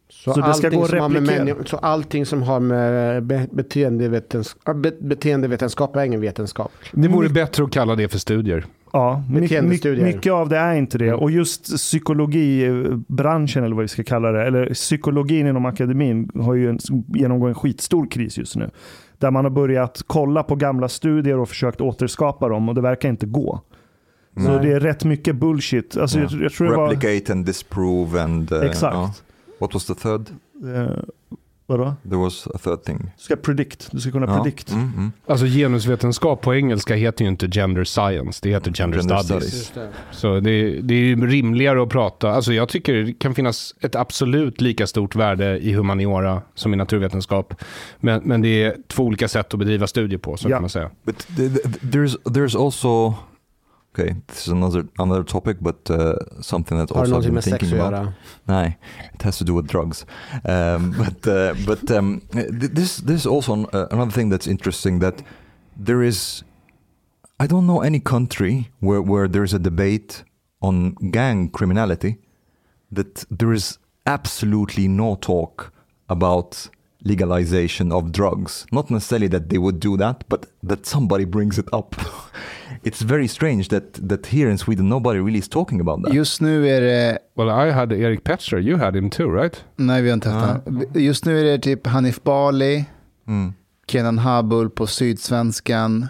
Så, så det ska gå att som har med replikera. så allting som har med be, beteendevetenskap, be, beteendevetenskap är ingen vetenskap. Det vore bättre att kalla det för studier. Ja, my, Beteendestudier. mycket av det är inte det. Och just psykologibranschen, eller vad vi ska kalla det, eller psykologin inom akademin har ju en, genomgår en skitstor kris just nu. Där man har börjat kolla på gamla studier och försökt återskapa dem och det verkar inte gå. Så det är rätt mycket bullshit. Alltså, jag, jag tror det var... Replicate and disprove and... Uh, Exakt. ja. What was the third? Eh, vadå? There was a third thing. Du ska predict. Du ska kunna Ja. predict. Mm, mm. Alltså genusvetenskap på engelska heter ju inte gender science, det heter gender, Gender studies. studies. Så det, det är ju rimligare att prata, alltså jag tycker det kan finnas ett absolut lika stort värde i humaniora som i naturvetenskap. Men, men det är två olika sätt att bedriva studier på, så Ja. kan man säga. But th- th- there's there's also okay. This is another another topic, but uh, something that also I've been med sex att thinking about. No, it has to do with drugs. Um, [LAUGHS] but uh, but um, th- this this is also an, uh, another thing that's interesting that there is. I don't know any country where where there is a debate on gang criminality that there is absolutely no talk about legalization of drugs. Not necessarily that they would do that, but that somebody brings it up. [LAUGHS] it's very strange that, that here in Sweden nobody really is talking about that. Just nu är det, Well, I had Erik Petzler. You had him too, right? nej vi har inte haft honom. Just nu är det typ Hanif Bali, Mm. Kenan Habul på Sydsvenskan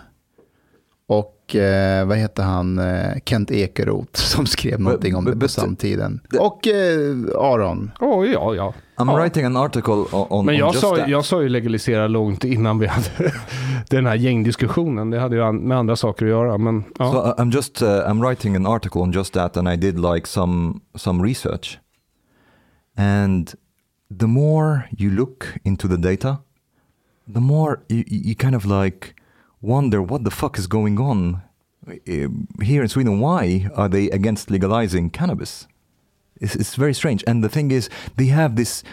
och eh, vad heter han, eh, Kent Ekeroth [LAUGHS] som skrev någonting om but- det på but- samtiden. Och eh, Aron. Oh, ja, ja. I'm Ja. writing an article on, on, Men on jag just sa, that. jag sa ju legalisera långt innan vi hade [LAUGHS] den här gängdiskussionen. Det hade ju med andra saker att göra. Men, ja. So uh, I'm just uh, I'm writing an article on just that, and I did like some some research. And the more you look into the data, the more you, you kind of like wonder what the fuck is going on uh, here in Sweden. Why are they against legalizing cannabis? It's, it's very strange. And the thing is, they have this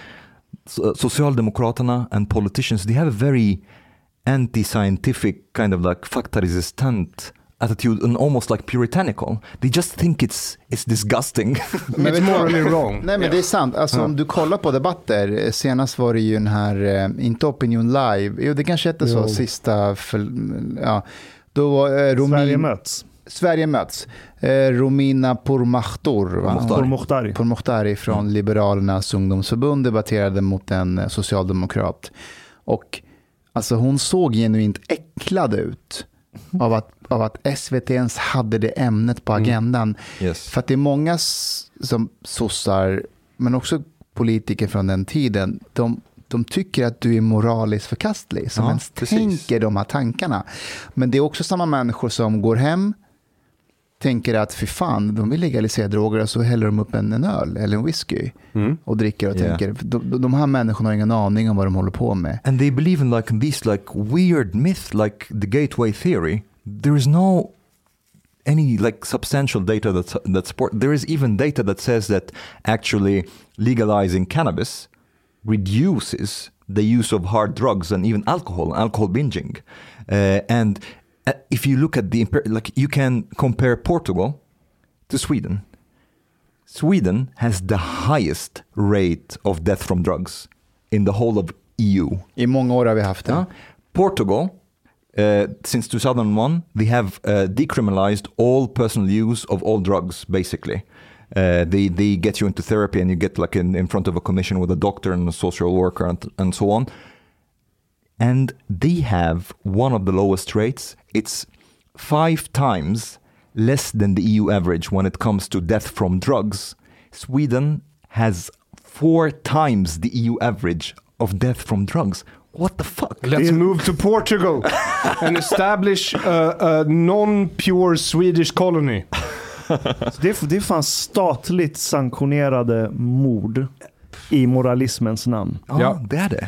so- Socialdemokraterna and politicians. They have a very anti-scientific kind of like fakta-resistant attitude and almost like puritanical. They just think it's it's disgusting. [LAUGHS] Men It's morally wrong. Nej men det är sant. Alltså om du kollar på debatter, senast var det ju den här, eh, inte Opinion Live, jo det kanske hette så, sista, för, ja. Då var eh, Romin, Sverige möts. Sverige möts. Eh, Romina Pourmokhtari? Pourmokhtari. Från Liberalernas ungdomsförbund debatterade mot en eh, socialdemokrat. Och alltså hon såg genuint äcklad ut av att, av att SVT ens hade det ämnet på agendan. yes. För att det är många som sossar, men också politiker från den tiden, de, de tycker att du är moraliskt förkastlig, som Ja, ens precis. tänker de här tankarna. Men det är också samma människor som går hem, tänker att fy fan, de vill legalisera droger och så häller de upp en, en öl eller en whisky Mm. och dricker och Yeah. tänker, de, de här människorna har ingen aning om vad de håller på med. And they believe in like these like weird myth, like the gateway theory. There is no any like substantial data that that support. There is even data that says that actually legalizing cannabis reduces the use of hard drugs and even alcohol, alcohol binging. Uh, and if you look at the like, you can compare Portugal to Sweden. Sweden has the highest rate of death from drugs in the whole of EU. I många år har vi haft det. Portugal, uh, since 2001, they have uh, decriminalized all personal use of all drugs, basically. Uh, they, they get you into therapy and you get like in, in front of a commission with a doctor and a social worker and, and so on. And they have one of the lowest rates. It's five times less than the EU average when it comes to death from drugs. Sweden has four times the EU average of death from drugs. What the fuck? Let's move to Portugal [LAUGHS] and establish a, a non-pure Swedish colony. [LAUGHS] Det, det fanns statligt sanktionerade mord i moralismens namn. Ja, Ja. det är det.